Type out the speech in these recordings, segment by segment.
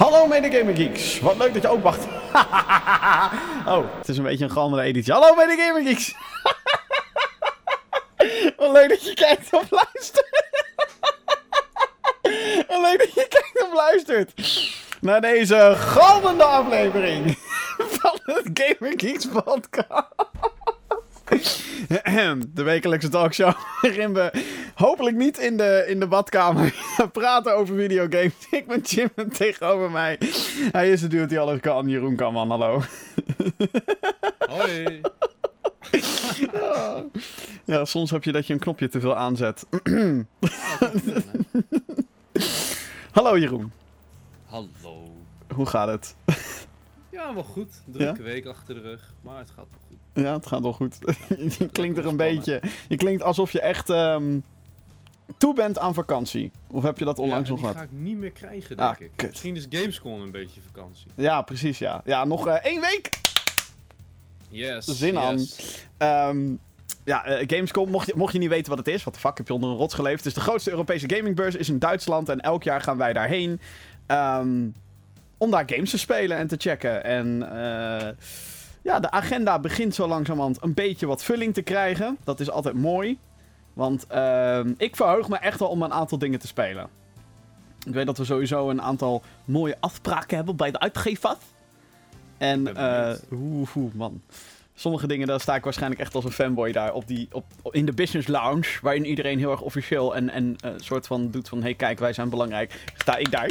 Hallo mede Gamer Geeks. Wat leuk dat je ook wacht. oh, het is een beetje een galmende editie. Hallo mede Gamer Geeks. Wat leuk dat je kijkt of luistert. Wat leuk dat je kijkt of luistert. Naar deze galmende aflevering van het Gamer Geeks podcast. De wekelijkse talkshow waarin we hopelijk niet in de, in de badkamer praten over videogames. Ik ben Jim en tegenover mij. Hij is de dude die alles kan. Jeroen Kamman, hallo. Hoi. Ja, soms heb je dat je een knopje te veel aanzet. hallo Jeroen, Hallo. hoe gaat het? Ja, wel goed. Drukke week achter de rug, maar het gaat wel goed. Ja, het gaat wel goed. je klinkt er een beetje... Je klinkt alsof je echt ehm, toe bent aan vakantie. Of heb je dat onlangs ja, nog gehad? ga ik niet meer krijgen, denk Ah, ik. kut. Misschien is Gamescom een beetje vakantie. Ja, precies ja. Ja, nog eh, één week! Yes. Zin aan. Ehm, ja, eh, Gamescom, mocht je, mocht je niet weten wat het is, wat de fuck heb je onder een rots geleefd? Het is de grootste Europese gamingbeurs, is in Duitsland en elk jaar gaan wij daarheen. ehm, om daar games te spelen en te checken. En eh, ja, de agenda begint zo langzamerhand een beetje wat vulling te krijgen. Dat is altijd mooi. Want ehm, ik verheug me echt wel om een aantal dingen te spelen. Ik weet dat we sowieso een aantal mooie afspraken hebben bij de uitgever. En, eh oeh, man. Sommige dingen, daar sta ik waarschijnlijk echt als een fanboy daar op die, op, in de business lounge. Waarin iedereen heel erg officieel en, en eh, soort van doet van: hé, hey, kijk, wij zijn belangrijk. Sta ik daar.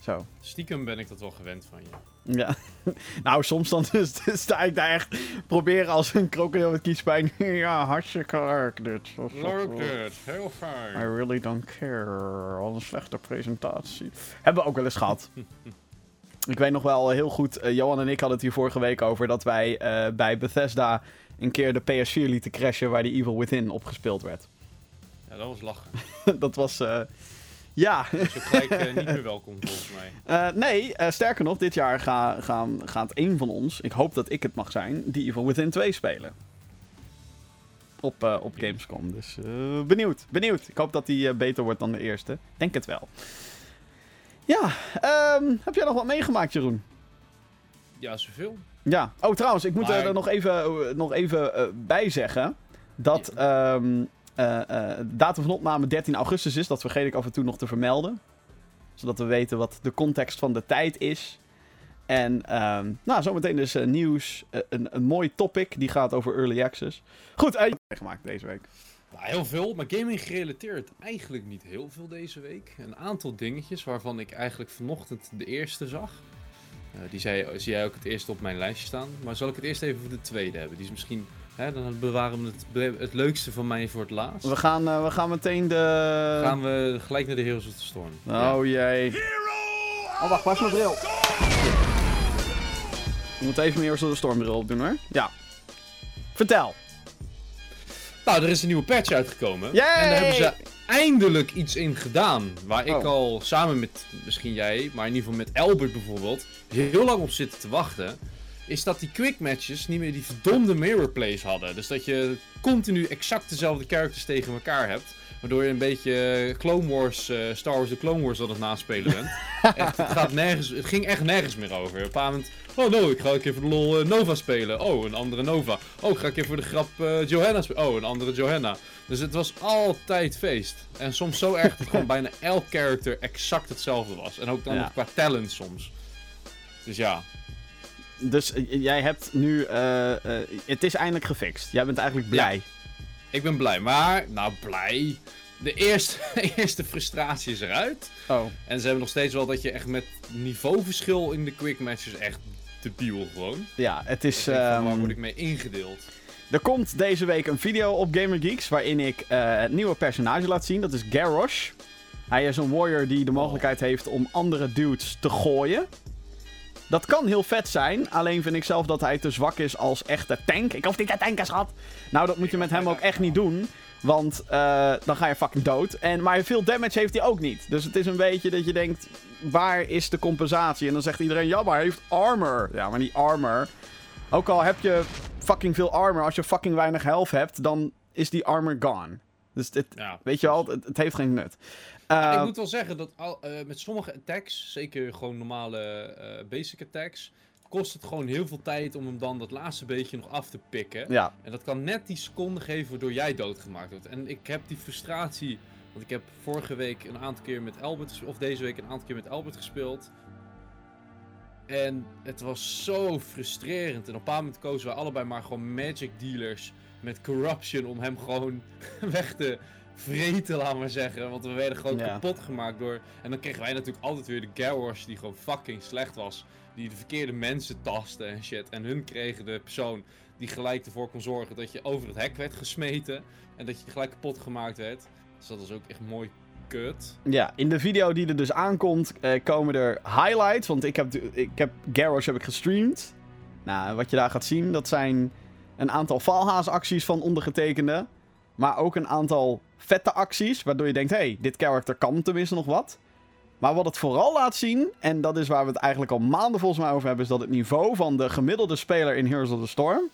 Zo. Stiekem ben ik dat wel gewend van je. Ja. nou, soms dan sta ik daar echt proberen als een krokodil met kiespijn. ja, hartstikke leuk dit. Leuk dit, heel I fijn. really don't care. Wat een slechte presentatie. Hebben we ook wel eens gehad. ik weet nog wel heel goed, eh, Johan en ik hadden het hier vorige week over dat wij eh, bij Bethesda een keer de PS4 lieten crashen waar die Evil Within opgespeeld werd. Ja, dat was lachen. dat was, eh, ja. Dus gelijk eh, niet meer welkom volgens mij. Eh, nee, eh, sterker nog, dit jaar ga, gaan, gaat een van ons, ik hoop dat ik het mag zijn, die Evil Within 2 spelen. Op, op Gamescom. Dus benieuwd, benieuwd. Ik hoop dat die beter wordt dan de eerste. Denk het wel. Ja, ehm, heb jij nog wat meegemaakt, Jeroen? Ja, zoveel. Ja. Oh, trouwens, ik moet Maar- er nog even, nog even bij zeggen dat ehm, eh, eh, de datum van opname 13 augustus is. Dat vergeet ik af en toe nog te vermelden. Zodat we weten wat de context van de tijd is. En ehm, nou, zometeen dus eh, nieuws. Eh, een, een mooi topic, die gaat over early access. Goed, eh, meegemaakt deze week. Heel veel, maar gaming gerelateerd eigenlijk niet heel veel deze week. Een aantal dingetjes waarvan ik eigenlijk vanochtend de eerste zag. Eh, die zei, zie jij ook het eerste op mijn lijstje staan. Maar zal ik het eerst even voor de tweede hebben? Die is misschien, hè, dan bewaren we het, het leukste van mij voor het laatst. We gaan, eh, we gaan meteen de... Gaan we gelijk naar de Heroes of the Storm. Oh jee. Oh, wacht, waar is mijn bril? Ik moet even meer zo de stormbril op doen hoor. Ja. Vertel. Nou, er is een nieuwe patch uitgekomen. Yay! En daar hebben ze eindelijk iets in gedaan. Waar ik Oh. al samen met, misschien jij, maar in ieder geval met Albert bijvoorbeeld, heel lang op zitten te wachten. Is dat die quick matches niet meer die verdomde mirror plays hadden. Dus dat je continu exact dezelfde characters tegen elkaar hebt. Waardoor je een beetje Clone Wars, eh, Star Wars de Clone Wars aan het naspelen bent. echt, het, gaat nergens, het ging echt nergens meer over. Op een bepaald moment, oh no, ik ga een keer voor de lol eh, Nova spelen. Oh, een andere Nova. Oh, ik ga een keer voor de grap eh, Johanna spelen. Oh, een andere Johanna. Dus het was altijd feest. En soms zo erg dat gewoon bijna elk character exact hetzelfde was. En ook dan Ja. qua talent soms. Dus ja, Dus eh, jij hebt nu... eh, eh, het is eindelijk gefixt. Jij bent eigenlijk blij. ik ben blij. Maar, nou blij. De eerste, eerste frustratie is eruit. Oh. En ze hebben nog steeds wel dat je echt met niveauverschil in de quick matches echt debiel gewoon. Ja, het is... Van, waar ehm, word ik mee ingedeeld? Er komt deze week een video op Gamer Geeks waarin ik het nieuwe personage laat zien. Dat is Garrosh. Hij is een warrior die de mogelijkheid heeft om andere dudes te gooien. Dat kan heel vet zijn, alleen vind ik zelf dat hij te zwak is als echte tank. Ik hoef niet te tanken, schat. Nou, dat moet je met hem ook echt niet doen. Want eh, dan ga je fucking dood. En, maar veel damage heeft hij ook niet. Dus het is een beetje dat je denkt, waar is de compensatie? En dan zegt iedereen, ja, maar hij heeft armor. Ja, maar die armor... Ook al heb je fucking veel armor, als je fucking weinig health hebt, dan is die armor gone. Dus dit, Ja, weet je wel, het, het heeft geen nut. Eh, ik moet wel zeggen dat al, eh, met sommige attacks, zeker gewoon normale eh, basic attacks, kost het gewoon heel veel tijd om hem dan dat laatste beetje nog af te pikken. ja, En dat kan net die seconde geven waardoor jij doodgemaakt wordt. En ik heb die frustratie, want ik heb vorige week een aantal keer met Albert, of deze week een aantal keer met Albert gespeeld. En het was zo frustrerend. En op een bepaald moment kozen we allebei maar gewoon magic dealers met corruption om hem gewoon weg te vreten, laat maar zeggen. Want we werden gewoon Ja. kapot gemaakt door... En dan kregen wij natuurlijk altijd weer de Garrosh die gewoon fucking slecht was. Die de verkeerde mensen tastte en shit. En hun kregen de persoon die gelijk ervoor kon zorgen dat je over het hek werd gesmeten. En dat je gelijk kapot gemaakt werd. Dus dat was ook echt mooi kut. ja, in de video die er dus aankomt, eh, komen er highlights. Want ik heb, ik heb Garrosh heb ik gestreamd. Nou, wat je daar gaat zien, dat zijn een aantal valhaasacties van ondergetekende. Maar ook een aantal vette acties, waardoor je denkt, hé, hey, dit character kan tenminste nog wat. Maar wat het vooral laat zien, en dat is waar we het eigenlijk al maanden volgens mij over hebben, is dat het niveau van de gemiddelde speler in Heroes of the Storm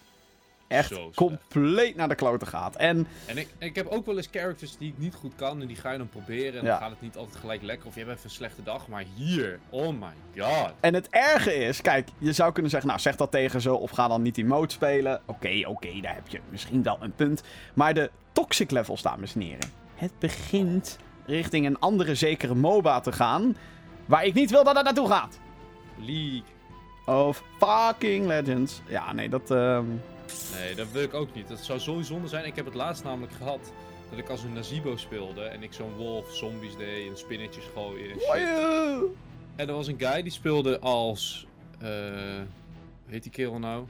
echt Zo compleet naar de kloten gaat. En En ik, ik heb ook wel eens characters die ik niet goed kan. En die ga je dan proberen. En Ja. dan gaat het niet altijd gelijk lekker. Of je hebt even een slechte dag. Maar hier, oh my god. En het erge is, kijk, je zou kunnen zeggen, nou zeg dat tegen ze of ga dan niet die mode spelen. Oké, oké, daar heb je misschien wel een punt. Maar de toxic levels, dames en heren. Het begint richting een andere zekere MOBA te gaan. Waar ik niet wil dat het naartoe gaat. League. Of fucking Legends. Ja, nee, dat... ehm, Nee, dat wil ik ook niet. Dat zou zo zonde zijn. Ik heb het laatst namelijk gehad. Dat ik als een Nazibo speelde. En ik zo'n wolf, zombies deed. En spinnetjes gooien. En, shit. en er was een guy die speelde als. eh hoe heet die kerel nou?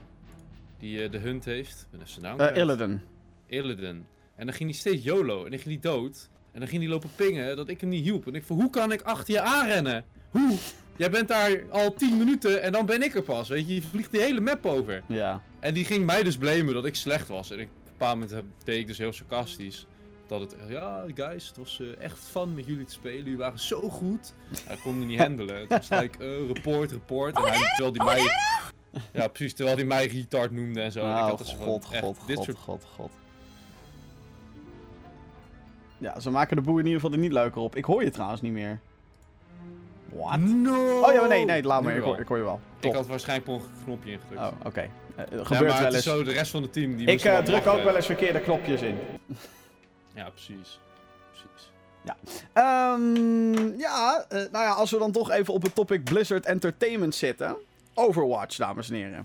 Die eh, de hunt heeft. Ik ben even zijn naam kwijt. Illidan. Illidan. En dan ging hij steeds YOLO. En dan ging hij dood. En dan ging hij lopen pingen dat ik hem niet hielp. En ik van, hoe kan ik achter je aanrennen? Hoe? Jij bent daar al 10 minuten en dan ben ik er pas. Weet je, je vliegt die hele map over. Ja. En die ging mij dus blamen dat ik slecht was. En ik, op een bepaald moment deed ik dus heel sarcastisch. Dat het, ja guys, het was eh, echt fun met jullie te spelen. Jullie waren zo goed. Hij kon me niet handelen. Het was like, eh, report, report. En hij, terwijl hij mij... Ja, precies. Terwijl hij mij retard noemde en zo. en ik Oh, had dus van, god, echt, god, dit god, soort god, god. Ja, ze maken de boer in ieder geval er niet leuker op. Ik hoor je trouwens niet meer. What? No! Oh ja, nee, nee, laat maar. Ik hoor, ik hoor je wel. Ik had waarschijnlijk per ongeluk een knopje ingedrukt. Oh, oké. Eh, Ja, gebeurt maar wel het is eens. zo de rest van het team die Ik eh, druk ook wel eens verkeerde knopjes in. Ja, precies. Precies. Ehm, ja, eh, nou ja, als we dan toch even op het topic Blizzard Entertainment zitten. Overwatch, dames en heren.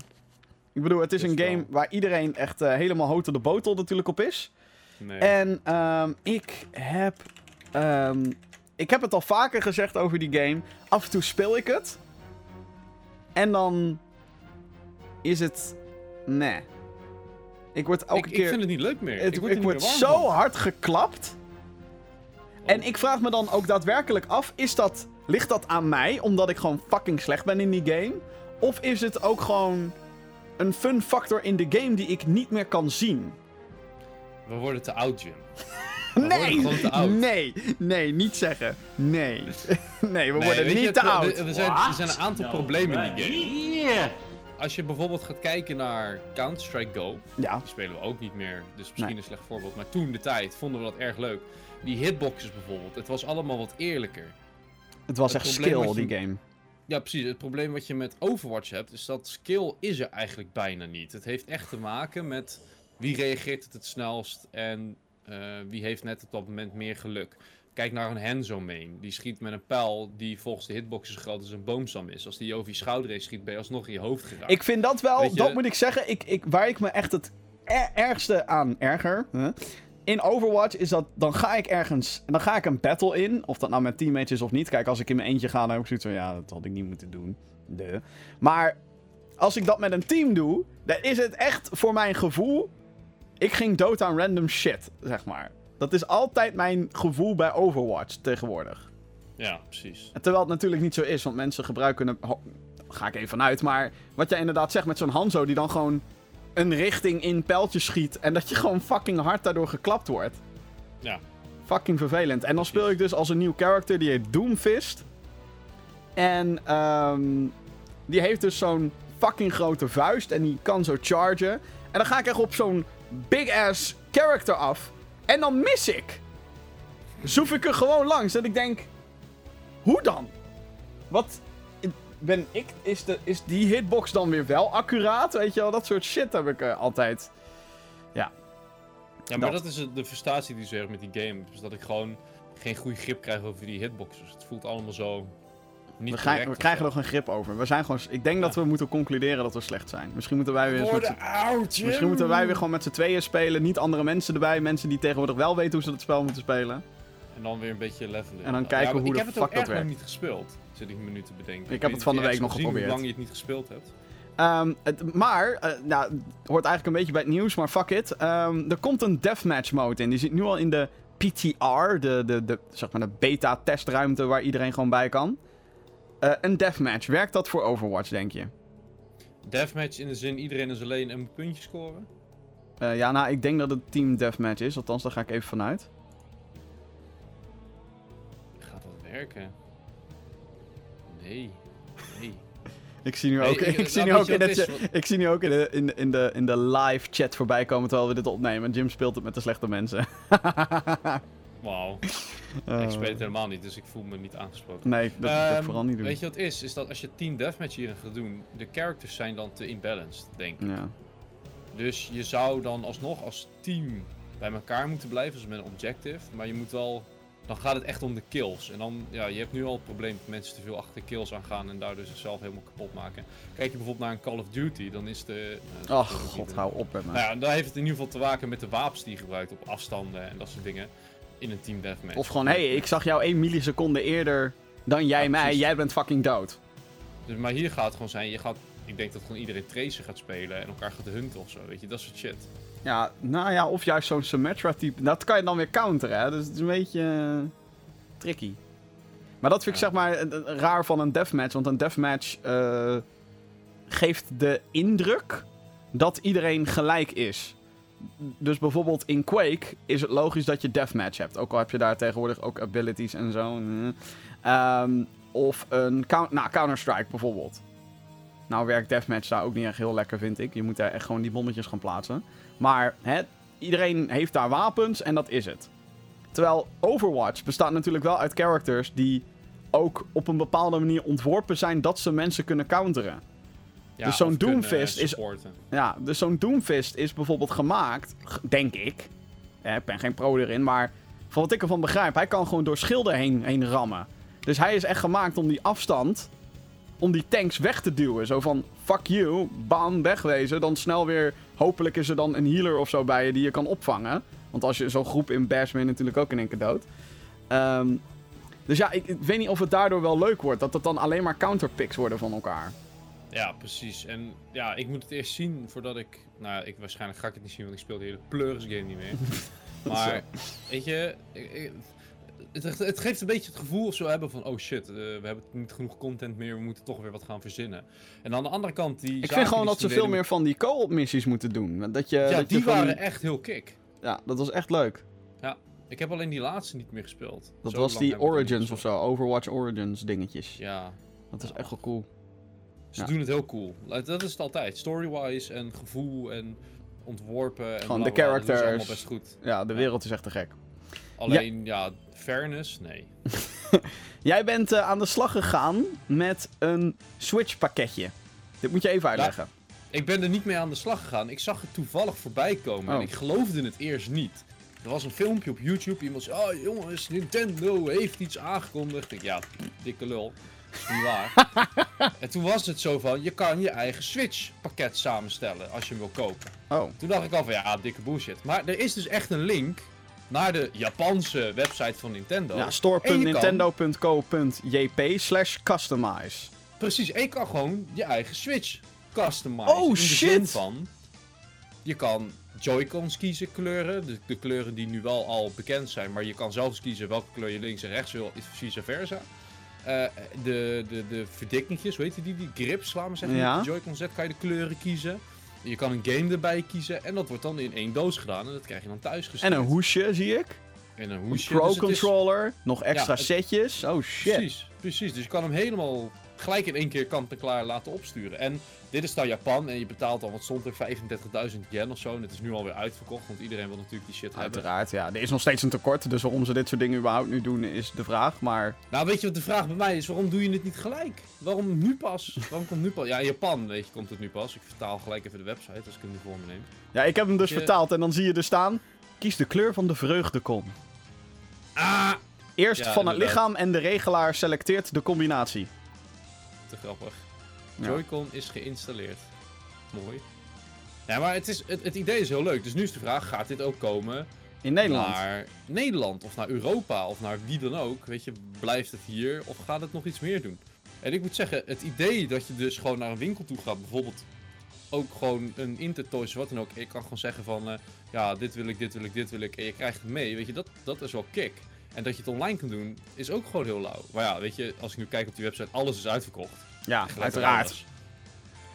Ik bedoel, het is Is een wel. game waar iedereen echt helemaal hout de botel natuurlijk op is. Nee. En ehm, ik heb. ehm, ik heb het al vaker gezegd over die game. Af en toe speel ik het. En dan. Is het. Nee. Ik word elke ik, keer. ik vind het niet leuk meer. het, ik word, ik word niet meer warm zo van. hard geklapt. En ik vraag me dan ook daadwerkelijk af: is dat, ligt dat aan mij omdat ik gewoon fucking slecht ben in die game? Of is het ook gewoon een fun factor in de game die ik niet meer kan zien? We worden te oud, Jim. Nee, nee, nee, niet zeggen. Nee, nee, we Nee, worden je, niet te oud. Er, zijn, er zijn een aantal problemen in die game. Hier! Als je bijvoorbeeld gaat kijken naar Counter-Strike Go, Ja, die spelen we ook niet meer, dus misschien Nee. een slecht voorbeeld. Maar toen de tijd vonden we dat erg leuk. Die hitboxes bijvoorbeeld, het was allemaal wat eerlijker. het was Het echt skill, je- die game. Ja, precies. Het probleem wat je met Overwatch hebt, is dat skill is er eigenlijk bijna niet. Het heeft echt te maken met wie reageert het het snelst en eh, wie heeft net op dat moment meer geluk. Kijk naar een Hanzo main. Die schiet met een pijl die volgens de hitbox zo groot als een boomstam is. Als die over je schouder heen schiet, ben je alsnog in je hoofd geraakt. Ik vind dat wel, dat moet ik zeggen, ik, ik, waar ik me echt het er- ergste aan erger. In Overwatch is dat, dan ga ik ergens, dan ga ik een battle in. Of dat nou met teammates is of niet. Kijk, als ik in mijn eentje ga, dan heb ik zoiets van, ja, dat had ik niet moeten doen. De. Maar als ik dat met een team doe, dan is het echt voor mijn gevoel, ik ging dood aan random shit, zeg maar. Dat is altijd mijn gevoel bij Overwatch tegenwoordig. Ja, precies. En Terwijl het natuurlijk niet zo is, want mensen gebruiken Ga ik even vanuit. Maar wat jij inderdaad zegt met zo'n Hanzo die dan gewoon een richting in pijltjes schiet. En dat je gewoon fucking hard daardoor geklapt wordt. Ja. Fucking vervelend. En dan Precies. speel ik dus als een nieuw character die heet Doomfist. En ehm, die heeft dus zo'n fucking grote vuist. En die kan zo chargen. En dan ga ik echt op zo'n big ass character af. En dan mis ik. Zoef ik er gewoon langs. En ik denk, hoe dan? Wat ben ik, is, de, is die hitbox dan weer wel accuraat? Weet je wel, dat soort shit heb ik eh, altijd. Ja, maar Dat. dat, is de frustratie die ze heeft met die game. Dus dat ik gewoon geen goede grip krijg over die hitboxes. Het voelt allemaal zo niet We, gaan- krijgen er geen grip over. We zijn gewoon, ik denk dat we moeten concluderen dat we slecht zijn. Misschien moeten wij weer eens met Worden z'n- oud, Jim. Misschien moeten wij weer gewoon met z'n tweeën spelen. Niet andere mensen erbij. Mensen die tegenwoordig wel weten hoe ze het spel moeten spelen. En dan weer een beetje levelen. En dan Ja, kijken hoe ik de heb het fuck ook dat echt nog werkt. niet gespeeld. Zit ik me nu te bedenken. heb weet het van de week nog echt geprobeerd. Hoe lang je het niet gespeeld hebt. Ehm, het, maar, eh, nou, het hoort eigenlijk een beetje bij het nieuws, maar fuck it. Ehm, er komt een deathmatch mode in. Die zit nu al in de PTR, de, de, de, zeg maar de beta-testruimte waar iedereen gewoon bij kan. Eh, een deathmatch, werkt dat voor Overwatch, denk je? Deathmatch in de zin iedereen is alleen en moet puntjes scoren. Eh, ja, nou, ik denk dat het team deathmatch is. Althans, daar ga ik even vanuit. Gaat dat werken? Nee. Nee. Ik zie nu Nee, ook, ik- ik, zie nu ook in, het, het ik zie nu ook in de, in, in, de, in de live chat voorbij komen terwijl we dit opnemen. Jim speelt het met de slechte mensen. Wauw. Eh, ik speel het helemaal niet, dus ik voel me niet aangesproken. Nee, dat, dat Ehm, vooral niet doen. Weet je wat het is? Is dat als je team deathmatch hierin gaat doen, de characters zijn dan te imbalanced, denk ik. Ja. Dus je zou dan alsnog als team bij elkaar moeten blijven, dus met een objective. Maar je moet wel. Dan gaat het echt om de kills. En dan, ja, je hebt nu al het probleem dat mensen te veel achter kills aangaan en daardoor zichzelf helemaal kapot maken. Kijk je bijvoorbeeld naar een Call of Duty, dan is de. eh, Ach, god, hou op met me. Nou ja, daar heeft het in ieder geval te maken met de wapens die je gebruikt op afstanden en dat soort dingen. In een team deathmatch. Of gewoon, hé, hey, ik zag jou één milliseconde eerder dan jij Ja, mij. Jij bent fucking dood. Dus, maar hier gaat het gewoon zijn, je gaat. Ik denk dat gewoon iedereen Tracer gaat spelen en elkaar gaat hunten of zo, weet je, dat soort shit. Ja, nou ja, of juist zo'n Symmetra-type. Dat kan je dan weer counteren, hè. Dus het is een beetje eh, tricky. Maar dat vind ik zeg maar eh, raar van een deathmatch. Want een deathmatch eh, geeft de indruk dat iedereen gelijk is. Dus bijvoorbeeld in Quake is het logisch dat je deathmatch hebt. Ook al heb je daar tegenwoordig ook abilities en zo. eh. Ehm, of een nou, Counter-Strike bijvoorbeeld. Nou werkt deathmatch daar ook niet echt heel lekker, vind ik. Je moet daar echt gewoon die bommetjes gaan plaatsen. Maar hè, iedereen heeft daar wapens en dat is het. Terwijl Overwatch bestaat natuurlijk wel uit characters die ook op een bepaalde manier ontworpen zijn dat ze mensen kunnen counteren. Ja, Dus zo'n kunnen Doomfist is-. Ja, dus zo'n Doomfist is bijvoorbeeld gemaakt, denk ik. Eh, ik ben geen pro erin, maar van wat ik ervan begrijp, hij kan gewoon door schilden heen, heen rammen. Dus hij is echt gemaakt om die afstand, om die tanks weg te duwen. Zo van, fuck you, bam, wegwezen. Dan snel weer, hopelijk is er dan een healer of zo bij je die je kan opvangen. Want als je zo'n groep in bash ben je natuurlijk ook in één keer dood. Ehm, dus ja, ik, ik weet niet of het daardoor wel leuk wordt. Dat het dan alleen maar counterpicks worden van elkaar. Ja, precies. En ja, ik moet het eerst zien voordat ik... Nou, ik, waarschijnlijk ga ik het niet zien, want ik speel de hele pleuris game niet meer. maar, weet je... ik- ik- het, het geeft een beetje het gevoel of zo hebben van... Oh shit, eh, we hebben niet genoeg content meer, we moeten toch weer wat gaan verzinnen. En aan de andere kant, die Ik vind gewoon dat ze veel meer van die co-op missies moeten doen. Dat je, Ja, dat je die van- waren echt heel kick. Ja, dat was echt leuk. Ik heb alleen die laatste niet meer gespeeld. Dat Zo was die Origins of zo. Overwatch Origins dingetjes. Ja, Dat is echt wel cool. Ze Ja. doen het heel cool. Dat is het altijd. Story-wise en gevoel en ontworpen. En Gewoon de. Dat characters. allemaal best goed. Ja, de wereld is echt te gek. Alleen, ja, fairness, nee. Jij bent eh, aan de slag gegaan met een Switch pakketje. Dit moet je even uitleggen. Ik ben er niet mee aan de slag gegaan. Ik zag het toevallig voorbij komen Oh. en ik geloofde het eerst niet. Er was een filmpje op YouTube. Iemand zei: Oh jongens, Nintendo heeft iets aangekondigd. Ik, ja, dikke lul. Niet waar. en toen was het zo van: je kan je eigen Switch pakket samenstellen als je hem wil kopen. Oh, Toen dacht ik al van ja, dikke bullshit. Maar er is dus echt een link naar de Japanse website van Nintendo. ja, En store.nintendo.co.jp slash customize. Precies, en je kan gewoon je eigen Switch customizen. Oh, in de shit! Zin van, je kan Joy-Cons kiezen kleuren, de, de kleuren die nu wel al bekend zijn, maar je kan zelfs kiezen welke kleur je links en rechts wil, vice versa. Eh, de, de, de verdikkingjes, weet je die, die grips, laten we zeggen, Ja. de Joy-Con Z kan je de kleuren kiezen. Je kan een game erbij kiezen en dat wordt dan in één doos gedaan en dat krijg je dan thuis En een hoesje, zie ik. En een Een hoesje. Pro dus is-. Nog extra het- setjes. Oh shit. Precies, precies. Dus je kan hem helemaal gelijk in één keer kant en klaar laten opsturen. En dit is dan Japan en je betaalt al, wat stond er, 35.000 yen of zo. En het is nu alweer uitverkocht, want iedereen wil natuurlijk die shit hebben. Uiteraard, ja. Er is nog steeds een tekort, dus waarom ze dit soort dingen überhaupt nu doen is de vraag. Maar Nou, weet je wat de vraag bij mij is? Waarom doe je het niet gelijk? Waarom nu pas? Waarom komt nu pas? Ja, in Japan, weet je, komt het nu pas. Ik vertaal gelijk even de website als ik hem nu voor me neem. ja, ik heb hem dus Je- vertaald en dan zie je er staan... Kies de kleur van de vreugdekon. Ah! Eerst Ja, van het inderdaad. lichaam en de regelaar selecteert de combinatie. Te grappig. Joy-Con is geïnstalleerd. Mooi. Ja, maar het, is, het, het idee is heel leuk. Dus nu is de vraag, gaat dit ook komen In Nederland. naar Nederland of naar Europa of naar wie dan ook? Weet je, blijft het hier of gaat het nog iets meer doen? En ik moet zeggen, het idee dat je dus gewoon naar een winkel toe gaat, bijvoorbeeld ook gewoon een Intertoys of wat dan ook. Ik kan gewoon zeggen van, eh, ja, dit wil ik, dit wil ik, dit wil ik. En je krijgt het mee, weet je, dat, dat is wel kick. En dat je het online kan doen, is ook gewoon heel lauw. Maar ja, weet je, als ik nu kijk op die website, alles is uitverkocht. ja, uiteraard.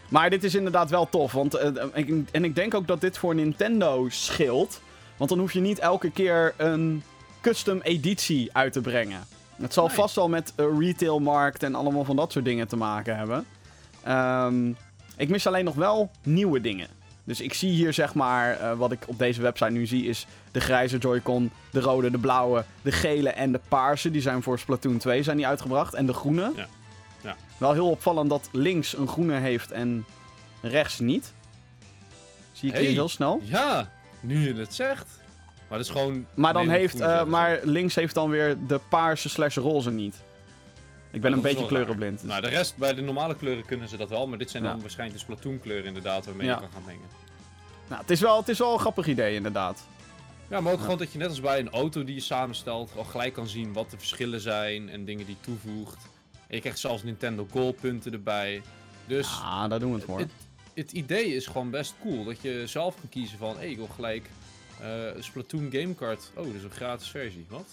Maar dit is inderdaad wel tof. Want, eh, ik, en ik denk ook dat dit voor Nintendo scheelt. Want dan hoef je niet elke keer een custom editie uit te brengen. Het zal Nee. vast wel met een retailmarkt en allemaal van dat soort dingen te maken hebben. Ehm, ik mis alleen nog wel nieuwe dingen. Dus ik zie hier zeg maar, eh, wat ik op deze website nu zie, is de grijze Joy-Con, de rode, de blauwe, de gele en de paarse. Die zijn voor Splatoon 2 zijn die uitgebracht. En de groene. Ja. Ja. Wel heel opvallend dat links een groene heeft en rechts niet. Zie ik hier heel snel. Ja, nu je het zegt. Maar dat is gewoon... Maar dan heeft, eh, maar links heeft dan weer de paarse slash roze niet. Ik ben een beetje kleurenblind. dus- Nou, de rest, bij de normale kleuren kunnen ze dat wel, maar dit zijn dan waarschijnlijk de Splatoon kleuren inderdaad waarmee je kan gaan mengen. Nou, het, is wel, het is wel een grappig idee inderdaad. Ja, maar ook gewoon dat je net als bij een auto die je samenstelt, al gelijk kan zien wat de verschillen zijn en dingen die je toevoegt. En je krijgt zelfs Nintendo Gold punten erbij. Dus Ah, daar doen we het voor. het, het idee is gewoon best cool. Dat je zelf kan kiezen van, hé, ik wil gelijk eh, Splatoon Gamecard. Oh, is een gratis versie. Wat?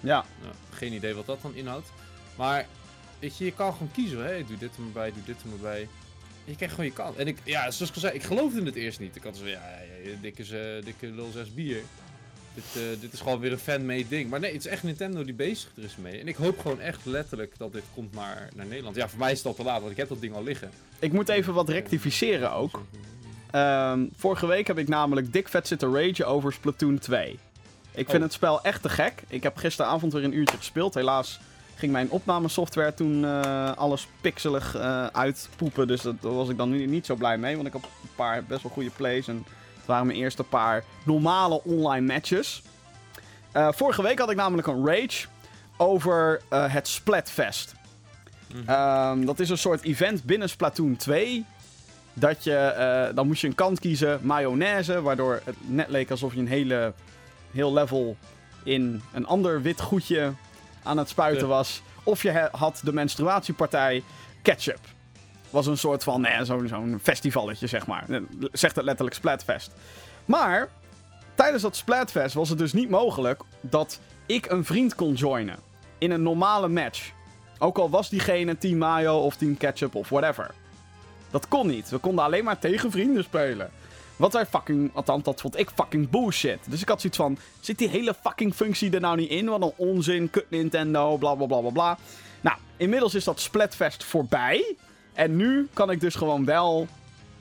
Ja, Nou, geen idee wat dat dan inhoudt. Maar weet je, je kan gewoon kiezen. Hé, doe dit er maar bij, doe dit er maar bij. Je krijgt gewoon je kans. En ik, ja, zoals ik al zei, ik geloofde het eerst niet. Ik had zo van, ja, ja, ja, dikke, eh, dikke lul 6 bier. Dit, eh, dit is gewoon weer een fan-made ding. Maar nee, het is echt Nintendo die bezig er is mee. En ik hoop gewoon echt letterlijk dat dit komt naar, naar Nederland. Ja, voor mij is het al te laat, want ik heb dat ding al liggen. ik moet even wat rectificeren ook. Ehm, vorige week heb ik namelijk dik vet zitten ragen over Splatoon 2. Ik vind Oh. het spel echt te gek. Ik heb gisteravond weer een uurtje gespeeld. Helaas ging mijn opnamesoftware toen eh, alles pixelig eh, uitpoepen. Dus dat, daar was ik dan nu niet zo blij mee. Want ik had een paar best wel goede plays. En het waren mijn eerste paar normale online matches. Eh, vorige week had ik namelijk een rage over het Splatfest. Ehm, dat is een soort event binnen Splatoon 2. Dat je, dan moest je een kant kiezen, mayonaise, waardoor het net leek alsof je een hele, heel level in een ander wit goedje aan het spuiten was. Of je had de menstruatiepartij ketchup. Was een soort van, ja, zo'n zo'n festivalletje, zeg maar. Eh, Zegt het letterlijk Splatfest. Maar, tijdens dat Splatfest was het dus niet mogelijk dat ik een vriend kon joinen. In een normale match. Ook al was diegene team mayo of team ketchup of whatever. Dat kon niet. We konden alleen maar tegen vrienden spelen. Wat wij fucking, althans dat vond ik fucking bullshit. Dus ik had zoiets van, zit die hele fucking functie er nou niet in? Wat een onzin, kut Nintendo, bla bla bla bla bla. Nou, inmiddels is dat Splatfest voorbij. En nu kan ik dus gewoon wel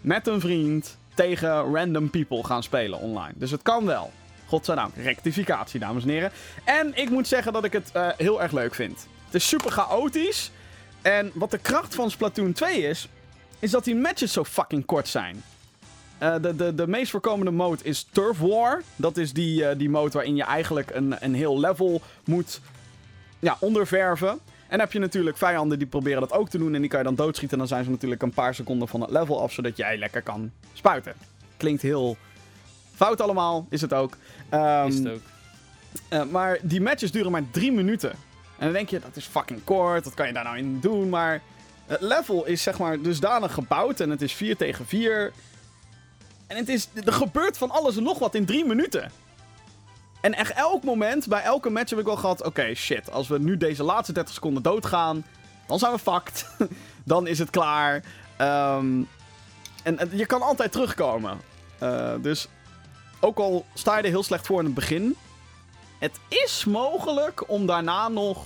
met een vriend tegen random people gaan spelen online. Dus het kan wel. Godzijdank. Rectificatie, dames en heren. En ik moet zeggen dat ik het eh, heel erg leuk vind. Het is super chaotisch. En wat de kracht van Splatoon 2 is, is dat die matches zo fucking kort zijn. Eh, de, de, de meest voorkomende mode is Turf War. Dat is die, eh, die mode waarin je eigenlijk een, een heel level moet ja, onderverven. En dan heb je natuurlijk vijanden die proberen dat ook te doen. En die kan je dan doodschieten. En dan zijn ze natuurlijk een paar seconden van het level af. Zodat jij lekker kan spuiten. Klinkt heel fout allemaal. Is het ook. Ehm, is het ook. eh, maar die matches duren maar drie minuten. En dan denk je, dat is fucking kort. Wat kan je daar nou in doen? Maar het level is zeg maar dusdanig gebouwd. En het is 4 tegen 4. En het is, er gebeurt van alles en nog wat in drie minuten. En echt elk moment, bij elke match heb ik wel gehad... Oké, shit, als we nu deze laatste 30 seconden doodgaan... Dan zijn we fucked. dan is het klaar. Ehm, en, je kan altijd terugkomen. Eh, dus ook al sta je er heel slecht voor in het begin... Het is mogelijk om daarna nog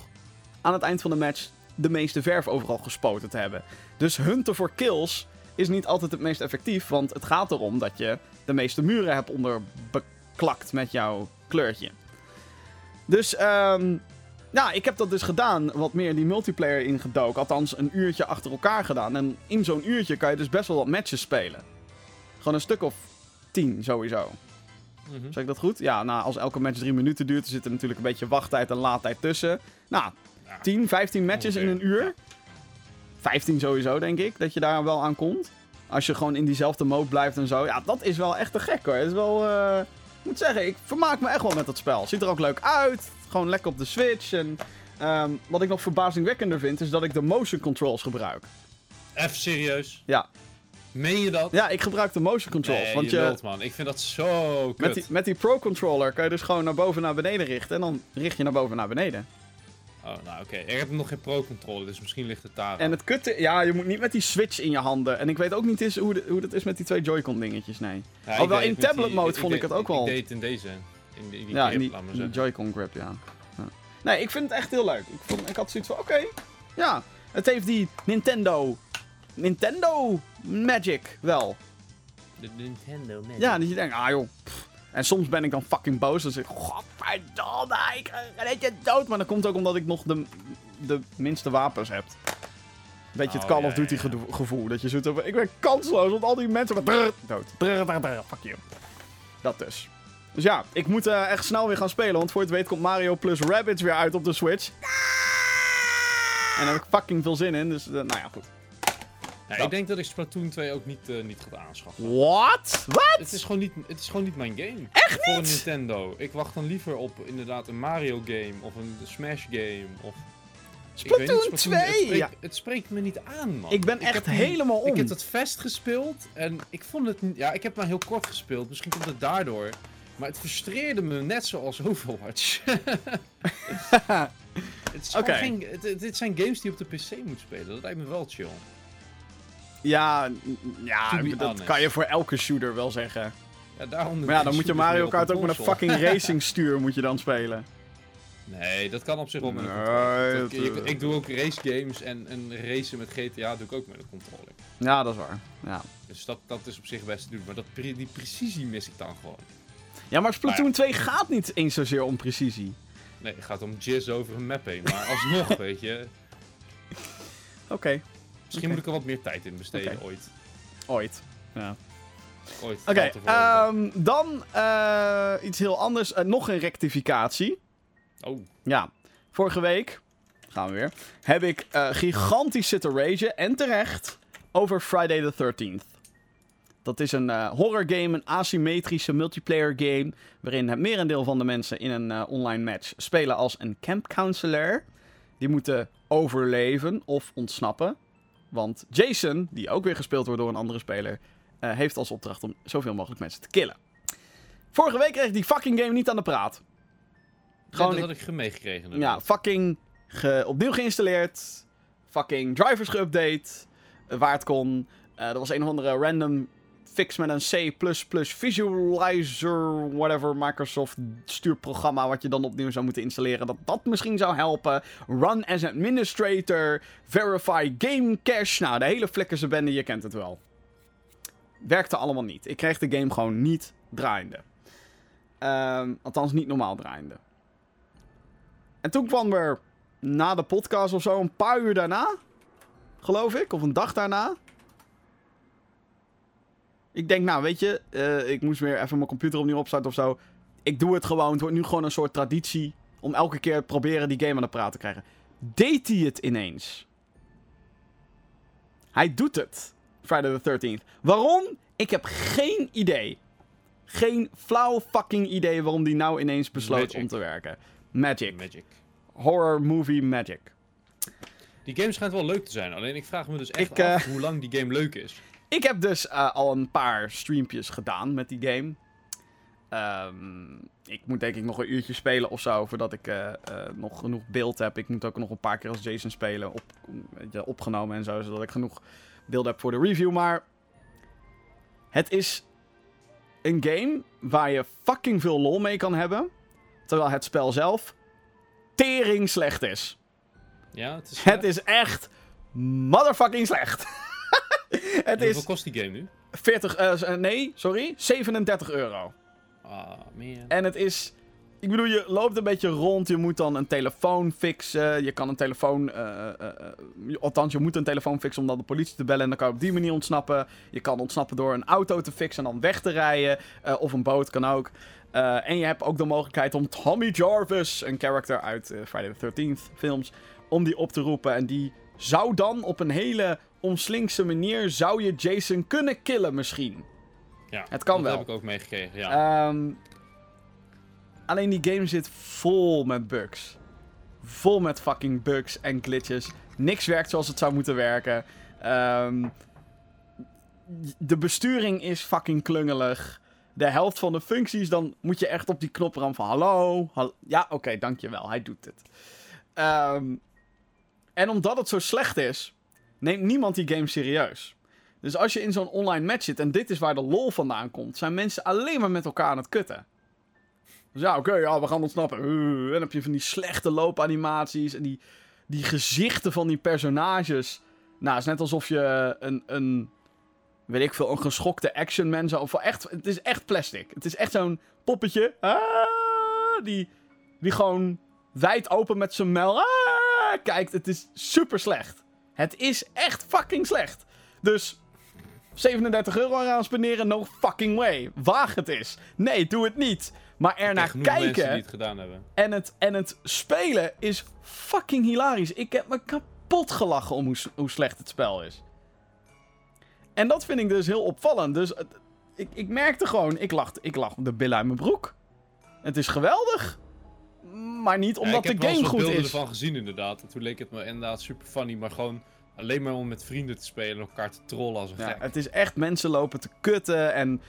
aan het eind van de match de meeste verf overal gespoten te hebben. Dus hunten voor kills is niet altijd het meest effectief, want het gaat erom dat je de meeste muren hebt onderbeklakt met jouw kleurtje. Dus, ehm ja, ik heb dat dus gedaan, wat meer die multiplayer ingedoken. Althans, een uurtje achter elkaar gedaan. En in zo'n uurtje kan je dus best wel wat matches spelen. Gewoon een stuk of tien, sowieso. Mhm. Zeg ik dat goed? Ja, nou, als elke match drie minuten duurt, er zit er natuurlijk een beetje wachttijd en laadtijd tussen. Nou, Ja. 10, 15 matches in een uur. Ja. 15 sowieso, denk ik, dat je daar wel aan komt. Als je gewoon in diezelfde mode blijft en zo. Ja, dat is wel echt te gek hoor. Het is wel, eh, ik moet zeggen, ik vermaak me echt wel met dat spel. Ziet er ook leuk uit. Gewoon lekker op de Switch. En ehm, wat ik nog verbazingwekkender vind, is dat ik de motion controls gebruik. Even serieus. Ja, Meen je dat? ja ik gebruik de motion controls. Nee, want je je, man. Ik vind dat zo kut. met, die, met die Pro Controller kan je dus gewoon naar boven en naar beneden richten. En dan richt je naar boven en naar beneden. Oh, nou oké. Ik heb nog geen pro-controle, dus misschien ligt het daar. En het kutte, ja, je moet niet met die Switch in je handen. En ik weet ook niet eens hoe, de- hoe dat is met die twee Joy-Con dingetjes, nee. Ja, Alhoewel, deed in tablet die- mode vond ik het ook wel. Ik deed het in deze. In, de, in die ja, grip, in die, laat maar in die zeggen. Joy-Con grip, ja. ja. Nee, ik vind het echt heel leuk. Ik, vond, ik had zoiets van, oké, ja. Het heeft die Nintendo, Nintendo Magic wel. De Nintendo Magic. Ja, dat je denkt, ah joh. pff. En soms ben ik dan fucking boos. Dan zeg ik, godverdomme, ik red je dood. Maar dat komt ook omdat ik nog de, de minste wapens heb. Beetje het Oh, Call ja, of Duty ja, ja. gedo- gevoel. Dat je zoiets hebt, ik ben kansloos, want al die mensen... met brrr, dood. Brrr, brrr, brrr, fuck you. Dat dus. Dus ja, ik moet eh, echt snel weer gaan spelen. Want voor je het weet komt Mario plus Rabbids weer uit op de Switch. En daar heb ik fucking veel zin in. Dus, eh, nou ja, goed. Ja, ik denk dat ik Splatoon 2 ook niet, eh, niet ga aanschaffen. What? Wat? Het is, gewoon niet, het is gewoon niet mijn game. Echt Voor een niet? Nintendo. Ik wacht dan liever op inderdaad een Mario game of een Smash game. Of, Splatoon niet, 2? Het spreekt, Ja. het spreekt me niet aan, man. Ik ben echt heb helemaal om. Ik heb dat vest gespeeld en ik vond het... Ja, ik heb maar heel kort gespeeld. Misschien komt het daardoor. Maar het frustreerde me net zoals Overwatch. het is geen, het- het- dit zijn games die je op de PC moet spelen. Dat lijkt me wel chill. Ja, ja dat honest. kan je voor elke shooter wel zeggen. Ja, daarom Maar ja, dan moet je Mario Kart ook met een fucking racing stuur moet je dan spelen. Nee, dat kan op zich wel met een controller. eh, ik doe ook race games en, en racen met GTA doe ik ook met een controller. Ja, dat is waar. Ja, Dus dat, dat is op zich best te doen. Maar dat, die precisie mis ik dan gewoon. ja maar Splatoon Maar 2 gaat niet eens zozeer om precisie. Nee, het gaat om jizz over een map heen. Maar alsnog, weet je. Oké, Misschien moet ik er wat meer tijd in besteden ooit. ooit. Ja. Ooit. Oké, ehm, dan eh, iets heel anders. Eh, nog een rectificatie. Oh, Ja, vorige week, gaan we weer, heb ik eh, gigantisch zitten ragen, en terecht, over Friday the 13th. Dat is een eh, horror game, een asymmetrische multiplayer game, waarin het merendeel van de mensen in een eh, online match spelen als een camp counselor. Die moeten overleven of ontsnappen. Want Jason, die ook weer gespeeld wordt door een andere speler, eh, heeft als opdracht om zoveel mogelijk mensen te killen. Vorige week kreeg ik die fucking game niet aan de praat. gewoon dat ik- had ik meegekregen. ja, fucking ge- opnieuw geïnstalleerd. Fucking drivers geüpdate. eh, waar het kon. Eh, er was een of andere random fix met een C++ visualizer, whatever, Microsoft stuurprogramma wat je dan opnieuw zou moeten installeren. Dat dat misschien zou helpen. Run as administrator. Verify game cache. Nou, de hele flikkerse bende, je kent het wel. Werkte allemaal niet. Ik kreeg de game gewoon niet draaiende. Ehm, althans, niet normaal draaiende. En toen kwam er na de podcast of zo, een paar uur daarna, geloof ik, of een dag daarna. Ik denk, nou weet je, eh, ik moest weer even mijn computer opnieuw opstarten of zo. Ik doe het gewoon. Het wordt nu gewoon een soort traditie om elke keer te proberen die game aan de praat te krijgen. Deed hij het ineens? Hij doet het. Friday the 13th. Waarom? Ik heb geen idee. Geen flauw fucking idee waarom die nou ineens besloot Magic. om te werken. Magic. Magic. Horror movie magic. Die game schijnt wel leuk te zijn. Alleen ik vraag me dus echt Ik, eh, af hoe lang die game leuk is. Ik heb dus eh, al een paar streampjes gedaan met die game. Ehm, ik moet denk ik nog een uurtje spelen of zo voordat ik eh, eh, nog genoeg beeld heb. Ik moet ook nog een paar keer als Jason spelen, op, je, opgenomen en zo, zodat ik genoeg beeld heb voor de review. Maar het is een game waar je fucking veel lol mee kan hebben, terwijl het spel zelf tering slecht is. Ja, het is... Het is echt motherfucking slecht. het Hoeveel is kost die game nu? 40, eh, nee, sorry, 37 euro. Ah, man. En het is. Ik bedoel, je loopt een beetje rond. Je moet dan een telefoon fixen. Je kan een telefoon. eh, eh, eh, althans, je moet een telefoon fixen om dan de politie te bellen. En dan kan je op die manier ontsnappen. Je kan ontsnappen door een auto te fixen en dan weg te rijden. Eh, of een boot kan ook. Eh, en je hebt ook de mogelijkheid om Tommy Jarvis, een character uit eh, Friday the 13th films, om die op te roepen. En die zou dan op een hele omslinkse manier. zou je Jason kunnen killen misschien. Ja, het kan dat wel. heb ik ook meegekregen, ja. Ehm, alleen die game zit vol met bugs. Vol met fucking bugs en glitches. Niks werkt zoals het zou moeten werken. Ehm, de besturing is fucking klungelig. De helft van de functies, dan moet je echt op die knop rammen van hallo. hal- ja, oké, dankjewel, hij doet het. Ehm, en omdat het zo slecht is, neemt niemand die game serieus. Dus als je in zo'n online match zit, en dit is waar de lol vandaan komt, zijn mensen alleen maar met elkaar aan het kutten. Dus ja, oké, ja, we gaan ontsnappen. En dan heb je van die slechte loopanimaties en die, die gezichten van die personages. Nou, het is net alsof je een, een weet ik veel, een geschokte actionman zou... Of echt, het is echt plastic. Het is echt zo'n poppetje. Ah, die, die gewoon wijd open met zijn mel ah, kijkt. Het is super slecht. Het is echt fucking slecht. Dus 37 euro eraan spenderen, no fucking way. Waag het eens. Nee, doe het niet. Maar er naar genoeg mensen kijken die het gedaan hebben. en het, en het spelen is fucking hilarisch. Ik heb me kapot gelachen om hoe, hoe slecht het spel is. En dat vind ik dus heel opvallend. Dus ik, ik merkte gewoon, ik lag, ik lag de billen uit mijn broek. Het is geweldig. Maar niet omdat ik heb de game goed is. ervan gezien inderdaad. En toen leek het me inderdaad super funny, maar gewoon alleen maar om met vrienden te spelen en elkaar te trollen als een Ja, gek. het is echt mensen lopen te kutten. En,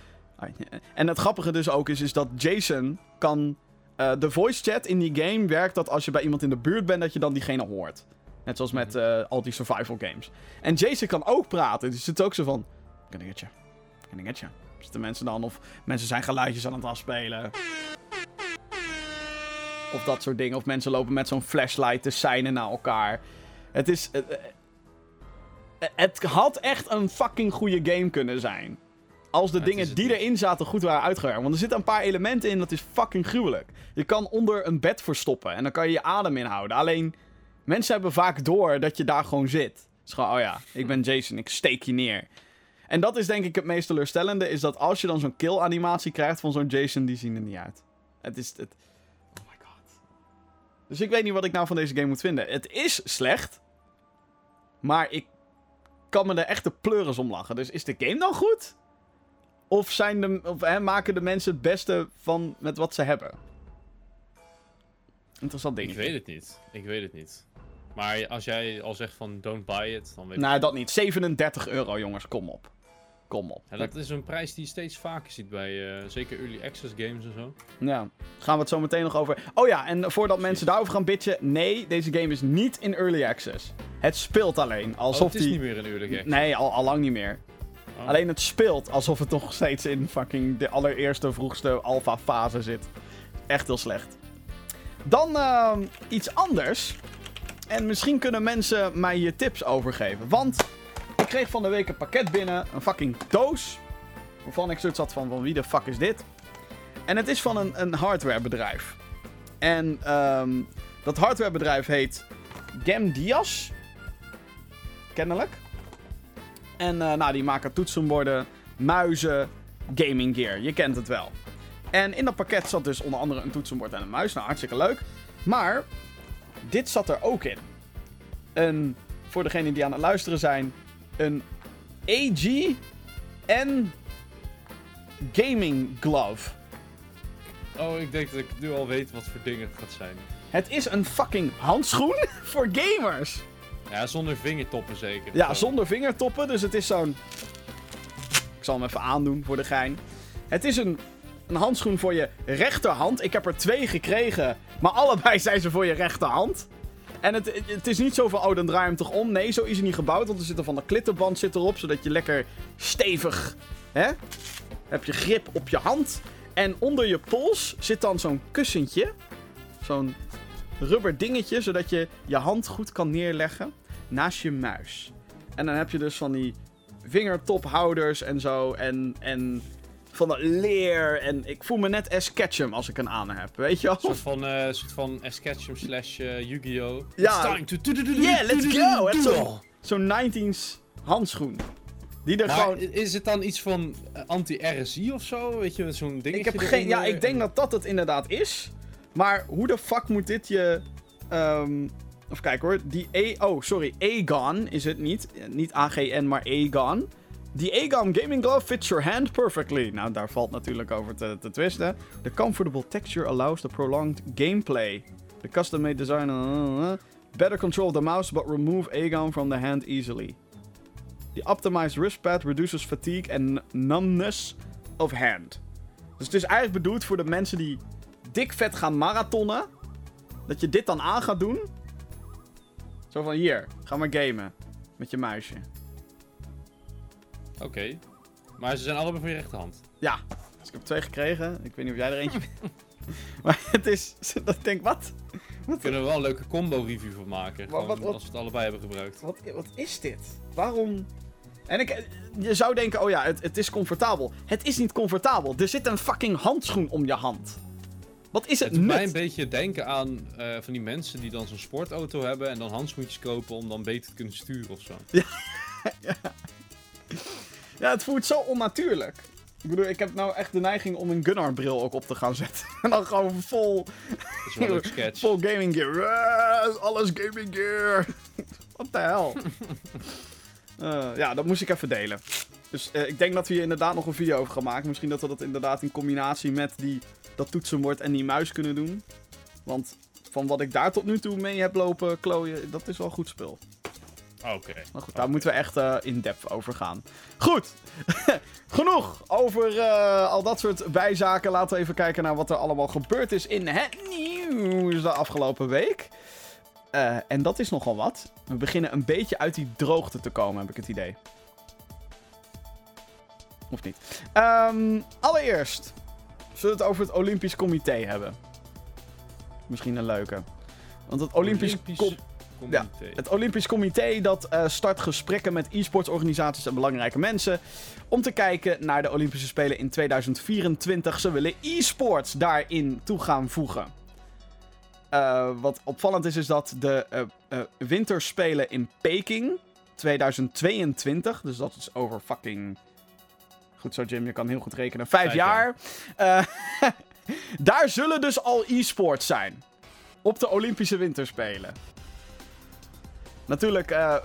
en het grappige dus ook is, is dat Jason kan... eh, de voice chat in die game werkt dat als je bij iemand in de buurt bent, dat je dan diegene hoort. Net zoals met eh, al die survival games. En Jason kan ook praten. Dus het is ook zo van... Ik? Kan ik het je? Zitten mensen dan of mensen zijn geluidjes aan het afspelen. Of dat soort dingen. Of mensen lopen met zo'n flashlight te seinen naar elkaar. Het is... eh, eh, het had echt een fucking goede game kunnen zijn. Als de Ja, dingen die niet. erin zaten goed waren uitgewerkt. Want er zitten een paar elementen in, dat is fucking gruwelijk. Je kan onder een bed verstoppen en dan kan je je adem inhouden. Alleen, mensen hebben vaak door dat je daar gewoon zit. Het is gewoon, oh ja, ik ben Jason, ik steek je neer. En dat is denk ik het meest teleurstellende, is dat als je dan zo'n kill animatie krijgt van zo'n Jason, die zien er niet uit. Het is, het... Dus ik weet niet wat ik nou van deze game moet vinden. Het is slecht, maar ik kan me er echt de pleuris om lachen. Dus is de game dan goed? Of, zijn de, of hè, maken de mensen het beste van met wat ze hebben? Interessant ding. Ik weet het niet. Ik weet het niet. Maar als jij al zegt van don't buy it, dan weet Nou, ik dat niet. 37 euro, jongens. Kom op. Kom op. Ja, dat is een prijs die je steeds vaker ziet bij eh, zeker early access games en zo. Ja, gaan we het zo meteen nog over. Oh ja, en voordat mensen daarover gaan bitchen. Nee, deze game is niet in early access. Het speelt alleen. Oh, Alsof het is die... niet meer een early access. Nee, al, al lang niet meer. Oh. Alleen het speelt alsof het nog steeds in fucking de allereerste, vroegste alpha fase zit. Echt heel slecht. Dan ehm, iets anders. En misschien kunnen mensen mij hier tips over geven. Want ik kreeg van de week een pakket binnen. Een fucking doos. Waarvan ik zoiets had van, van wie de fuck is dit? En het is van een, een hardwarebedrijf. En ehm, dat hardwarebedrijf heet Gemdias. Kennelijk. En eh, nou, die maken toetsenborden, muizen, gaming gear. Je kent het wel. En in dat pakket zat dus onder andere een toetsenbord en een muis. Nou, hartstikke leuk. Maar dit zat er ook in. Een, voor degenen die aan het luisteren zijn, een AG en gaming glove. Oh, ik denk dat ik nu al weet wat voor dingen het gaat zijn. Het is een fucking handschoen voor gamers. Ja, zonder vingertoppen zeker. Ja, Zo. zonder vingertoppen. Dus het is zo'n. Ik zal hem even aandoen voor de gein. Het is een, een handschoen voor je rechterhand. Ik heb er twee gekregen. Maar allebei zijn ze voor je rechterhand. En het, het is niet zo van, oh, dan draai je hem toch om. Nee, zo is hij niet gebouwd. Want er zit er van de klittenband zit erop. Zodat je lekker stevig. Hè? Heb je grip op je hand. En onder je pols zit dan zo'n kussentje. Zo'n rubber dingetje, zodat je je hand goed kan neerleggen naast je muis. En dan heb je dus van die vingertophouders en zo. En, en van dat leer. En ik voel me net as Ketchum als ik een aan heb. Weet je wel? Een soort van, eh soort van Sketchum slash eh, Yu-Gi-Oh! Ja. It's time to Yeah, let's go! Zo'n zo'n 19s handschoen. Die er Maar gewoon... is het dan iets van eh, anti-RSI of zo? Weet je, zo'n dingetje Ik heb geen... Ja, ik denk dat dat het inderdaad is. Maar hoe de fuck moet dit je... ehm even kijken hoor. Die E... Oh, sorry. Aegon is het niet. Niet AGN, maar Aegon. Die Aegon Gaming Glove fits your hand perfectly. Nou, daar valt natuurlijk over te, te twisten. The comfortable texture allows the prolonged gameplay. The custom-made design... uh, better control the mouse, but remove Aegon from the hand easily. The optimized wrist pad reduces fatigue and numbness of hand. Dus het is eigenlijk bedoeld voor de mensen die dik vet gaan marathonnen. Dat je dit dan aan gaat doen. Zo van hier, ga maar gamen. Met je muisje. Oké. Maar ze zijn allebei voor je rechterhand. Ja, dus ik heb twee gekregen. Ik weet niet of jij er eentje maar het is... Dat ik denk, wat? Daar kunnen we wel een leuke combo-review van maken. Wat- wat- wat- Als we het allebei hebben gebruikt. Wat, wat is dit? Waarom... En ik, je zou denken, oh ja, het, het is comfortabel. Het is niet comfortabel. Er zit een fucking handschoen om je hand. Wat is het, Het doet mij een beetje denken aan eh, van die mensen die dan zo'n sportauto hebben en dan handschoentjes kopen om dan beter te kunnen sturen of zo. Ja, het voelt zo onnatuurlijk. Ik bedoel, ik heb nou echt de neiging om een Gunnar-bril ook op te gaan zetten. en dan gewoon vol, Dat is wel een leuk sketch. vol gaming gear. Ah, alles gaming gear. Wat de hel. Eh, ja, dat moest ik even delen. Dus eh, ik denk dat we hier inderdaad nog een video over gaan maken. Misschien dat we dat inderdaad in combinatie met die, dat toetsenbord en die muis kunnen doen. Want van wat ik daar tot nu toe mee heb lopen klooien, dat is wel goed spul. Oké. Maar goed, daar moeten we echt eh, in depth over gaan. Goed, genoeg over eh, al dat soort bijzaken. Laten we even kijken naar wat er allemaal gebeurd is in het nieuws de afgelopen week. Eh, en dat is nogal wat. We beginnen een beetje uit die droogte te komen, heb ik het idee. Of niet? Ehm, allereerst zullen we het over het Olympisch Comité hebben. Misschien een leuke. Want het Olympisch, Com- Comité. het Olympisch Comité dat eh, start gesprekken met e-sportsorganisaties en belangrijke mensen. Om te kijken naar de Olympische Spelen in 2024. Ze willen e-sports daarin toe gaan voegen. Eh, wat opvallend is, is dat de eh, winterspelen in Peking 2022, dus dat is over fucking. Goed zo, Jim, je kan heel goed rekenen. Vijf, Vijf jaar. Eh, daar zullen dus al e-sports zijn. Op de Olympische Winterspelen. Natuurlijk eh, eh,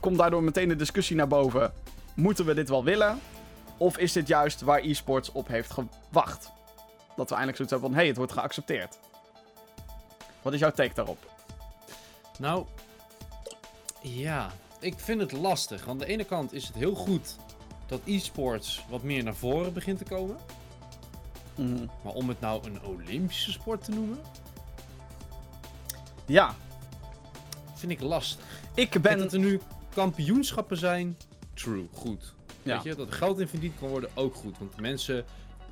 komt daardoor meteen de discussie naar boven. Moeten we dit wel willen? Of is dit juist waar e-sports op heeft gewacht? Dat we eindelijk zoiets hebben van, hé, hey, het wordt geaccepteerd. Wat is jouw take daarop? Nou, ja, ik vind het lastig. Want aan de ene kant is het heel goed dat e-sports wat meer naar voren begint te komen. Mhm. Maar om het nou een Olympische sport te noemen, Ja, vind ik lastig. ik ben... dat er nu kampioenschappen zijn, true, goed. Ja. Weet je, dat er geld in verdiend kan worden, ook goed. Want mensen,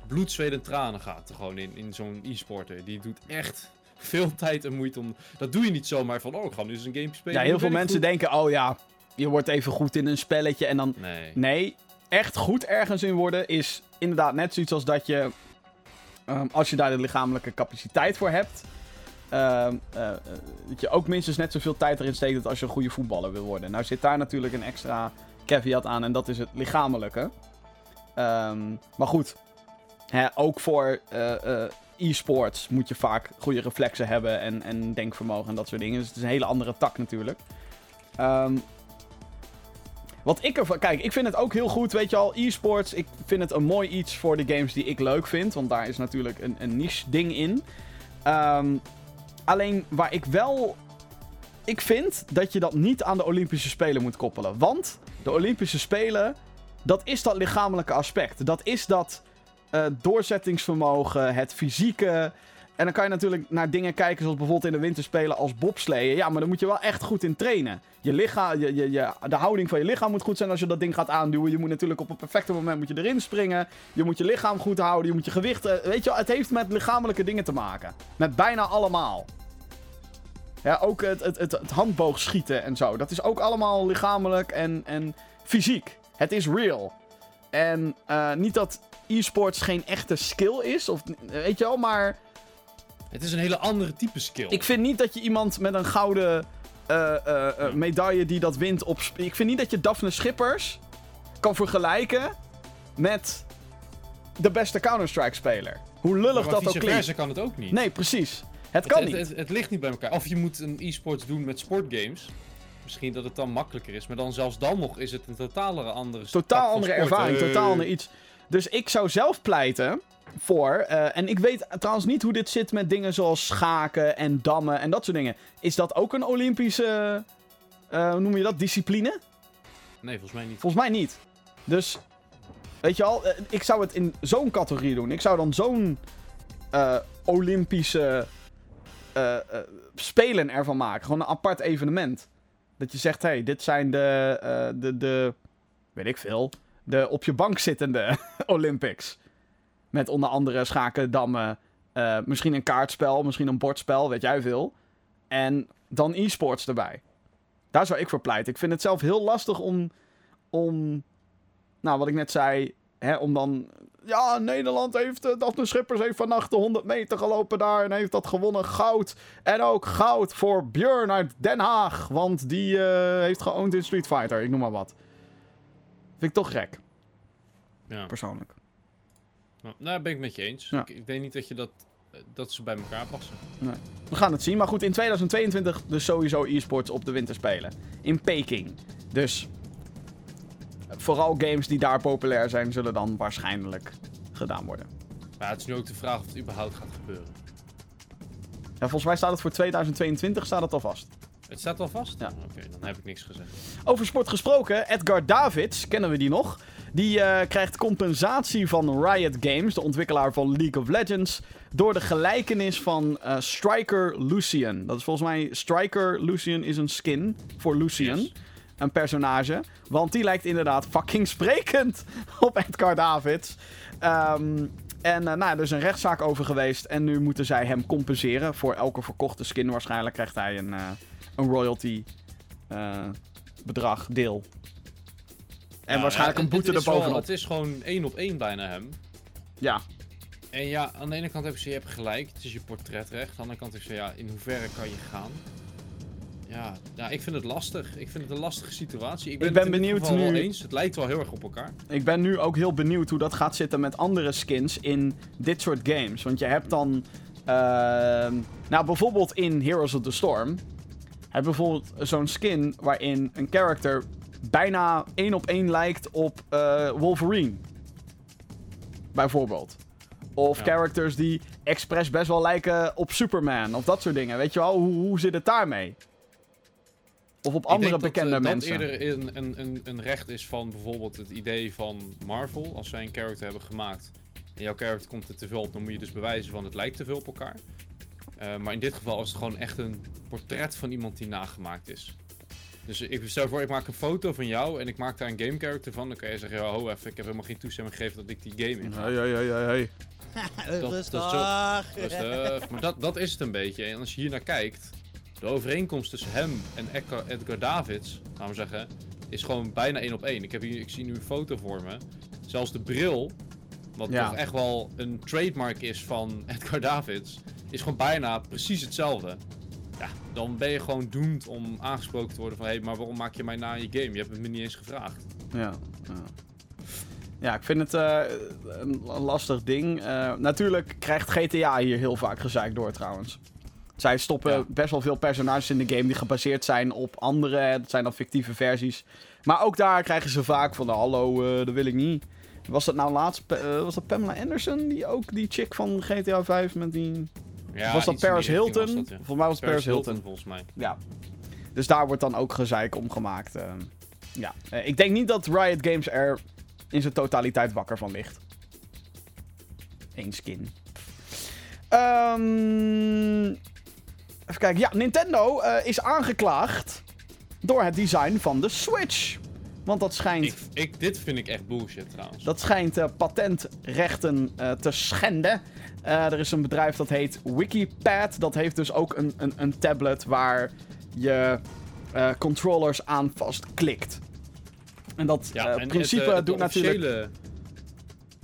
bloed, zweet en tranen gaat er gewoon in, in zo'n e-sporter. Die doet echt veel tijd en moeite om... Dat doe je niet zomaar van, oh, ik ga nu eens een game spelen. Ja, heel veel mensen goed. denken, oh ja, je wordt even goed in een spelletje en dan... Nee. Nee, echt goed ergens in worden is inderdaad net zoiets als dat je, ehm, als je daar de lichamelijke capaciteit voor hebt, ehm, eh, eh, dat je ook minstens net zoveel tijd erin steekt als je een goede voetballer wil worden. Nou zit daar natuurlijk een extra caveat aan en dat is het lichamelijke. Ehm, maar goed, hè, ook voor eh, e-sports moet je vaak goede reflexen hebben en, en denkvermogen en dat soort dingen. Dus het is een hele andere tak natuurlijk. Ehm, wat ik ervan... Kijk, ik vind het ook heel goed, weet je al, e-sports. Ik vind het een mooi iets voor de games die ik leuk vind. Want daar is natuurlijk een, een niche ding in. Ehm, alleen waar ik wel... Ik vind dat je dat niet aan de Olympische Spelen moet koppelen. Want de Olympische Spelen, dat is dat lichamelijke aspect. Dat is dat eh, doorzettingsvermogen, het fysieke... En dan kan je natuurlijk naar dingen kijken zoals bijvoorbeeld in de winterspelen als bobsleeën. Ja, maar daar moet je wel echt goed in trainen. Je lichaam, je, je, je, de houding van je lichaam moet goed zijn als je dat ding gaat aanduwen. Je moet natuurlijk op het perfecte moment moet je erin springen. Je moet je lichaam goed houden. Je moet je gewicht... eh, Weet je wel, het heeft met lichamelijke dingen te maken. Met bijna allemaal. Ja, ook het, het, het, het handboogschieten en zo. Dat is ook allemaal lichamelijk en, en fysiek. Het is real. En eh, niet dat e-sports geen echte skill is, of weet je wel, maar Het is een hele andere type skill. ik vind niet dat je iemand met een gouden eh, eh, eh, medaille die dat wint op. Ik vind niet dat je Daphne Schippers kan vergelijken met de beste Counter-Strike speler. Hoe lullig maar dat ook klinkt. versa kan het ook niet. Nee, precies. Het kan het, niet. Het, het ligt niet bij elkaar. Of je moet een e-sports doen met sportgames. Misschien dat het dan makkelijker is. Maar dan zelfs dan nog is het een totale andere Totaal andere sport. ervaring, totaal ander iets. Dus ik zou zelf pleiten voor. eh, en ik weet trouwens niet hoe dit zit met dingen zoals schaken en dammen en dat soort dingen. Is dat ook een Olympische. eh, hoe noem je dat? Discipline? Nee, volgens mij niet. Volgens mij niet. Dus. Weet je al, eh, ik zou het in zo'n categorie doen. Ik zou dan zo'n Olympische spelen ervan maken. Gewoon een apart evenement. Dat je zegt, hé, hey, dit zijn de, de, de, weet ik veel, de op je bank zittende Olympics. Met onder andere schaken, dammen, eh, misschien een kaartspel, misschien een bordspel, weet jij veel. En dan e-sports erbij. Daar zou ik voor pleiten. Ik vind het zelf heel lastig om, om nou, wat ik net zei, hè, om dan... Ja, Nederland heeft, uh, Daphne Schippers heeft vannacht de 100 meter gelopen daar en heeft dat gewonnen. Goud. En ook goud voor Björn uit Den Haag, want die eh, heeft geowned in Street Fighter, ik noem maar wat. Vind ik toch gek, Ja. persoonlijk. Nou, daar ben ik met je eens. Ja. Ik, ik denk niet dat, je dat, eh, dat ze bij elkaar passen. We gaan het zien. Maar goed, in 2022 dus sowieso e-sports op de winterspelen. In Peking. Dus vooral games die daar populair zijn, zullen dan waarschijnlijk gedaan worden. Maar het is nu ook de vraag of het überhaupt gaat gebeuren. Ja, volgens mij staat het voor 2022 staat het al vast. Het staat al vast? Ja. Oké, dan heb ik niks gezegd. Over sport gesproken, Edgar Davids, kennen we die nog? Die eh, krijgt compensatie van Riot Games, de ontwikkelaar van League of Legends, door de gelijkenis van eh, Striker Lucian. Dat is volgens mij, Striker Lucian is een skin voor Lucian, Yes. een personage. Want die lijkt inderdaad fucking sprekend op Edgar Davids. Ehm, en eh, nou, er is een rechtszaak over geweest en nu moeten zij hem compenseren. Voor elke verkochte skin waarschijnlijk krijgt hij een, een royalty eh, bedrag, deel. En Ja, waarschijnlijk ja, een boete wel- erbovenop. Het is gewoon één op één bijna hem. Ja, En ja, aan de ene kant heb ik ze, je hebt gelijk, het is je portretrecht. Aan de andere kant heb ik ze, ja, in hoeverre kan je gaan? Ja, ja, ik vind het lastig. Ik vind het een lastige situatie. Ik ben, Ik benieuwd wel nu- eens. Het lijkt wel heel erg op elkaar. ik ben nu ook heel benieuwd hoe dat gaat zitten met andere skins in dit soort games. Want je hebt dan... ehm, nou, bijvoorbeeld in Heroes of the Storm... heb bijvoorbeeld zo'n skin waarin een character bijna één op één lijkt op eh, Wolverine. Bijvoorbeeld. Of Ja. characters die expres best wel lijken op Superman. Of dat soort dingen. Weet je wel, hoe, hoe zit het daarmee? Of op Ik andere dat, bekende eh, mensen. Dat eerder een, een, een, een recht is van bijvoorbeeld het idee van Marvel. Als zij een character hebben gemaakt en jouw character komt er te veel op, dan moet je dus bewijzen van het lijkt te veel op elkaar. Eh, maar in dit geval is het gewoon echt een portret van iemand die nagemaakt is. Dus ik stel voor, ik maak een foto van jou en ik maak daar een game character van. Dan kan je zeggen, ja, ho even, ik heb helemaal geen toestemming gegeven dat ik die game in ga. Hey, hey, hey, hey, hey. dat is zo- Rustig. Maar dat, dat is het een beetje. En als je hier naar kijkt, de overeenkomst tussen hem en Edgar, Edgar Davids, gaan we zeggen, is gewoon bijna één op één. Ik, heb hier, ik zie nu een foto voor me. Zelfs de bril, wat Ja. toch echt wel een trademark is van Edgar Davids, is gewoon bijna precies hetzelfde. Ja, dan ben je gewoon doomed om aangesproken te worden van, hé, hey, maar waarom maak je mij na in je game? Je hebt het me niet eens gevraagd. Ja, ja. ja, ik vind het eh, een lastig ding. Eh, natuurlijk krijgt GTA hier heel vaak gezeik door trouwens. Zij stoppen Ja. best wel veel personages in de game die gebaseerd zijn op andere. Dat zijn dan fictieve versies. Maar ook daar krijgen ze vaak van, hallo, eh, dat wil ik niet. Was dat nou laatst, eh, was dat Pamela Anderson? Die ook die chick van GTA 5 met die... Ja, was dat Paris Hilton? was dat, ja. Volgens mij was het Paris, Hilton. volgens mij. Ja. Dus daar wordt dan ook gezeik om gemaakt. eh. ja. Eh, ik denk niet dat Riot Games er in zijn totaliteit wakker van ligt. Eén skin. Ehm, even kijken. Ja, Nintendo is aangeklaagd door het design van de Switch. Want dat schijnt, Ik, ik, dit vind ik echt bullshit trouwens. dat schijnt eh, patentrechten eh, te schenden. Eh, er is een bedrijf dat heet Wikipad. Dat heeft dus ook een, een, een tablet waar je controllers aan vastklikt. En dat Ja, en principe doet natuurlijk...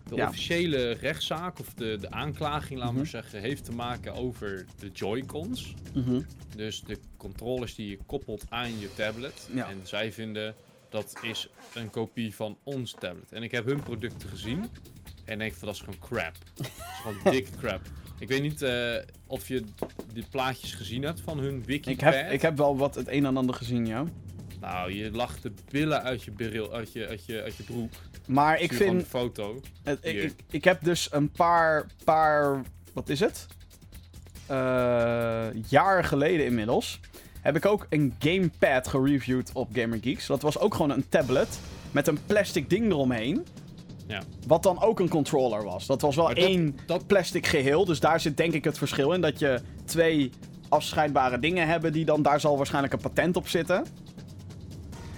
De Ja. officiële rechtszaak, of de, de aanklaging, laat Mhm. maar zeggen, heeft te maken over de Joy-Cons. Mhm. Dus de controllers die je koppelt aan je tablet. Ja. En zij vinden dat is een kopie van ons tablet. En ik heb hun producten gezien. En denk van dat is gewoon crap. Dat is gewoon dikke crap. Ik weet niet eh, of je die plaatjes gezien hebt van hun wiki Ik, heb, ik heb wel wat het een en ander gezien, ja. Nou, je lacht de billen uit je, bril, uit je, uit je, uit je broek. Maar ik vind... foto. Het- ik, ik, ik heb dus een paar, paar wat is het? Eh jaar geleden inmiddels. Heb ik ook een gamepad gereviewd op GamerGeeks. Dat was ook gewoon een tablet met een plastic ding eromheen. Ja. Wat dan ook een controller was. Dat was wel dat- één dat- plastic geheel. Dus daar zit denk ik het verschil in. Dat je twee afscheidbare dingen hebben die dan... Daar zal waarschijnlijk een patent op zitten.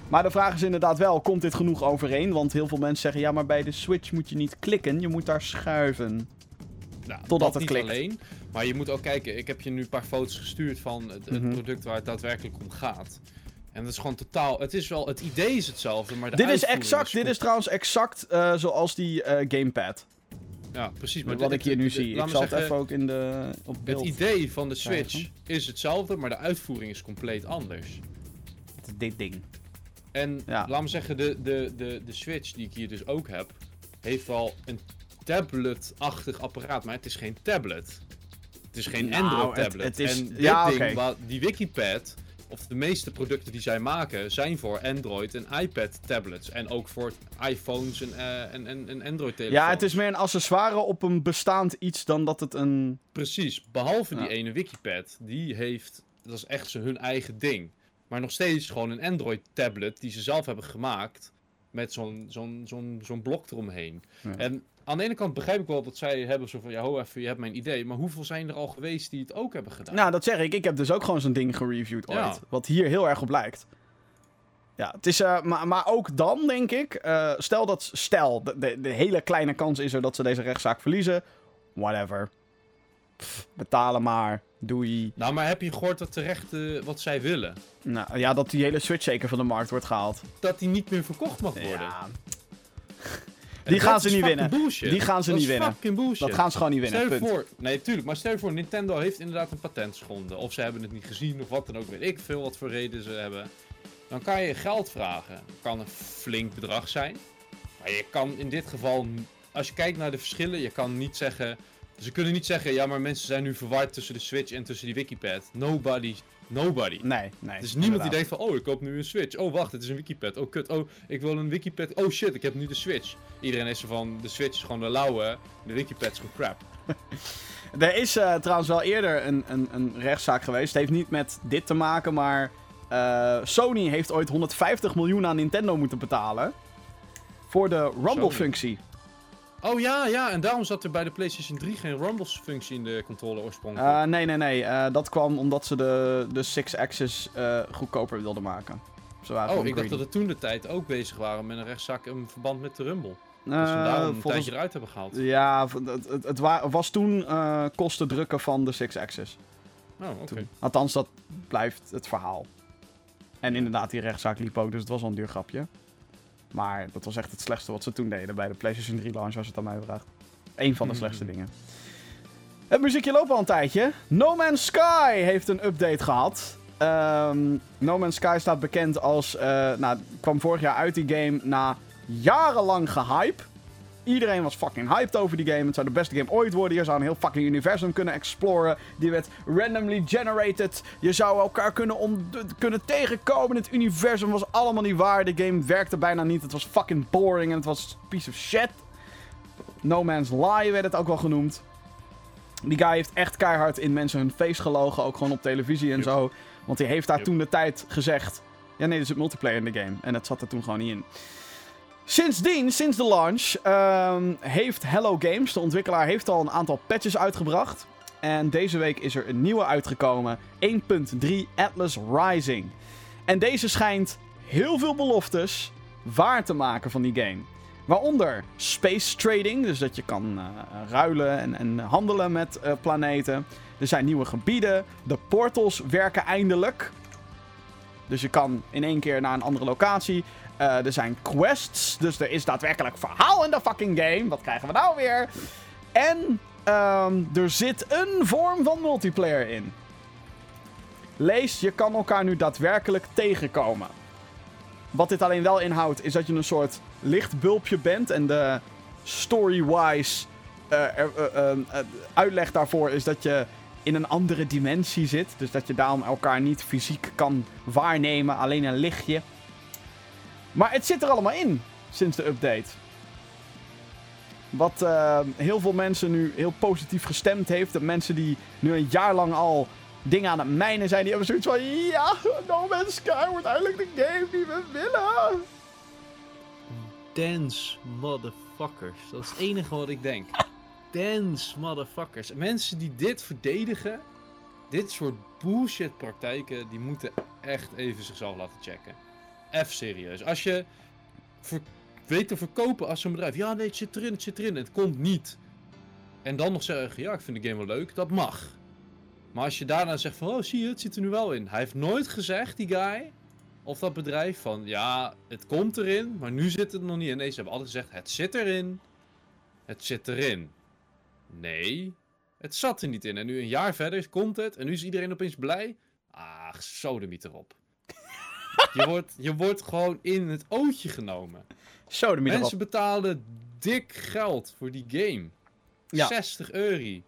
Maar de vraag is inderdaad wel, komt dit genoeg overeen? Want heel veel mensen zeggen, ja, maar bij de Switch moet je niet klikken. Je moet daar schuiven. Nou, Totdat dat het niet klikt. alleen. Maar je moet ook kijken. Ik heb je nu een paar foto's gestuurd van het, het Mhm. product waar het daadwerkelijk om gaat. En dat is gewoon totaal. Het is wel. Het idee is hetzelfde, maar de Dit is exact, dit is trouwens exact eh, zoals die eh, gamepad. Ja, precies. Maar wat dit- ik hier nu zie. Ik zal het even ook in de, op Het idee van de Switch krijgen. is hetzelfde, maar de uitvoering is compleet anders. Dit ding. En Ja. laat me zeggen, de, de, de, de Switch die ik hier dus ook heb, heeft wel een tablet-achtig apparaat, maar het is geen tablet. Het is geen Nou, Android-tablet. het- het is- en dit ja, ding, wat- die Wikipad, of de meeste producten die zij maken, zijn voor Android en iPad-tablets. En ook voor iPhones en, eh, en, en, en Android-telefoons. Ja, het is meer een accessoire op een bestaand iets dan dat het een... Precies, behalve die ene Wikipad, die heeft, dat is echt hun eigen ding. Maar nog steeds gewoon een Android-tablet die ze zelf hebben gemaakt, met zo'n zo'n zo'n zo'n blok eromheen. Ja. En aan de ene kant begrijp ik wel dat zij hebben zo van, ja, ho even, je hebt mijn idee. Maar hoeveel zijn er al geweest die het ook hebben gedaan? Nou, dat zeg ik. Ik heb dus ook gewoon zo'n ding gereviewd ooit. Ja. Wat hier heel erg op lijkt. Ja, het is... eh, maar, maar ook dan, denk ik... eh, stel dat... Stel, de, de, de hele kleine kans is er dat ze deze rechtszaak verliezen. Whatever. Pff, betalen maar. Doei. Nou, maar heb je gehoord dat terecht wat zij willen? Nou, ja, dat die hele Switch zeker van de markt wordt gehaald. Dat die niet meer verkocht mag worden. Ja, Die gaan ze niet winnen. Die gaan ze niet winnen. dat gaan ze gewoon niet winnen. Stel je voor, nee, tuurlijk, maar stel je voor, Nintendo heeft inderdaad een patent geschonden. Of ze hebben het niet gezien, of wat dan ook, weet ik veel wat voor reden ze hebben. Dan kan je geld vragen. kan een flink bedrag zijn. Maar je kan in dit geval, als je kijkt naar de verschillen, je kan niet zeggen. Ze kunnen niet zeggen, ja, maar mensen zijn nu verward tussen de Switch en tussen die Wikipad. Nobody, nobody. Nee, nee. Er is niemand die denkt van, oh, ik koop nu een Switch. Oh, wacht, het is een Wikipad. Oh, kut. Oh, ik wil een Wikipad. Oh, shit, ik heb nu de Switch. Iedereen is zo van, de Switch is gewoon de lauwe. De Wikipad is gewoon crap. Er is eh, trouwens wel eerder een, een, een rechtszaak geweest. Het heeft niet met dit te maken, maar eh, Sony heeft ooit 150 miljoen aan Nintendo moeten betalen. Voor de Rumble-functie. Oh ja, ja, en daarom zat er bij de PlayStation 3 geen Rumbles-functie in de controller oorspronkelijk. Eh, nee, nee, nee. eh, dat kwam omdat ze de, de Six Axis eh, goedkoper wilden maken. Ze waren oh, ik dacht dat we toen de tijd ook bezig waren met een rechtszaak in verband met de Rumble. Dus daarom een tijdje eruit hebben gehaald. Ja, het, het, het wa- was toen kosten drukken van de Six Axis. Oh, oké. Althans, dat blijft het verhaal. En inderdaad, die rechtszaak liep ook, dus het was wel een duur grapje. Maar dat was echt het slechtste wat ze toen deden bij de PlayStation 3 launch, als het aan mij vraagt. Eén van de Mhm. slechtste dingen. Het muziekje loopt al een tijdje. No Man's Sky heeft een update gehad. Ehm, no Man's Sky staat bekend als... eh, nou, kwam vorig jaar uit die game na jarenlang gehype. Iedereen was fucking hyped over die game. Het zou de beste game ooit worden. Je zou een heel fucking universum kunnen exploren. Die werd randomly generated. Je zou elkaar kunnen, kunnen tegenkomen. Het universum was allemaal niet waar. De game werkte bijna niet. Het was fucking boring en het was een piece of shit. No Man's Lie werd het ook wel genoemd. Die guy heeft echt keihard in mensen hun face gelogen. Ook gewoon op televisie en Yep. zo. Want hij heeft daar Yep. toen de tijd gezegd... Ja, nee, er zit multiplayer in de game. En dat zat er toen gewoon niet in. Sindsdien, sinds de launch, ehm, heeft Hello Games, de ontwikkelaar, heeft al een aantal patches uitgebracht. En deze week is er een nieuwe uitgekomen. 1.3 Atlas Rising. En deze schijnt heel veel beloftes waar te maken van die game. Waaronder space trading, dus dat je kan uh, ruilen en, en, handelen met uh, planeten. Er zijn nieuwe gebieden. De portals werken eindelijk. Dus je kan in één keer naar een andere locatie. Uh, er zijn quests, dus er is daadwerkelijk verhaal in de fucking game. Wat krijgen we nou weer? En um, er zit een vorm van multiplayer in. Lees, je kan elkaar nu daadwerkelijk tegenkomen. Wat dit alleen wel inhoudt, is dat je een soort lichtbulpje bent. En de story-wise uh, uh, uitleg daarvoor is dat je in een andere dimensie zit. Dus dat je daarom elkaar niet fysiek kan waarnemen, alleen een lichtje. Maar het zit er allemaal in sinds de update. Wat uh, heel veel mensen nu heel positief gestemd heeft. De mensen die nu een jaar lang al dingen aan het mijnen zijn, die hebben zoiets van... Ja, No Man's Sky wordt eindelijk de game die we willen. Dance motherfuckers. Dat is het enige wat ik denk. Dance motherfuckers. Mensen die dit verdedigen, dit soort bullshit praktijken, die moeten echt even zichzelf laten checken. F serieus. Als je weet te verkopen als een bedrijf, ja nee, het zit erin, het zit erin, het komt niet. En dan nog zeggen, ja, ik vind de game wel leuk, dat mag. Maar als je daarna zegt van, oh zie je, het zit er nu wel in. Hij heeft nooit gezegd, die guy, of dat bedrijf, van ja, het komt erin, maar nu zit het nog niet in. Nee, ze hebben altijd gezegd, het zit erin, het zit erin. Nee, het zat er niet in. En nu een jaar verder komt het en nu is iedereen opeens blij. Ah, sodemiet erop. Je, wordt, je wordt gewoon in het ootje genomen. Sodemiet Mensen betaalden dik geld voor die game. Ja. 60 euro.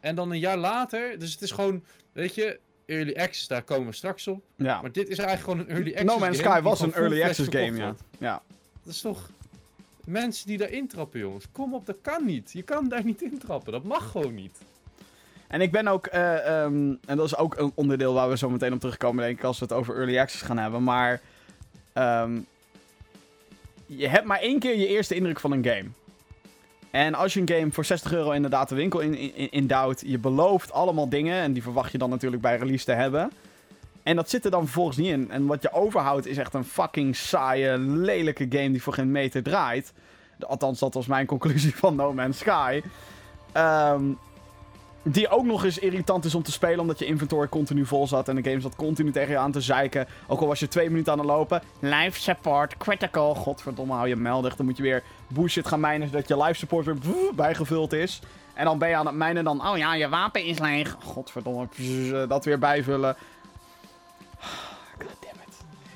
En dan een jaar later, dus het is gewoon, weet je, early access, daar komen we straks op. Ja. Maar dit is eigenlijk gewoon een early access No Man's game Sky was een early access game, ja. ja. Dat is toch... Mensen die daar intrappen, jongens. Kom op, dat kan niet. Je kan daar niet intrappen. Dat mag gewoon niet. En ik ben ook, uh, um, en dat is ook een onderdeel waar we zo meteen op terugkomen, denk ik, als we het over early access gaan hebben. Maar um, je hebt maar één keer je eerste indruk van een game. En als je een game voor 60 euro inderdaad de winkel in, in, in je belooft allemaal dingen, en die verwacht je dan natuurlijk bij release te hebben. En dat zit er dan vervolgens niet in. En wat je overhoudt is echt een fucking saaie, lelijke game die voor geen meter draait. Althans, dat was mijn conclusie van No Man's Sky. Um, die ook nog eens irritant is om te spelen, omdat je inventory continu vol zat. En de game zat continu tegen je aan te zeiken. Ook al was je twee minuten aan het lopen. Life support, critical. Godverdomme, hou je meldig. Dan moet je weer bullshit gaan mijnen, zodat je life support weer bijgevuld is. En dan ben je aan het mijnen dan, oh ja, je wapen is leeg. Godverdomme, dat weer bijvullen.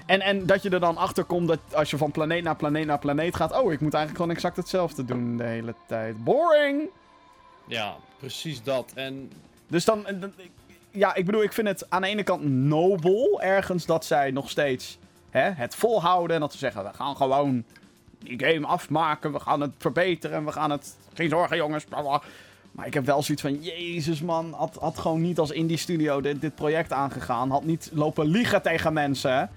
En, en dat je er dan achter komt dat als je van planeet naar planeet naar planeet gaat. Oh, ik moet eigenlijk gewoon exact hetzelfde doen de hele tijd. Boring! Ja, precies dat. En... Dus dan. Ja, ik bedoel, ik vind het aan de ene kant nobel ergens dat zij nog steeds hè, het volhouden. En dat ze zeggen: we gaan gewoon die game afmaken. We gaan het verbeteren. We gaan het. Geen zorgen, jongens. Maar ik heb wel zoiets van: Jezus, man. Had, had gewoon niet als indie studio dit, dit project aangegaan. Had niet lopen liegen tegen mensen.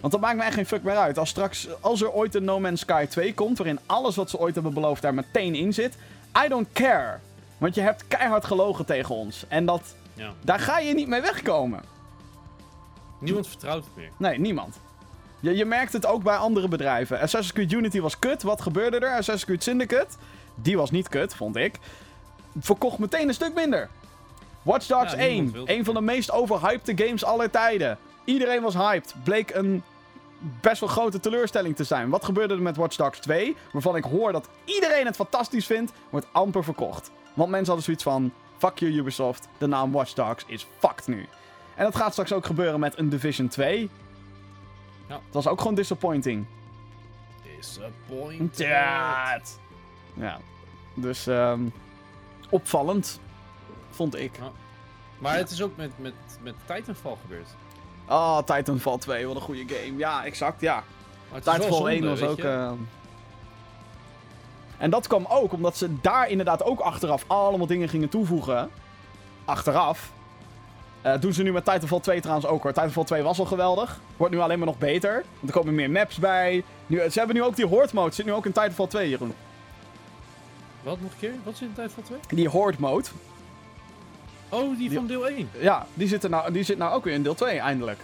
Want dat maakt echt geen fuck meer uit. Als straks, als er ooit een No Man's Sky 2 komt, waarin alles wat ze ooit hebben beloofd daar meteen in zit. I don't care. Want je hebt keihard gelogen tegen ons. En dat, ja. daar ga je niet mee wegkomen. Niemand vertrouwt het meer. Nee, niemand. Je, je merkt het ook bij andere bedrijven. Assassin's Creed Unity was kut. Wat gebeurde er? Assassin's Creed Syndicate, die was niet kut, vond ik. Verkocht meteen een stuk minder. Watch Dogs ja, 1, een van de meest overhyped games aller tijden. Iedereen was hyped. Bleek een best wel grote teleurstelling te zijn. Wat gebeurde er met Watch Dogs 2? Waarvan ik hoor dat iedereen het fantastisch vindt, wordt amper verkocht. Want mensen hadden zoiets van: fuck you Ubisoft, de naam Watch Dogs is fucked nu. En dat gaat straks ook gebeuren met een Division 2. Ja. Dat was ook gewoon disappointing. Disappointed. Ja. Dus um, opvallend, vond ik. Ja. Maar het is ook met, met, met Titanfall gebeurd. Oh, Titanfall 2, wat een goede game. Ja, exact, ja. Titanfall 1 was ook... Uh... En dat kwam ook omdat ze daar inderdaad ook achteraf allemaal dingen gingen toevoegen. Achteraf. Uh, doen ze nu met Titanfall 2 trouwens ook hoor. Titanfall 2 was al geweldig. Wordt nu alleen maar nog beter. Want er komen meer maps bij. Nu, ze hebben nu ook die Horde mode. Zit nu ook in Titanfall 2, Jeroen. Wat nog een keer? Wat zit in Titanfall 2? Die Horde mode. Oh, die, die, van deel 1? Ja, die zit, er nou, die zit nou ook weer in deel 2 eindelijk.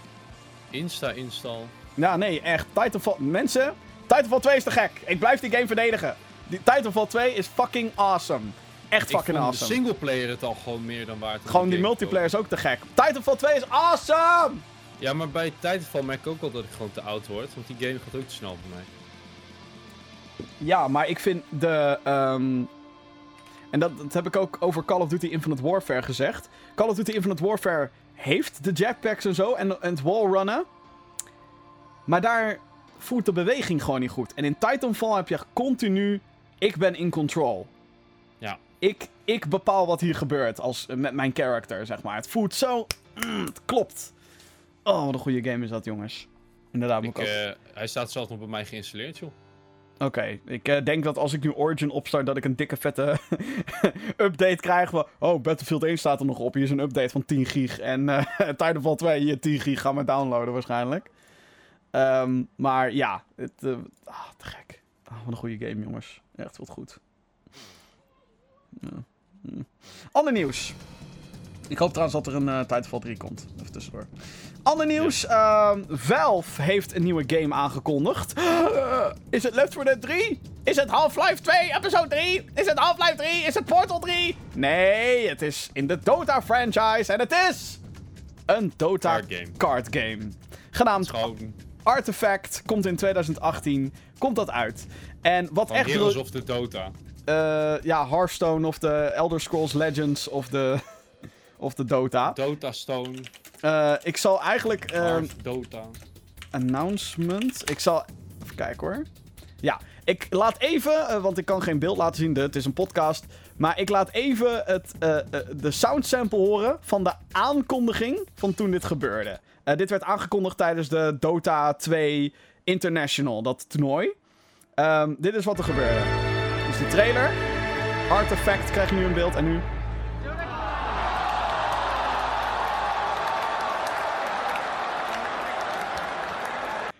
Insta-install. Ja, nee, echt. Titanfall... Mensen, Titanfall 2 is te gek. Ik blijf die game verdedigen. Die Titanfall 2 is fucking awesome. Echt Ik fucking vond awesome. de singleplayer het al gewoon meer dan waard. Gewoon die multiplayer is ook te gek. Titanfall 2 is awesome! Ja, maar bij Titanfall merk ik ook al dat ik gewoon te oud word. Want die game gaat ook te snel voor mij. Ja, maar ik vind de. ehm, en dat, dat heb ik ook over Call of Duty Infinite Warfare gezegd. Call of Duty Infinite Warfare heeft de jetpacks en zo en, en het wallrunnen. Maar daar voert de beweging gewoon niet goed. En in Titanfall heb je continu. Ik ben in control. Ja. Ik, ik bepaal wat hier gebeurt als, met mijn character, zeg maar. Het voelt zo. mm, het klopt. Oh, wat een goede game is dat, jongens. Inderdaad, Ik, ook. eh, hij staat zelfs nog bij mij geïnstalleerd, joh. Oké, ik eh, denk dat als ik nu Origin opstart, dat ik een dikke vette update krijg van... Oh, Battlefield 1 staat er nog op. Hier is een update van 10 gig. En eh Titanfall 2, hier 10 gig. Ga maar downloaden waarschijnlijk. Ehm, maar ja, het, eh, ah, te gek. Ah, wat een goede game, jongens. Echt wat goed. Ja. Hm. Ander nieuws. Ik hoop trouwens dat er een eh Titanfall 3 komt. Even tussendoor. Ander nieuws. ehm, Valve heeft een nieuwe game aangekondigd. Is het Left 4 Dead 3? Is het Half-Life 2 episode 3? Is het Half-Life 3? Is het Portal 3? Nee, het is in de Dota franchise. En het is een Dota Card game. card game. Genaamd Gewoon Artifact. Komt in 2018. Komt dat uit. En wat van echt... Heroes of the Dota. eh, ja, Hearthstone of de Elder Scrolls Legends of de, of de Dota. Dota Stone. Eh, ik zal eigenlijk... Hearth Dota. announcement. Ik zal. Even kijken hoor. Ja, ik laat even, want ik kan geen beeld laten zien, de- het is een podcast. Maar ik laat even het, de soundsample horen van de aankondiging van toen dit gebeurde. Eh, dit werd aangekondigd tijdens de Dota 2 International, dat toernooi. Ehm, dit is wat er gebeurde. Dus de trailer. Artifact krijg je nu in beeld en nu.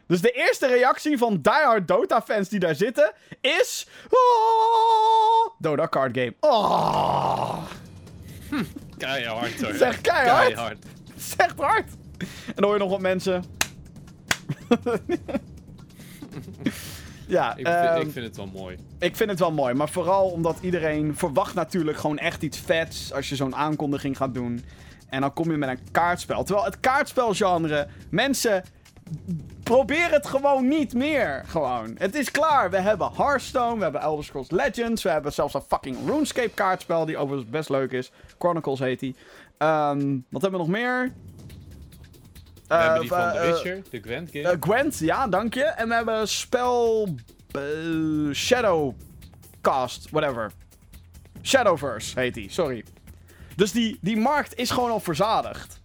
Dus de eerste reactie van diehard Dota-fans die daar zitten is... Oh, Dota card game. Oh, Keihard hoor. Zeg keihard. Keihard. zegt hard. En dan hoor je nog wat mensen... ja, Ik, ehm, vind, ik vind het wel mooi. ik vind het wel mooi. Maar vooral omdat iedereen verwacht natuurlijk gewoon echt iets vets als je zo'n aankondiging gaat doen. En dan kom je met een kaartspel. Terwijl het kaartspelgenre, mensen, probeer het gewoon niet meer. Gewoon. Het is klaar. We hebben Hearthstone, we hebben Elder Scrolls Legends, we hebben zelfs een fucking RuneScape kaartspel die overigens best leuk is. Chronicles heet die. Ehm, wat hebben we nog meer? We hebben die Eh, van The eh, Witcher, de Gwent game. eh, Gwent, ja, dank je. En we hebben spel... eh, Shadowcast, whatever. Shadowverse heet die, sorry. Dus die, die markt is gewoon al verzadigd.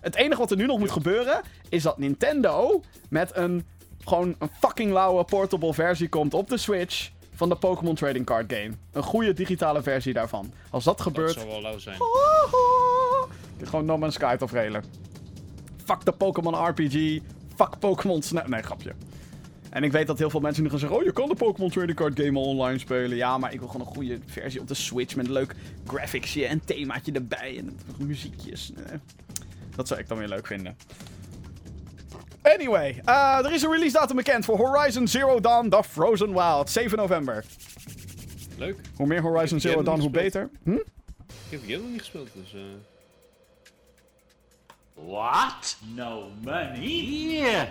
Het enige wat er nu nog moet gebeuren... is dat Nintendo met een... gewoon een fucking lauwe portable versie komt op de Switch... van de Pokémon Trading Card Game. Een goede digitale versie daarvan. Als dat dat gebeurt... zou wel lauw zijn. Gewoon No Man's Sky afrelen. Fuck de Pokémon RPG. Fuck Pokémon Snap. Nee, grapje. En ik weet dat heel veel mensen nu gaan zeggen: Oh, je kan de Pokémon Trading Card Game al online spelen. Ja, maar ik wil gewoon een goede versie op de Switch. Met een leuk graphicsje en themaatje erbij. En muziekjes. Dat zou ik dan weer leuk vinden. Anyway, eh, er is een release datum bekend voor Horizon Zero Dawn The Frozen Wild. 7 november. Leuk. Hoe meer Horizon Zero Dawn, hoe beter. Hm? Ik heb die nog niet gespeeld, dus... eh, What? No money? Yeah.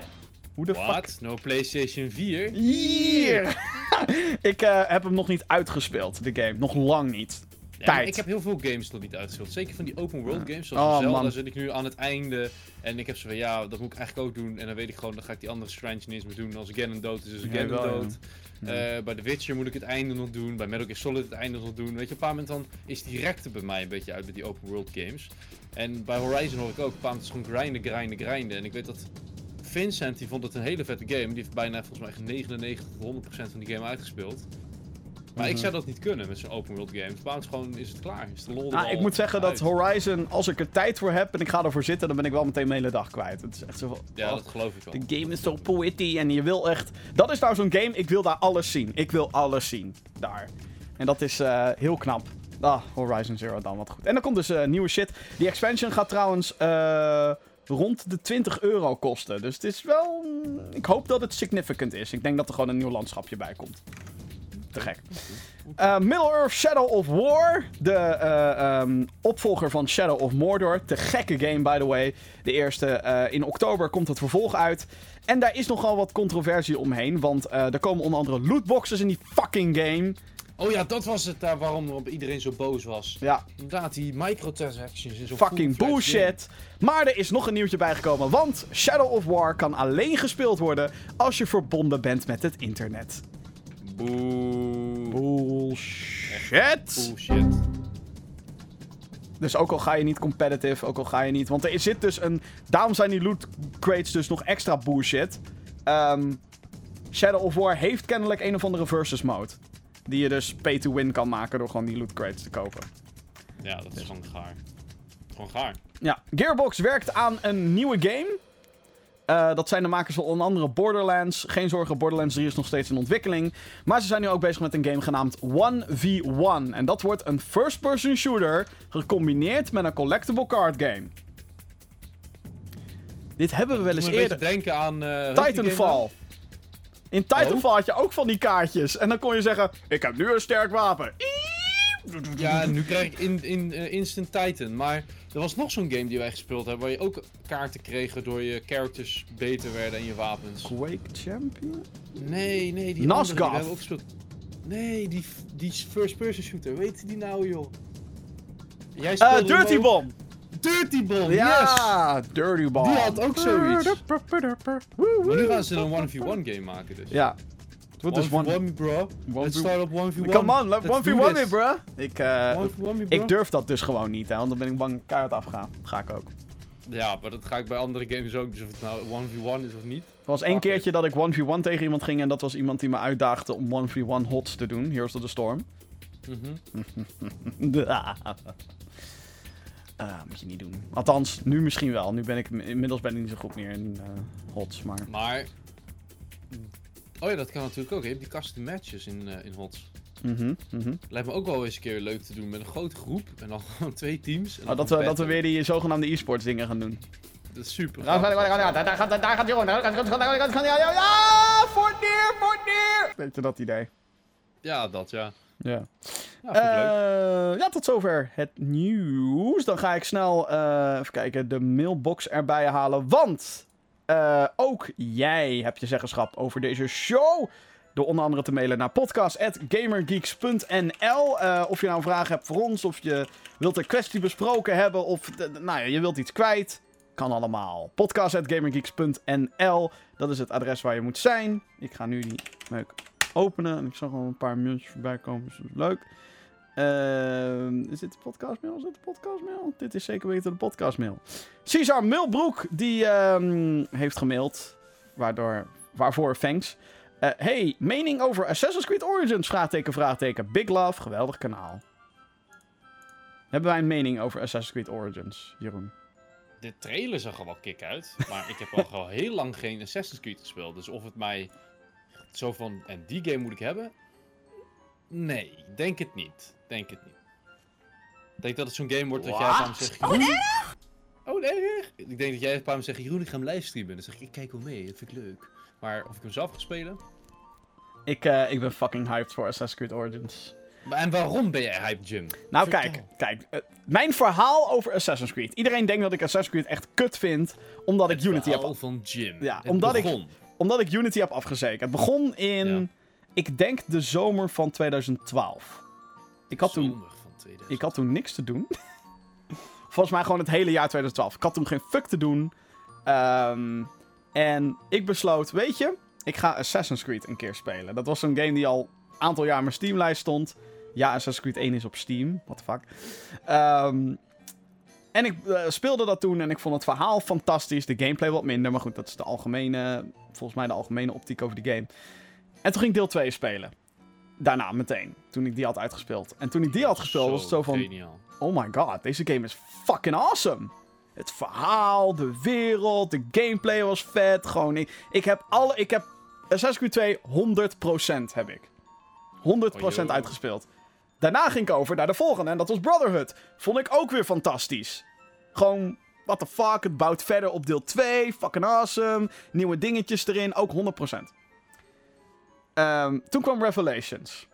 Hoe de fuck? No PlayStation 4? Hier! ik eh, heb hem nog niet uitgespeeld, de game. Nog lang niet. Tijd. ik heb heel veel games nog niet uitgespeeld. Zeker van die open world games. Zoals Oh, Zelda man. zit ik nu aan het einde. En ik heb zo van, ja, dat moet ik eigenlijk ook doen. En dan weet ik gewoon, dan ga ik die andere shrines niet eens meer doen. Als Ganon dood is, is Ganon ja. dood. Eh, bij The Witcher moet ik het einde nog doen. Bij Metal Gear Solid het einde nog doen. Weet je, op een paar moment dan is die bij mij een beetje uit met die open world games. En bij Horizon hoor ik ook, op een paar moment is gewoon grinden, grinden, grinden. En ik weet dat Vincent, die vond het een hele vette game. Die heeft bijna volgens mij echt 99 tot 100% van die game uitgespeeld. Maar ik Mhm. zou dat niet kunnen met zo'n open world game. Moment gewoon is het klaar. Is de lol Nou, ik moet zeggen dat. Horizon, als ik er tijd voor heb en ik ga ervoor zitten, dan ben ik wel meteen mijn hele dag kwijt. Het is echt zo van, Ja, oh, dat geloof ik wel. De game is zo poëtisch en je wil echt... Dat is nou zo'n game, ik wil daar alles zien. Ik wil alles zien, daar. En dat is eh, heel knap. Ah, Horizon Zero dan, wat goed. En dan komt dus eh, nieuwe shit. Die expansion gaat trouwens eh, rond de 20 euro kosten. Dus het is wel ik hoop dat het significant is. Ik denk dat er gewoon een nieuw landschapje bij komt. Te gek. Uh, Middle-earth Shadow of War. De uh, um, opvolger van Shadow of Mordor. Te gekke game, by the way. De eerste. Uh, in oktober komt het vervolg uit. En daar is nogal wat controversie omheen. Want er komen onder andere lootboxes in die fucking game. Oh ja, dat was het daar waarom iedereen zo boos was. Ja. Inderdaad, die microtransactions en zo. Fucking bullshit. Maar er is nog een nieuwtje bijgekomen. Want Shadow of War kan alleen gespeeld worden als je verbonden bent met het internet. Boe. Bullshit. Bullshit. Dus ook al ga je niet competitive, ook al ga je niet... Want er zit dus een... Daarom zijn die loot crates dus nog extra bullshit. Um, Shadow of War heeft kennelijk een of andere versus mode. Die je dus pay to win kan maken door gewoon die loot crates te kopen. Ja, dat is gewoon gaar. Gewoon gaar. Ja, Gearbox werkt aan een nieuwe game. Uh, dat zijn de makers van onder andere Borderlands. Geen zorgen, Borderlands 3 is nog steeds in ontwikkeling. Maar ze zijn nu ook bezig met een game genaamd 1v1. En dat wordt een first-person shooter gecombineerd met een collectible card game. Dit hebben we wel eens eerder. denken aan uh, Titanfall. In Titanfall oh? had je ook van die kaartjes. En dan kon je zeggen: Ik heb nu een sterk wapen. Ja, nu krijg ik in, in, uh, Instant Titan. Maar er was nog zo'n game die wij gespeeld hebben. Waar je ook kaarten kreeg waardoor je characters beter werden en je wapens. Quake Champion? Nee, nee. Die die hebben ook gespeeld. Nee, die, die first person shooter. Weet je die nou, joh? Jij uh, Dirty Bomb! Dirty Bomb, ja, yes! Dirty Bomb. Die had ook zoiets. Maar nu gaan ze een 1v1 game maken dus. Ja. Dus one, one bro. One Let's start op 1v1. Come on, let 1v1 me, bro. Ik, uh, me, ik durf dat dus gewoon niet, hè, want dan ben ik bang keihard afgaan. ga ik ook. Ja, maar dat ga ik bij andere games ook. Dus of het nou 1v1 is of niet. Er was één keertje dat ik 1v1 tegen iemand ging en dat was iemand die me uitdaagde om 1v1 hots te doen. Heroes of the Storm. Mm uh, moet je niet doen. Althans, nu misschien wel. Nu ben ik, inmiddels ben ik niet zo goed meer in uh, hots, maar... Maar Oh ja, dat kan natuurlijk ook. Je hebt die custom matches in, uh, in HOTS. Mhm, mhm. Lijkt me ook wel eens een keer leuk te doen met een grote groep en dan gewoon twee teams. En oh, dat, we, dat we weer die zogenaamde e-sports dingen gaan doen. Dat is super. Daar gaat, daar gaat, Jeroen. Daar gaat, ja, Fortnite, Fortnite. Weet je dat idee? Ja, dat ja. Ja. Ja, uh, ja, tot zover het nieuws. Dan ga ik snel uh, even kijken, de mailbox erbij halen. Want uh, ook jij hebt je zeggenschap over deze show. Door onder andere te mailen naar podcast.gamergeeks.nl. Uh, of je nou vragen hebt voor ons, of je wilt een kwestie besproken hebben, of nou ja, je wilt iets kwijt. Kan allemaal. Podcast.gamergeeks.nl. Dat is het adres waar je moet zijn. Ik ga nu die meuk openen. En ik zag al een paar mailtjes voorbij komen, dus dat is leuk. Uh, is dit de podcastmail? Is dit de podcastmail? Dit is zeker weten de podcastmail. Cesar Milbroek, die um, heeft gemaild. Waardoor, waarvoor thanks. Uh, hey, mening over Assassin's Creed Origins? Vraagteken, vraagteken. Big love, geweldig kanaal. Hebben wij een mening over Assassin's Creed Origins, Jeroen? De trailer zag er wel kick uit. Maar ik heb al heel lang geen Assassin's Creed gespeeld. Dus of het mij zo van, en die game moet ik hebben? Nee, denk het niet. Denk het niet. Ik denk dat het zo'n game wordt dat jij van zegt... Oh, nee! Oh, nee! Ik denk dat jij een paar me zegt, Jeroen, ik ga hem livestreamen. Dan zeg ik, ik kijk wel mee, dat vind ik leuk. Maar of ik hem zelf ga spelen? Ik, uh, ik ben fucking hyped voor Assassin's Creed Origins. Maar en waarom ben jij hyped, Jim? Nou, kijk, kijk. Uh, mijn verhaal over Assassin's Creed. Iedereen denkt dat ik Assassin's Creed echt kut vind, omdat het ik Unity heb... Het van Jim. Ja, omdat ik, omdat ik Unity heb afgezekerd. Het begon in... Ja ik denk de zomer van 2012. Ik had, toen, ik had toen niks te doen. Volgens mij gewoon het hele jaar 2012. Ik had toen geen fuck te doen. Um, en ik besloot, weet je, ik ga Assassin's Creed een keer spelen. Dat was zo'n game die al een aantal jaar in mijn Steamlijst stond. Ja, Assassin's Creed 1 is op Steam. What the fuck. Um, en ik uh, speelde dat toen en ik vond het verhaal fantastisch. De gameplay wat minder, maar goed, dat is de algemene, volgens mij de algemene optiek over de game. En toen ging ik deel 2 spelen. Daarna meteen. Toen ik die had uitgespeeld. En toen ik die had gespeeld, was het zo van... Geniaal. Oh my god, deze game is fucking awesome. Het verhaal, de wereld, de gameplay was vet. Gewoon, ik, ik heb alle... Ik heb Assassin's Creed 2 100% heb ik. 100% uitgespeeld. Daarna ging ik over naar de volgende en dat was Brotherhood. Vond ik ook weer fantastisch. Gewoon what the fuck, het bouwt verder op deel 2, fucking awesome. Nieuwe dingetjes erin, ook 100%. Ehm, toen kwam Revelations.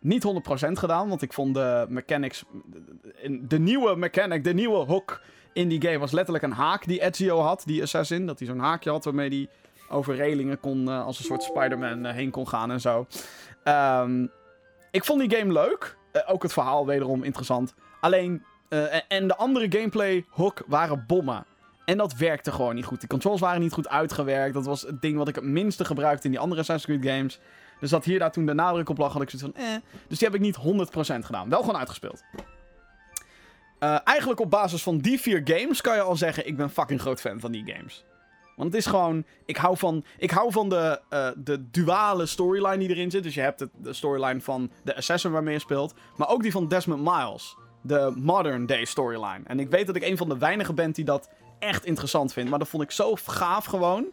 Niet 100% gedaan, want ik vond de mechanics... in- De nieuwe mechanic, de nieuwe hook in die game was letterlijk een haak die Ezio had, die assassin. Dat hij zo'n haakje had waarmee hij over relingen kon, eh, als een soort Spider-Man eh, heen kon gaan en zo. Ehm, ik vond die game leuk. Eh, ook het verhaal wederom interessant. Alleen, en- en de andere gameplay hook waren bommen. En dat werkte gewoon niet goed. Die controls waren niet goed uitgewerkt. Dat was het ding wat ik het minste gebruikte in die andere Assassin's Creed games. Dus dat hier daar toen de nadruk op lag, had ik zoiets van, eh. Dus die heb ik niet 100% gedaan. Wel gewoon uitgespeeld. Eh, eigenlijk op basis van die vier games kan je al zeggen, ik ben fucking groot fan van die games. Want het is gewoon, ik hou van, ik hou van de, eh, de duale storyline die erin zit. Dus je hebt het, de storyline van de assassin waarmee je speelt. Maar ook die van Desmond Miles. De modern day storyline. En ik weet dat ik een van de weinigen ben die dat echt interessant vindt. Maar dat vond ik zo gaaf gewoon.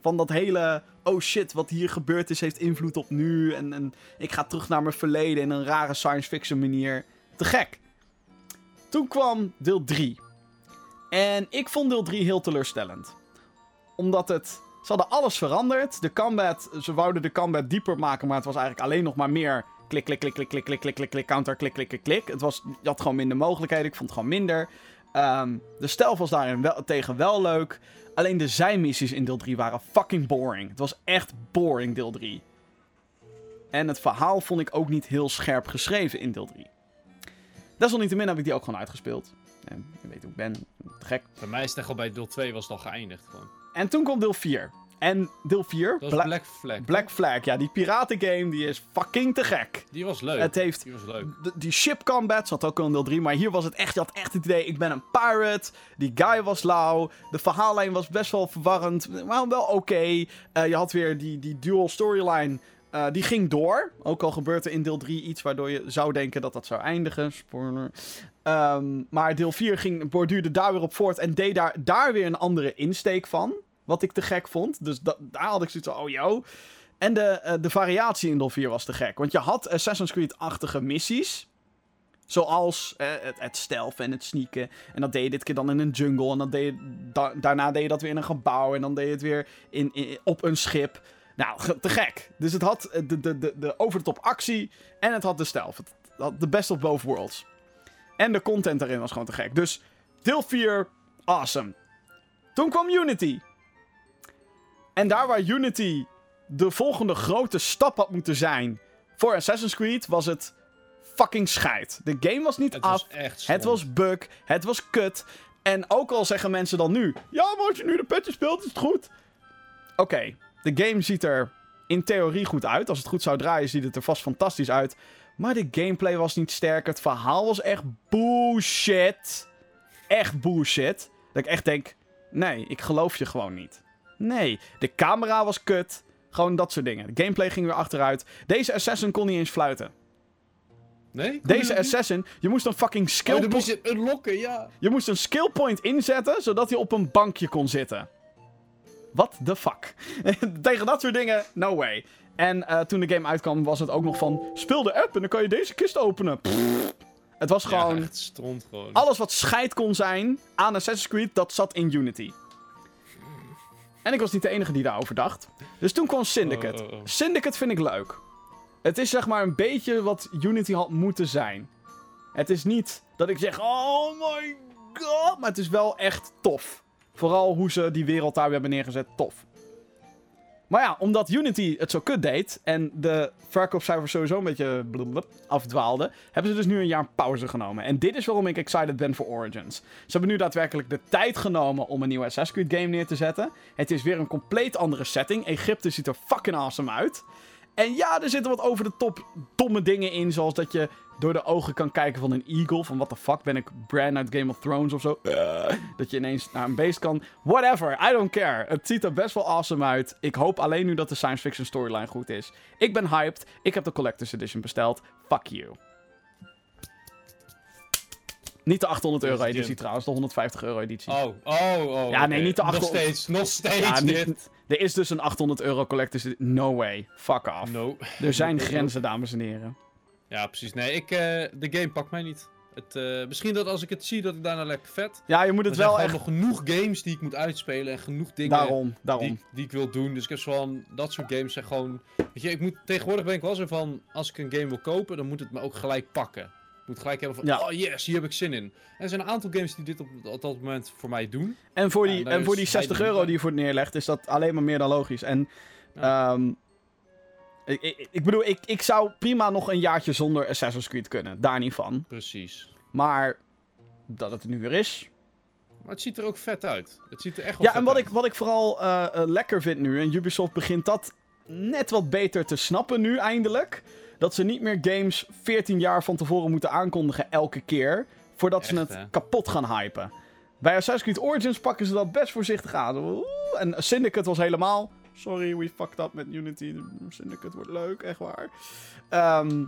Van dat hele, oh shit, wat hier gebeurd is, heeft invloed op nu. En, en ik ga terug naar mijn verleden in een rare science fiction manier. Te gek. Toen kwam deel 3. En ik vond deel 3 heel teleurstellend. Omdat het... Ze hadden alles veranderd. De combat... Ze wouden de combat dieper maken, maar het was eigenlijk alleen nog maar meer... Klik, klik, klik, klik, klik, klik, klik, klik, klik, counter, klik, klik, klik, klik. Het was, je had gewoon minder mogelijkheden. Ik vond het gewoon minder. Ehm, de stijl was daarin wel, tegen wel leuk. Alleen de zijmissies in deel 3 waren fucking boring. Het was echt boring, deel 3. En het verhaal vond ik ook niet heel scherp geschreven in deel 3. Desalniettemin heb ik die ook gewoon uitgespeeld. En je weet hoe ik ben. Gek. Bij mij is het echt al bij deel 2 was het al geëindigd gewoon. En toen komt deel 4. En deel 4, Dat was Bla- Black Flag. Black Flag. Ja, die piratengame, die is fucking te gek. Die was leuk. Het heeft Die was leuk. de- die ship combat zat ook al in deel 3, maar hier was het echt, je had echt het idee, ik ben een pirate. Die guy was lauw. De verhaallijn was best wel verwarrend, maar wel oké. Eh, je had weer die, die dual storyline, eh, die ging door. Ook al gebeurt er in deel 3 iets waardoor je zou denken dat dat zou eindigen. Spoiler. Ehm, maar deel 4 ging, borduurde daar weer op voort en deed daar, daar weer een andere insteek van. Wat ik te gek vond. Dus da- daar had ik zoiets van, oh yo. En de, eh, de variatie in deel 4 was te gek. Want je had Assassin's Creed-achtige missies. Zoals eh, het, het en het sneaken. En dat deed je dit keer dan in een jungle. En dan deed je, da- daarna deed je dat weer in een gebouw. En dan deed je het weer in, op een schip. Nou, te gek. Dus het had eh, de, de, de, de over-de-top actie. En het had de stealth. Het had de best of both worlds. En de content daarin was gewoon te gek. Dus deel 4, awesome. Toen kwam Unity. En daar waar Unity de volgende grote stap had moeten zijn voor Assassin's Creed, was het fucking scheid. De game was niet Het af. was. Het was bug. Het was kut. En ook al zeggen mensen dan nu... Ja, maar als je nu de patch speelt, is het goed. Oké, de game ziet er in theorie goed uit. Als het goed zou draaien, ziet het er vast fantastisch uit. Maar de gameplay was niet sterk. Het verhaal was echt bullshit. Echt bullshit. Dat ik echt denk... Nee, ik geloof je gewoon niet. Nee, de camera was kut. Gewoon dat soort dingen. De gameplay ging weer achteruit. Deze assassin kon niet eens fluiten. Nee? Deze assassin, je moest een fucking skill Oh, dan point... moest je unlocken, ja. Je moest een skill point inzetten, zodat hij op een bankje kon zitten. What the fuck? Tegen dat soort dingen, no way. En eh, toen de game uitkwam, was het ook nog van... Speel de app en dan kan je deze kist openen. Het was gewoon... Ja, echt stront gewoon. Alles wat scheid kon zijn aan Assassin's Creed, dat zat in Unity. En ik was niet de enige die daarover dacht. Dus toen kwam Syndicate. Oh, oh, oh. Syndicate vind ik leuk. Het is zeg maar een beetje wat Unity had moeten zijn. Het is niet dat ik zeg, oh my god, maar het is wel echt tof. Vooral hoe ze die wereld daar weer hebben neergezet, tof. Maar ja, omdat Unity het zo kut deed en de verkoopcijfers sowieso een beetje afdwaalden, hebben ze dus nu een jaar pauze genomen. En dit is waarom ik excited ben voor Origins. Ze hebben nu daadwerkelijk de tijd genomen om een nieuwe Assassin's Creed game neer te zetten. Het is weer een compleet andere setting. Egypte ziet er fucking awesome uit. En ja, er zitten wat over de top domme dingen in, zoals dat je door de ogen kan kijken van een eagle. Van what the fuck, ben ik Bran uit Game of Thrones of zo? Eh, dat je ineens naar een beest kan. Whatever, I don't care. Het ziet er best wel awesome uit. Ik hoop alleen nu dat de science fiction storyline goed is. Ik ben hyped. Ik heb de Collector's Edition besteld. Fuck you. Niet de 800 euro editie trouwens, de 150 euro editie. Oh, oh, oh. Ja, nee, niet de Nog 800 steeds, nog steeds Ja, niet- er is dus een 800 euro Collector's. No way. Fuck off. No. Er zijn grenzen, dames en heren. Ja, precies. Nee, ik, eh, de game pakt mij niet. Het, eh, misschien dat als ik het zie, dat ik daarna lekker vet. Ja, je moet Er het zijn wel echt... nog genoeg games die ik moet uitspelen en genoeg dingen Daarom, daarom. die, die ik wil doen. Dus ik heb zo'n, dat soort games zijn gewoon... Weet je, ik moet, tegenwoordig ben ik wel zo van, als ik een game wil kopen, dan moet het me ook gelijk pakken. Ik moet gelijk hebben van, Ja. oh yes, hier heb ik zin in. En er zijn een aantal games die dit op, op dat moment voor mij doen. En voor die, en voor die 60 hij euro die je voor het neerlegt, is dat alleen maar meer dan logisch. En Ja. ehm, ik, ik, ik bedoel, ik, ik zou prima nog een jaartje zonder Assassin's Creed kunnen. Daar niet van. Precies. Maar dat het nu weer is. Maar het ziet er ook vet uit. Het ziet er echt wel Ja, vet en wat uit. ik, wat ik vooral eh, eh, lekker vind nu, en Ubisoft begint dat net wat beter te snappen nu eindelijk. Dat ze niet meer games 14 jaar van tevoren moeten aankondigen elke keer. Voordat ze het hè? kapot gaan hypen. Bij Assassin's Creed Origins pakken ze dat best voorzichtig aan. Oeh, En Syndicate was helemaal. Sorry, we fucked up met Unity. Syndicate wordt leuk, echt waar. Ehm,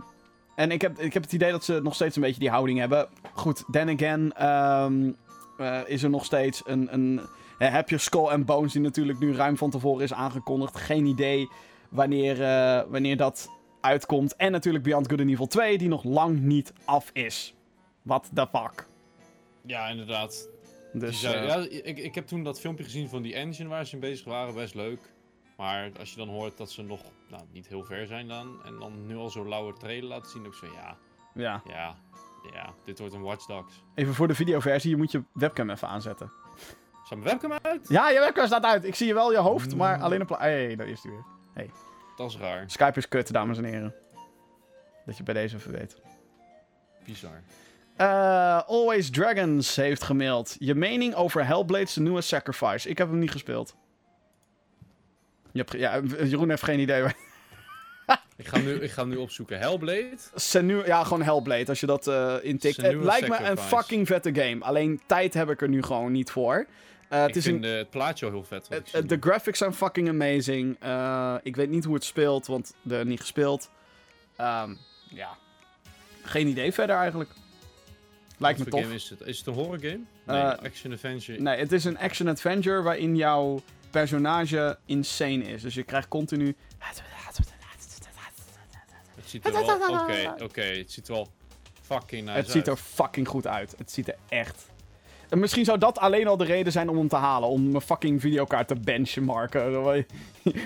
en ik heb, ik heb het idee dat ze nog steeds een beetje die houding hebben. Goed, then again ehm, eh, is er nog steeds een... een hè, heb je Skull and Bones, die natuurlijk nu ruim van tevoren is aangekondigd. Geen idee wanneer, eh, wanneer dat uitkomt. En natuurlijk Beyond Good and Evil 2, die nog lang niet af is. What the fuck. Ja, inderdaad. Dus, zei- eh, ja, ik, ik heb toen dat filmpje gezien van die engine waar ze in bezig waren, best leuk. Maar als je dan hoort dat ze nog nou, niet heel ver zijn dan, en dan nu al zo'n lauwe trailer laten zien, ook zo, ja, ja. ja, ja, dit wordt een Watch Dogs. Even voor de videoversie, je moet je webcam even aanzetten. Staat mijn webcam uit? Ja, je webcam staat uit. Ik zie je wel je hoofd, maar Mm. alleen een pla... Hey, daar is hij weer. Dat is raar. Skype is kut, dames en heren. Dat je bij deze even weet. Bizar. Eh, Always Dragons heeft gemaild. Je mening over Hellblade's The Newest Sacrifice. Ik heb hem niet gespeeld. Je hebt ge- ja, Jeroen heeft geen idee. Ik ga, nu, ik ga hem nu opzoeken. Hellblade? Senu ja, gewoon Hellblade, als je dat eh intikt. Het lijkt me een fucking vette game. Alleen tijd heb ik er nu gewoon niet voor. Eh, het ik is vind een, eh, het plaatje al heel vet. de graphics zijn fucking amazing. Eh, ik weet niet hoe het speelt, want er niet gespeeld. Ehm, ja. Geen idee verder eigenlijk. Lijkt me Wat tof. game is het? Is het een horror game? Nee, action adventure. Nee, het is een action-adventure waarin jouw personage insane is. Dus je krijgt continu... Het ziet er wel... Oké, oké. Het ziet er wel fucking nice het ziet er uit. fucking goed uit. Het ziet er echt... En misschien zou dat alleen al de reden zijn om hem te halen. Om mijn fucking videokaart te benchmarken.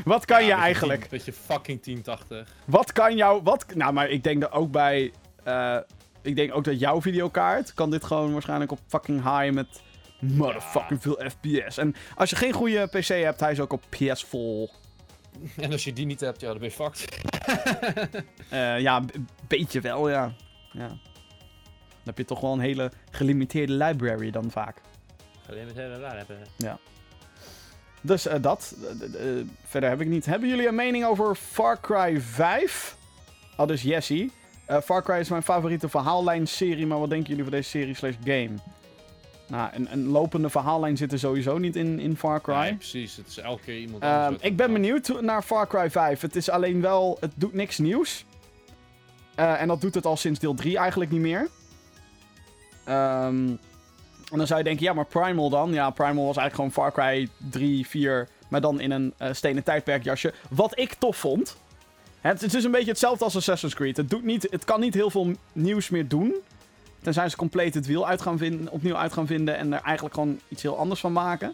Wat kan je eigenlijk? Een beetje fucking 1080. Wat kan jou... Wat, nou, maar ik denk dat ook bij... eh, ik denk ook dat jouw videokaart... kan dit gewoon waarschijnlijk op fucking high met... Motherfucking veel FPS. En als je geen goede PC hebt, hij is ook op PS4. En als je die niet hebt, ja, dan ben je fucked. Eh, ja, een beetje wel, ja. ja. Dan heb je toch wel een hele gelimiteerde library dan vaak. Dus eh, dat. Eh, eh, verder heb ik niet. Hebben jullie een mening over Far Cry 5? Oh, dus Jesse. Eh, Far Cry is mijn favoriete verhaallijn-serie, maar wat denken jullie van deze serie slash game? Nou, een, een lopende verhaallijn zit er sowieso niet in, in Far Cry. Nee, precies. Het is elke keer iemand Ehm, anders. ik ben benieuwd naar Far Cry 5. Het is alleen wel... Het doet niks nieuws. Eh, en dat doet het al sinds deel 3 eigenlijk niet meer. Ehm, en dan zou je denken, ja, maar Primal dan? Ja, Primal was eigenlijk gewoon Far Cry 3, 4... Maar dan in een eh, stenen tijdperkjasje. Wat ik tof vond. Het, het is een beetje hetzelfde als Assassin's Creed. Het, doet niet, het kan niet heel veel nieuws meer doen. Tenzij ze compleet het wiel uit gaan vinden, opnieuw uit gaan vinden. En er eigenlijk gewoon iets heel anders van maken.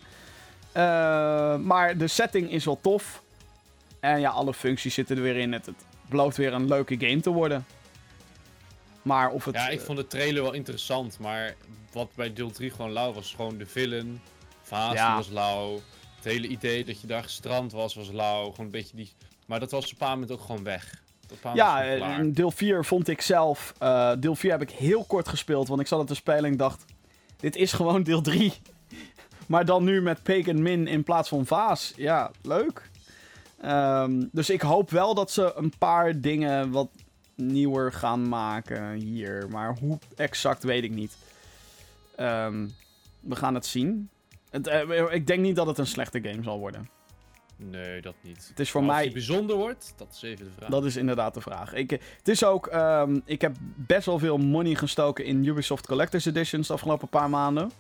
Eh, maar de setting is wel tof. En ja, alle functies zitten er weer in. Het, het belooft weer een leuke game te worden. Maar of het... Ja, ik vond de trailer wel interessant, maar wat bij deel 3 gewoon lauw was, gewoon de villain. Ja. was lauw. Het hele idee dat je daar gestrand was, was lauw. Gewoon een beetje die... Maar dat was op een bepaald moment ook gewoon weg. Op ja, eh, deel 4 vond ik zelf... eh, deel 4 heb ik heel kort gespeeld, want ik zat spelen en ik dacht... Dit is gewoon deel 3. maar dan nu met Pagan Min in plaats van Vaas. Ja, leuk. Ehm, dus ik hoop wel dat ze een paar dingen wat nieuwer gaan maken hier. Maar hoe exact weet ik niet. Ehm, we gaan het zien. Het, eh, ik denk niet dat het een slechte game zal worden. Nee, dat niet. Het is voor mij... Bijzonder wordt, dat is even de vraag. Dat is inderdaad de vraag. Ik, eh, het is ook, ehm, ik heb best wel veel money gestoken in Ubisoft Collector's Editions de afgelopen paar maanden.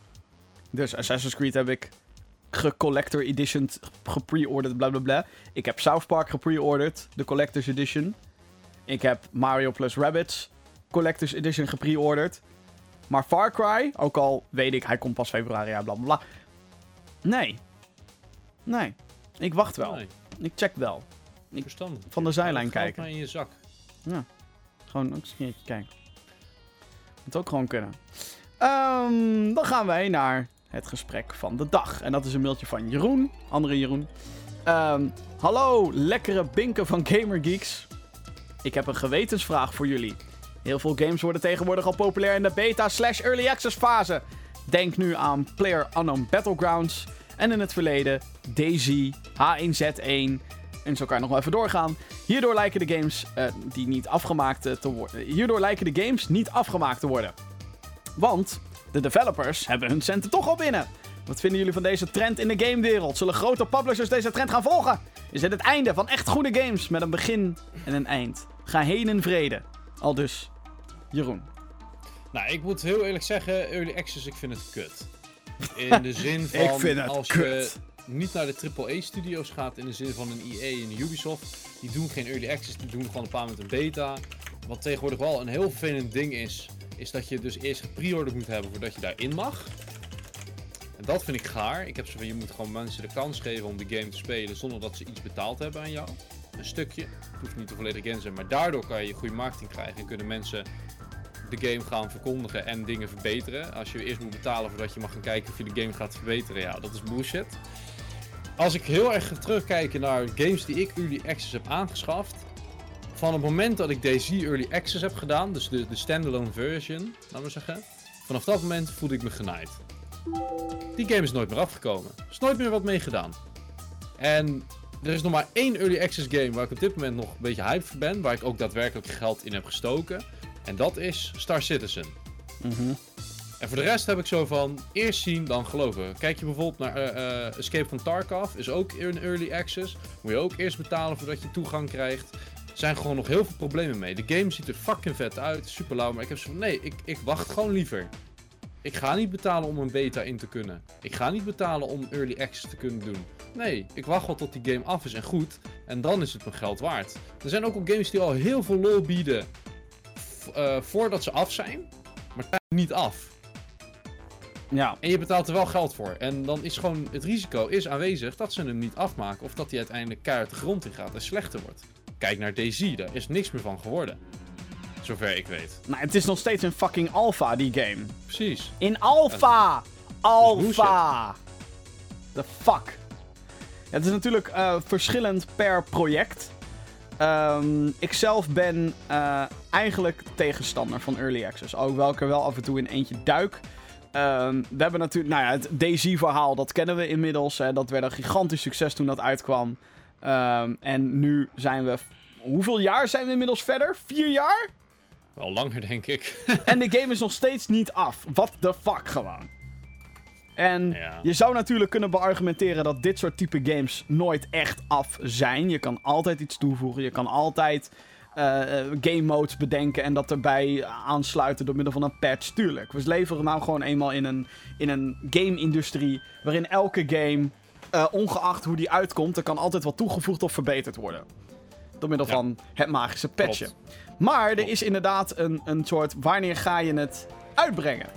Dus Assassin's Creed heb ik gecollector edition gepre-ordered, bla bla bla. Ik heb South Park gepre-ordered, de Collector's Edition. Ik heb Mario plus Rabbids Collector's Edition gepre-ordered. Maar Far Cry, ook al weet ik, hij komt pas februari, ja, bla bla. Nee. Nee. Ik wacht wel. Nee, Ik check wel. verstandig. Van de zijlijn kijken. maar in je zak. Gewoon ook eens een keertje kijken. Moet ook gewoon kunnen. Ehm, dan gaan wij naar het gesprek van de dag. En dat is een mailtje van Jeroen. Andere Jeroen. Ehm, hallo, lekkere binken van Gamergeeks. Ik heb een gewetensvraag voor jullie. Heel veel games worden tegenwoordig al populair in de beta slash early access fase. Denk nu aan Player Unknown Battlegrounds. En in het verleden DayZ, H1Z1. En zo kan je nog wel even doorgaan. Hierdoor lijken de games eh, die niet afgemaakt eh, te worden. Hierdoor lijken de games niet afgemaakt te worden. Want de developers hebben hun centen toch al binnen. Wat vinden jullie van deze trend in de gamewereld? Zullen grote publishers deze trend gaan volgen? Is dit het einde van echt goede games met een begin en een eind? Ga heen in vrede. Al dus, Jeroen. Nou, ik moet heel eerlijk zeggen, Early Access, ik vind het kut. In de zin van, Ik vind het als kut. je niet naar de AAA-studio's gaat, in de zin van een EA en een Ubisoft, die doen geen Early Access, die doen gewoon een paar met een beta. Wat tegenwoordig wel een heel vervelend ding is, is dat je dus eerst gepreorderd moet hebben voordat je daarin mag. En dat vind ik gaar. Ik heb zo van, je moet gewoon mensen de kans geven om de game te spelen zonder dat ze iets betaald hebben aan jou. Stukje. Het hoeft niet de volledige game te zijn, maar daardoor kan je goede marketing krijgen en kunnen mensen de game gaan verkondigen en dingen verbeteren. Als je eerst moet betalen voordat je mag gaan kijken of je de game gaat verbeteren, ja, dat is bullshit. Als ik heel erg ga terugkijken naar games die ik Early Access heb aangeschaft, van het moment dat ik DayZ Early Access heb gedaan, dus de, de standalone version, laten we zeggen, vanaf dat moment voelde ik me genaaid. Die game is nooit meer afgekomen. Er is nooit meer wat mee gedaan. En er is nog maar één Early Access game waar ik op dit moment nog een beetje hyped voor ben, waar ik ook daadwerkelijk geld in heb gestoken. En dat is Star Citizen. En voor de rest heb ik zo van eerst zien, dan geloven. Kijk je bijvoorbeeld naar eh, eh, Escape from Tarkov, is ook in early access. Moet je ook eerst betalen voordat je toegang krijgt. Er zijn gewoon nog heel veel problemen mee. De game ziet er fucking vet uit, super lauw, maar ik heb zo van nee, ik, ik wacht gewoon liever. Ik ga niet betalen om een beta in te kunnen. Ik ga niet betalen om early access te kunnen doen. Nee, ik wacht wel tot die game af is en goed. En dan is het mijn geld waard. Er zijn ook al games die al heel veel lol bieden. eh, voordat ze af zijn. Maar zijn niet af. Ja, En je betaalt er wel geld voor. En dan is gewoon het risico is aanwezig dat ze hem niet afmaken. Of dat hij uiteindelijk keihard de grond in gaat en slechter wordt. Kijk naar DayZ, daar is niks meer van geworden. Zover ik weet. nou, het is nog steeds een fucking alpha, die game. Precies. In alpha! Alpha! The fuck? Ja, het is natuurlijk eh, verschillend per project. Ehm, ik zelf ben eh, eigenlijk tegenstander van Early Access. Hoewel ik er wel af en toe in eentje duik. Ehm, we hebben natuurlijk, nou ja, het DayZ-verhaal, dat kennen we inmiddels. Hè. Dat werd een gigantisch succes toen dat uitkwam. Ehm, en nu zijn we... Hoeveel jaar zijn we inmiddels verder? Vier jaar? Wel langer denk ik. En de game is nog steeds niet af. What the fuck gewoon. En Ja. je zou natuurlijk kunnen beargumenteren dat dit soort type games nooit echt af zijn. Je kan altijd iets toevoegen. Je kan altijd eh, game modes bedenken en dat erbij aansluiten door middel van een patch. Tuurlijk. We leven nou gewoon eenmaal in een, in een game-industrie waarin elke game, eh, ongeacht hoe die uitkomt, er kan altijd wat toegevoegd of verbeterd worden. Door middel Ja. van het magische patchen. Klopt. Maar er Klopt. is inderdaad een, een soort wanneer ga je het uitbrengen?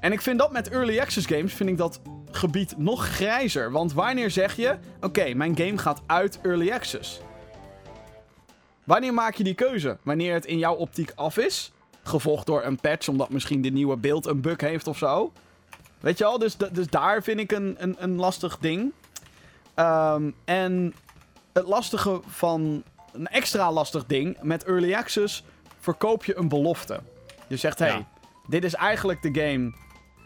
En ik vind dat met early access games vind ik dat gebied nog grijzer. Want wanneer zeg je, oké, mijn game gaat uit early access? Wanneer maak je die keuze? Wanneer het in jouw optiek af is? Gevolgd door een patch, omdat misschien de nieuwe beeld een bug heeft of zo. Weet je al? Dus, dus daar vind ik een, een, een lastig ding. Ehm, en het lastige van... Een extra lastig ding. Met early access verkoop je een belofte. Je zegt, hé, hey, Ja. dit is eigenlijk de game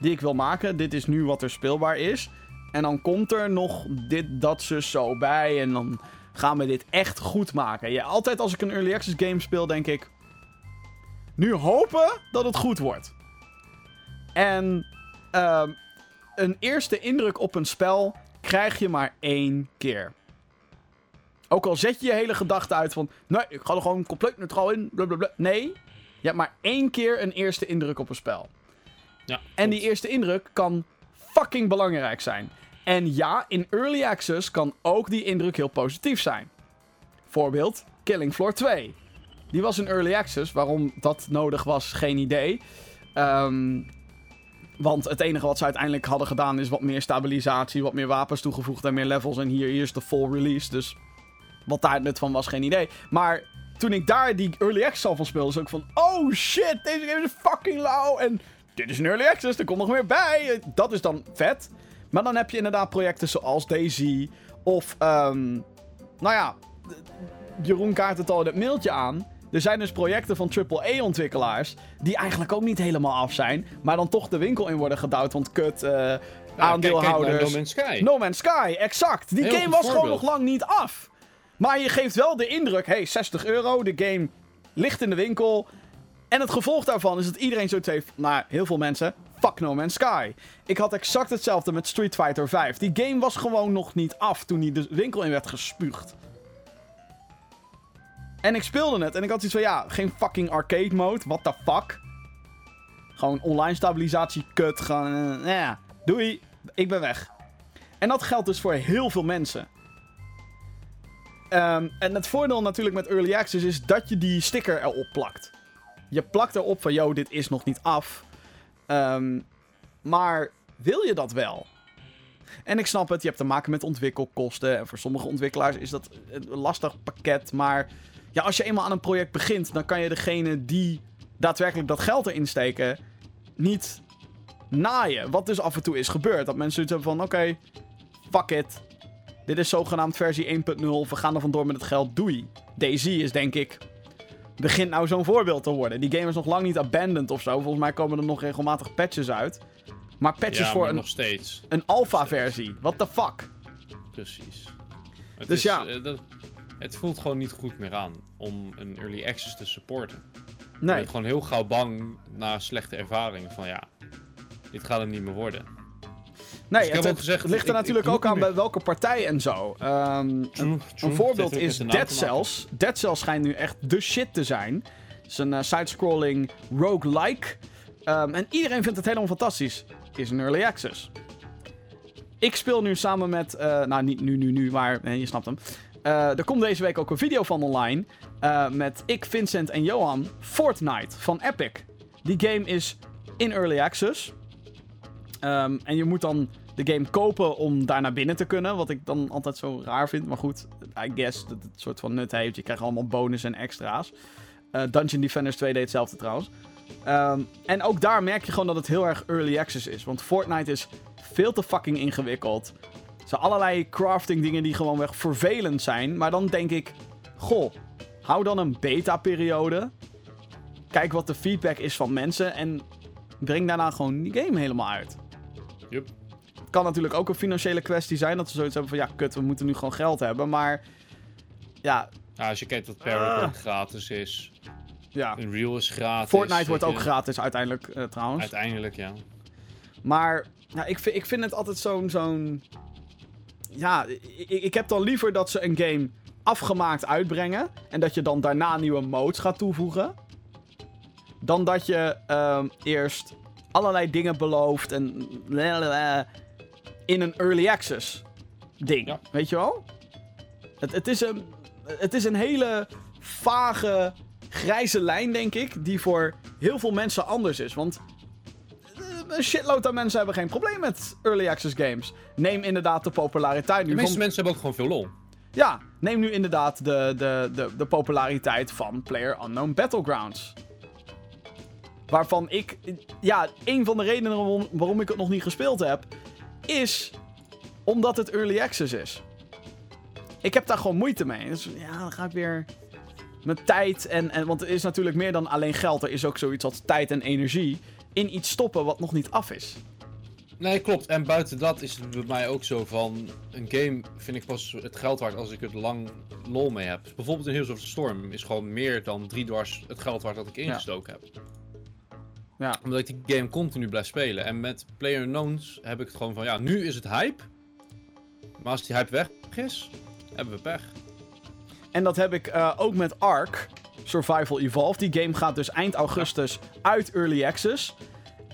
die ik wil maken. Dit is nu wat er speelbaar is. En dan komt er nog dit, dat, zus, zo bij. En dan gaan we dit echt goed maken. Ja, altijd als ik een early access game speel, denk ik... Nu hopen dat het goed wordt. En ehm, een eerste indruk op een spel krijg je maar één keer. Ook al zet je je hele gedachte uit van... Nee, ik ga er gewoon compleet neutraal in. Blablabla. Nee, je hebt maar één keer een eerste indruk op een spel. Ja, En die eerste indruk kan fucking belangrijk zijn. En ja, in early access kan ook die indruk heel positief zijn. Voorbeeld, Killing Floor 2. Die was in early access. Waarom dat nodig was, geen idee. Ehm, Want het enige wat ze uiteindelijk hadden gedaan is wat meer stabilisatie, wat meer wapens toegevoegd en meer levels. En hier, hier is de full release. Dus wat daar het nut van was, geen idee. Maar toen ik daar die early access al van speelde, was ik van... Oh shit, deze game is fucking lauw. En dit is een early access, er komt nog meer bij. Dat is dan vet. Maar dan heb je inderdaad projecten zoals Daisy of... ehm nou ja, Jeroen kaart het al in het mailtje aan. Er zijn dus projecten van AAA-ontwikkelaars die eigenlijk ook niet helemaal af zijn, maar dan toch de winkel in worden gedouwd, want kut, eh, Ja, aandeelhouders... Kijk No Man's Sky. No Man's Sky, exact. Die Heel game was gewoon nog lang niet af. Maar je geeft wel de indruk, hey, 60 euro, de game ligt in de winkel. En het gevolg daarvan is dat iedereen zoiets heeft, nou, heel veel mensen, fuck No Man's Sky. Ik had exact hetzelfde met Street Fighter 5. Die game was gewoon nog niet af toen die de winkel in werd gespuugd. En ik speelde het en ik had iets van, ja, geen fucking arcade mode, what the fuck. Gewoon online stabilisatie, kut, gewoon, eh, ja, doei, ik ben weg. En dat geldt dus voor heel veel mensen. Ehm, en het voordeel natuurlijk met Early Access is dat je die sticker erop plakt. Je plakt erop van, yo, dit is nog niet af. Ehm, maar wil je dat wel? En ik snap het, je hebt te maken met ontwikkelkosten. En voor sommige ontwikkelaars is dat een lastig pakket. Maar ja, als je eenmaal aan een project begint, dan kan je degene die daadwerkelijk dat geld erin steken, niet naaien. Wat dus af en toe is gebeurd. Dat mensen zoiets hebben van, oké, fuck it. Dit is zogenaamd versie 1.0. We gaan er vandoor met het geld. Doei. Daisy is denk ik... Begint nou zo'n voorbeeld te worden. Die game is nog lang niet abandoned of zo. Volgens mij komen er nog regelmatig patches uit. Maar patches ja, voor een, nog steeds. een alpha-versie. What the fuck? Precies. Het Dus is, ja. eh, dat, het voelt gewoon niet goed meer aan om een early access te supporten. Je Nee. bent gewoon heel gauw bang na slechte ervaringen van ja, dit gaat het niet meer worden. Nee, heb het, gezegd, ligt er ik- natuurlijk ik ook aan bij welke partij en zo. Ehm, een, voorbeeld is Dead. Cells. Dead Cells schijnt nu echt de shit te zijn. Het is een eh, side-scrolling roguelike. Ehm, en iedereen vindt het helemaal fantastisch. Is een early access. Ik speel nu samen met... eh, nou, niet nu, nu, nu, maar eh, je snapt hem. Eh, er komt deze week ook een video van online. met ik, Vincent en Johan. Fortnite van Epic. Die game is in early access. Ehm, en je moet dan de game kopen om daar naar binnen te kunnen. Wat ik dan altijd zo raar vind. Maar goed, I guess dat het een soort van nut heeft. Je krijgt allemaal bonus en extra's. Eh, Dungeon Defenders 2 deed hetzelfde trouwens. Ehm, en ook daar merk je gewoon dat het heel erg early access is. Want Fortnite is veel te fucking ingewikkeld. Er zijn allerlei crafting dingen die gewoon weg vervelend zijn. Maar dan denk ik, goh, hou dan een beta-periode. Kijk wat de feedback is van mensen. En breng daarna gewoon die game helemaal uit. Yup. Het kan natuurlijk ook een financiële kwestie zijn. Dat ze zoiets hebben van, ja, kut, we moeten nu gewoon geld hebben. Maar, ja, Ja, als je kijkt dat Paragon gratis is, ja. Unreal is gratis. Fortnite wordt je. ook gratis uiteindelijk, eh, trouwens. Uiteindelijk, ja. Maar nou, ik, vind, ik vind het altijd zo'n... zo'n ja, ik, ik heb dan liever dat ze een game afgemaakt uitbrengen. En dat je dan daarna nieuwe modes gaat toevoegen. Dan dat je ehm, eerst allerlei dingen belooft en in een early access ding. Ja. Weet je wel? Het, het, is een, het is een hele vage, grijze lijn, denk ik. Die voor heel veel mensen anders is. Want eh, een shitload aan mensen hebben geen probleem met early access games. Neem inderdaad de populariteit De nu meeste van... mensen hebben ook gewoon veel lol. Ja, neem nu inderdaad de, de, de, de populariteit van Player Unknown Battlegrounds. Waarvan ik... Ja, een van de redenen waarom, waarom ik het nog niet gespeeld heb... is omdat het early access is. Ik heb daar gewoon moeite mee. Dus ja, dan ga ik weer mijn tijd en, en... Want er is natuurlijk meer dan alleen geld. Er is ook zoiets als tijd en energie... in iets stoppen wat nog niet af is. Nee, klopt. En buiten dat is het bij mij ook zo van... Een game vind ik pas het geld waard als ik er lang lol mee heb. Bijvoorbeeld in Heroes of the Storm is gewoon meer dan drie dwars het geld waard dat ik ingestoken heb. Ja. Omdat ik die game continu blijf spelen. En met PlayerUnknowns heb ik het gewoon van... Ja, nu is het hype. Maar als die hype weg is, hebben we pech. En dat heb ik eh, ook met Ark, Survival Evolved. Die game gaat dus eind augustus uit Early Access.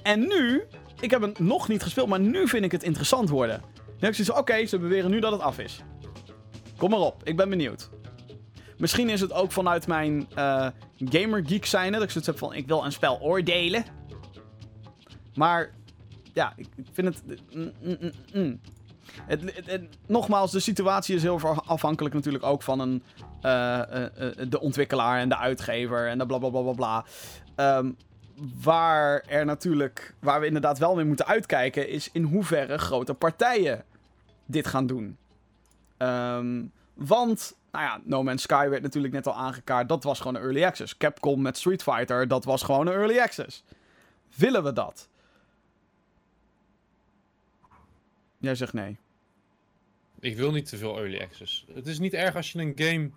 En nu, ik heb het nog niet gespeeld, maar nu vind ik het interessant worden. Nu heb ik zoiets van, oké, ze beweren nu dat het af is. Kom maar op, ik ben benieuwd. Misschien is het ook vanuit mijn eh gamer geek zijnde, dat ik zoiets heb van, ik wil een spel oordelen. Maar ja, ik vind het... mm, mm, mm. Het, het- nogmaals, de situatie is heel afhankelijk natuurlijk ook van een, eh, eh, eh, de ontwikkelaar en de uitgever en de bla bla bla bla bla. Ehm, waar er natuurlijk, waar we inderdaad wel mee moeten uitkijken, is in hoeverre grote partijen dit gaan doen. Ehm, want, nou ja, No Man's Sky werd natuurlijk net al aangekaart. Dat was gewoon een early access. Capcom met Street Fighter, dat was gewoon een early access. Willen we dat? Jij zegt nee. Ik wil niet te veel early access. Het is niet erg als je een game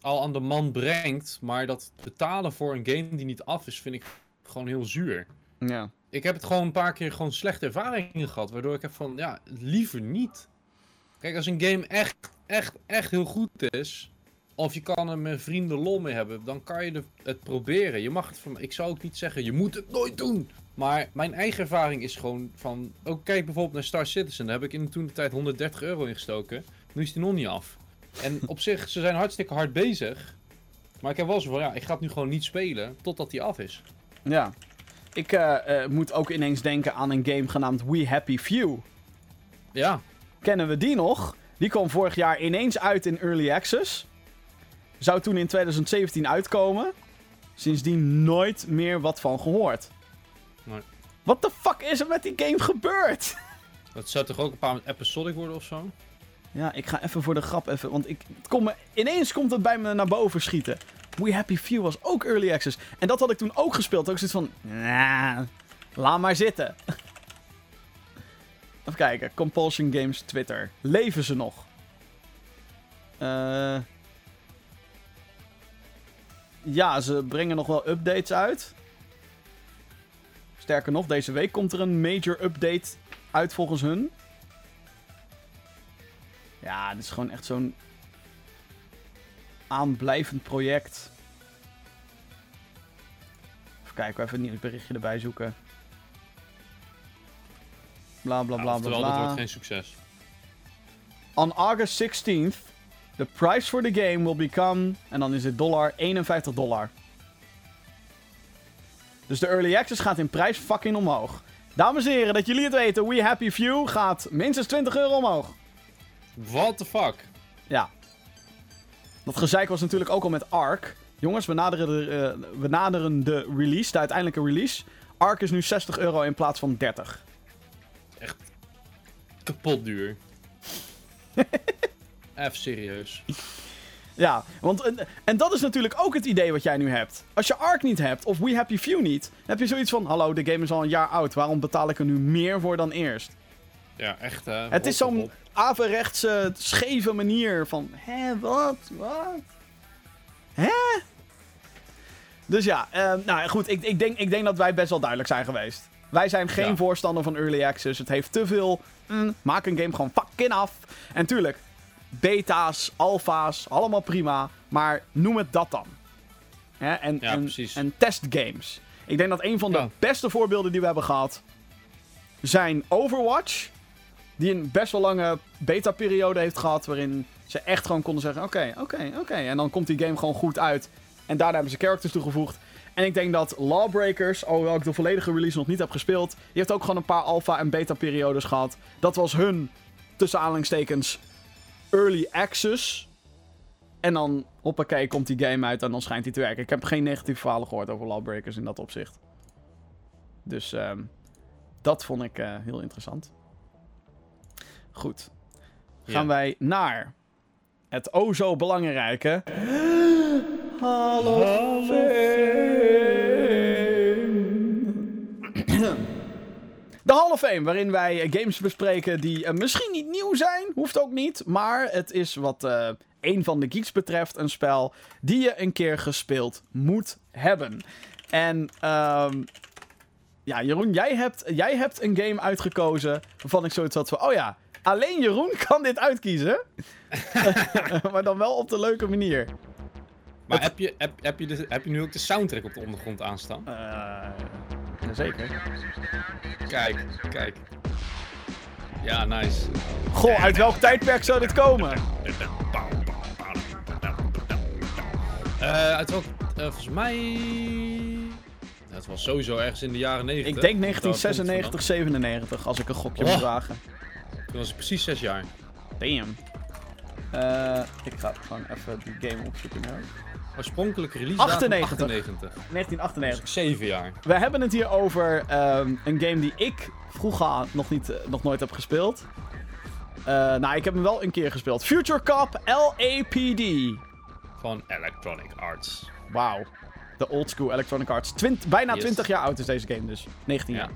al aan de man brengt, maar dat betalen voor een game die niet af is, vind ik gewoon heel zuur. Ja. Ik heb het gewoon een paar keer gewoon slechte ervaringen gehad, waardoor ik heb van, ja, liever niet. Kijk, als een game echt, echt, echt heel goed is, of je kan er met vrienden lol mee hebben, dan kan je het proberen. Je mag het van, ik zou ook niet zeggen, je moet het nooit doen. Maar mijn eigen ervaring is gewoon van, ook kijk bijvoorbeeld naar Star Citizen, daar heb ik in toen de tijd 130 euro in gestoken. Nu is die nog niet af. En op zich, ze zijn hartstikke hard bezig. Maar ik heb wel zo van, ja, ik ga het nu gewoon niet spelen totdat die af is. Ja. Ik eh, eh, moet ook ineens denken aan een game genaamd We Happy Few. Ja, Kennen we die nog? Die kwam vorig jaar ineens uit in Early Access. Zou toen in 2017 uitkomen. Sindsdien nooit meer wat van gehoord. Nee. What the fuck is er met die game gebeurd? dat zou toch ook een paar met episodic worden of zo? Ja, ik ga even voor de grap even. Want ik, me, ineens komt het bij me naar boven schieten. We Happy Few was ook Early Access. En dat had ik toen ook gespeeld. Ook zoiets van. Nah, laat maar zitten. Even kijken. Compulsion Games Twitter. Leven ze nog? Eh. ja, ze brengen nog wel updates uit. Sterker nog, deze week komt er een major update uit volgens hun. Ja, dit is gewoon echt zo'n aanblijvend project. Even kijken, even een nieuwsberichtje erbij zoeken. Bla bla bla bla Oftewel, dat wordt bla. geen succes. On August 16th, the price for the game will become, en dan is het dollar, 51 dollar. Dus de early access gaat in prijs fucking omhoog. Dames en heren, dat jullie het weten, We Happy Few gaat minstens 20 euro omhoog. What the fuck? Ja. Dat gezeik was natuurlijk ook al met Ark. Jongens, we naderen de, eh, we naderen de release, de uiteindelijke release. Ark is nu 60 euro in plaats van 30. Kapot duur. Even serieus. Ja, want en, en dat is natuurlijk ook het idee wat jij nu hebt. Als je Ark niet hebt, of We Happy Few niet, dan heb je zoiets van: hallo, de game is al een jaar oud, waarom betaal ik er nu meer voor dan eerst? Ja, echt. hè. Het is zo'n averechtse, scheve manier van: hè, wat? Wat? Hè? Dus ja, eh, nou goed, ik, ik, denk, ik denk dat wij best wel duidelijk zijn geweest. Wij zijn geen Ja. voorstander van early access. Het heeft te veel. mm, maak een game gewoon fucking af. En tuurlijk, beta's, alfa's, allemaal prima. Maar noem het dat dan. Hè, en, Ja, en, testgames. Ik denk dat een van de Ja. beste voorbeelden die we hebben gehad. zijn Overwatch. Die een best wel lange beta-periode heeft gehad. waarin ze echt gewoon konden zeggen: Oké, oké, oké. En dan komt die game gewoon goed uit. En daarna hebben ze characters toegevoegd. En ik denk dat Lawbreakers, alhoewel ik de volledige release nog niet heb gespeeld. die heeft ook gewoon een paar alpha- en beta-periodes gehad. Dat was hun, tussen aanhalingstekens, early access. En dan, hoppakee, komt die game uit en dan schijnt hij te werken. Ik heb geen negatieve verhalen gehoord over Lawbreakers in dat opzicht. Dus ehm, dat vond ik eh, heel interessant. Goed. Gaan Ja. wij naar het o zo belangrijke... Hall of Fame. De Hall of Fame, waarin wij eh, games bespreken die eh, misschien niet nieuw zijn, hoeft ook niet, maar het is wat eh een van de geeks betreft een spel die je een keer gespeeld moet hebben. En ehm, ja, Jeroen, jij hebt, jij hebt een game uitgekozen waarvan ik zoiets had van, oh ja, alleen Jeroen kan dit uitkiezen. maar dan wel op de leuke manier. Maar heb je, heb, heb, je de, heb je nu ook de soundtrack op de ondergrond aanstaan? Eh zeker. Kijk, kijk. Ja, nice. Goh, uit welk tijdperk zou dit komen? Eh uit welk... eh, volgens mij... Het was sowieso ergens in de jaren 90. Ik denk Daar komt het 1996, 97, als ik een gokje Oh. moet wagen. vandaan. Toen was ik precies zes jaar. Damn. Eh, ik ga gewoon even die game opzoeken. Oorspronkelijke release 98. 98. 1998. Dus ik zeven jaar. We hebben het hier over ehm, een game die ik vroeger nog, niet, eh, nog nooit heb gespeeld. Eh, nou, ik heb hem wel een keer gespeeld. Future Cop LAPD. Van Electronic Arts. Wauw. De old school Electronic Arts. Twint- bijna Yes. 20 jaar oud is deze game dus. 19 Ja. jaar.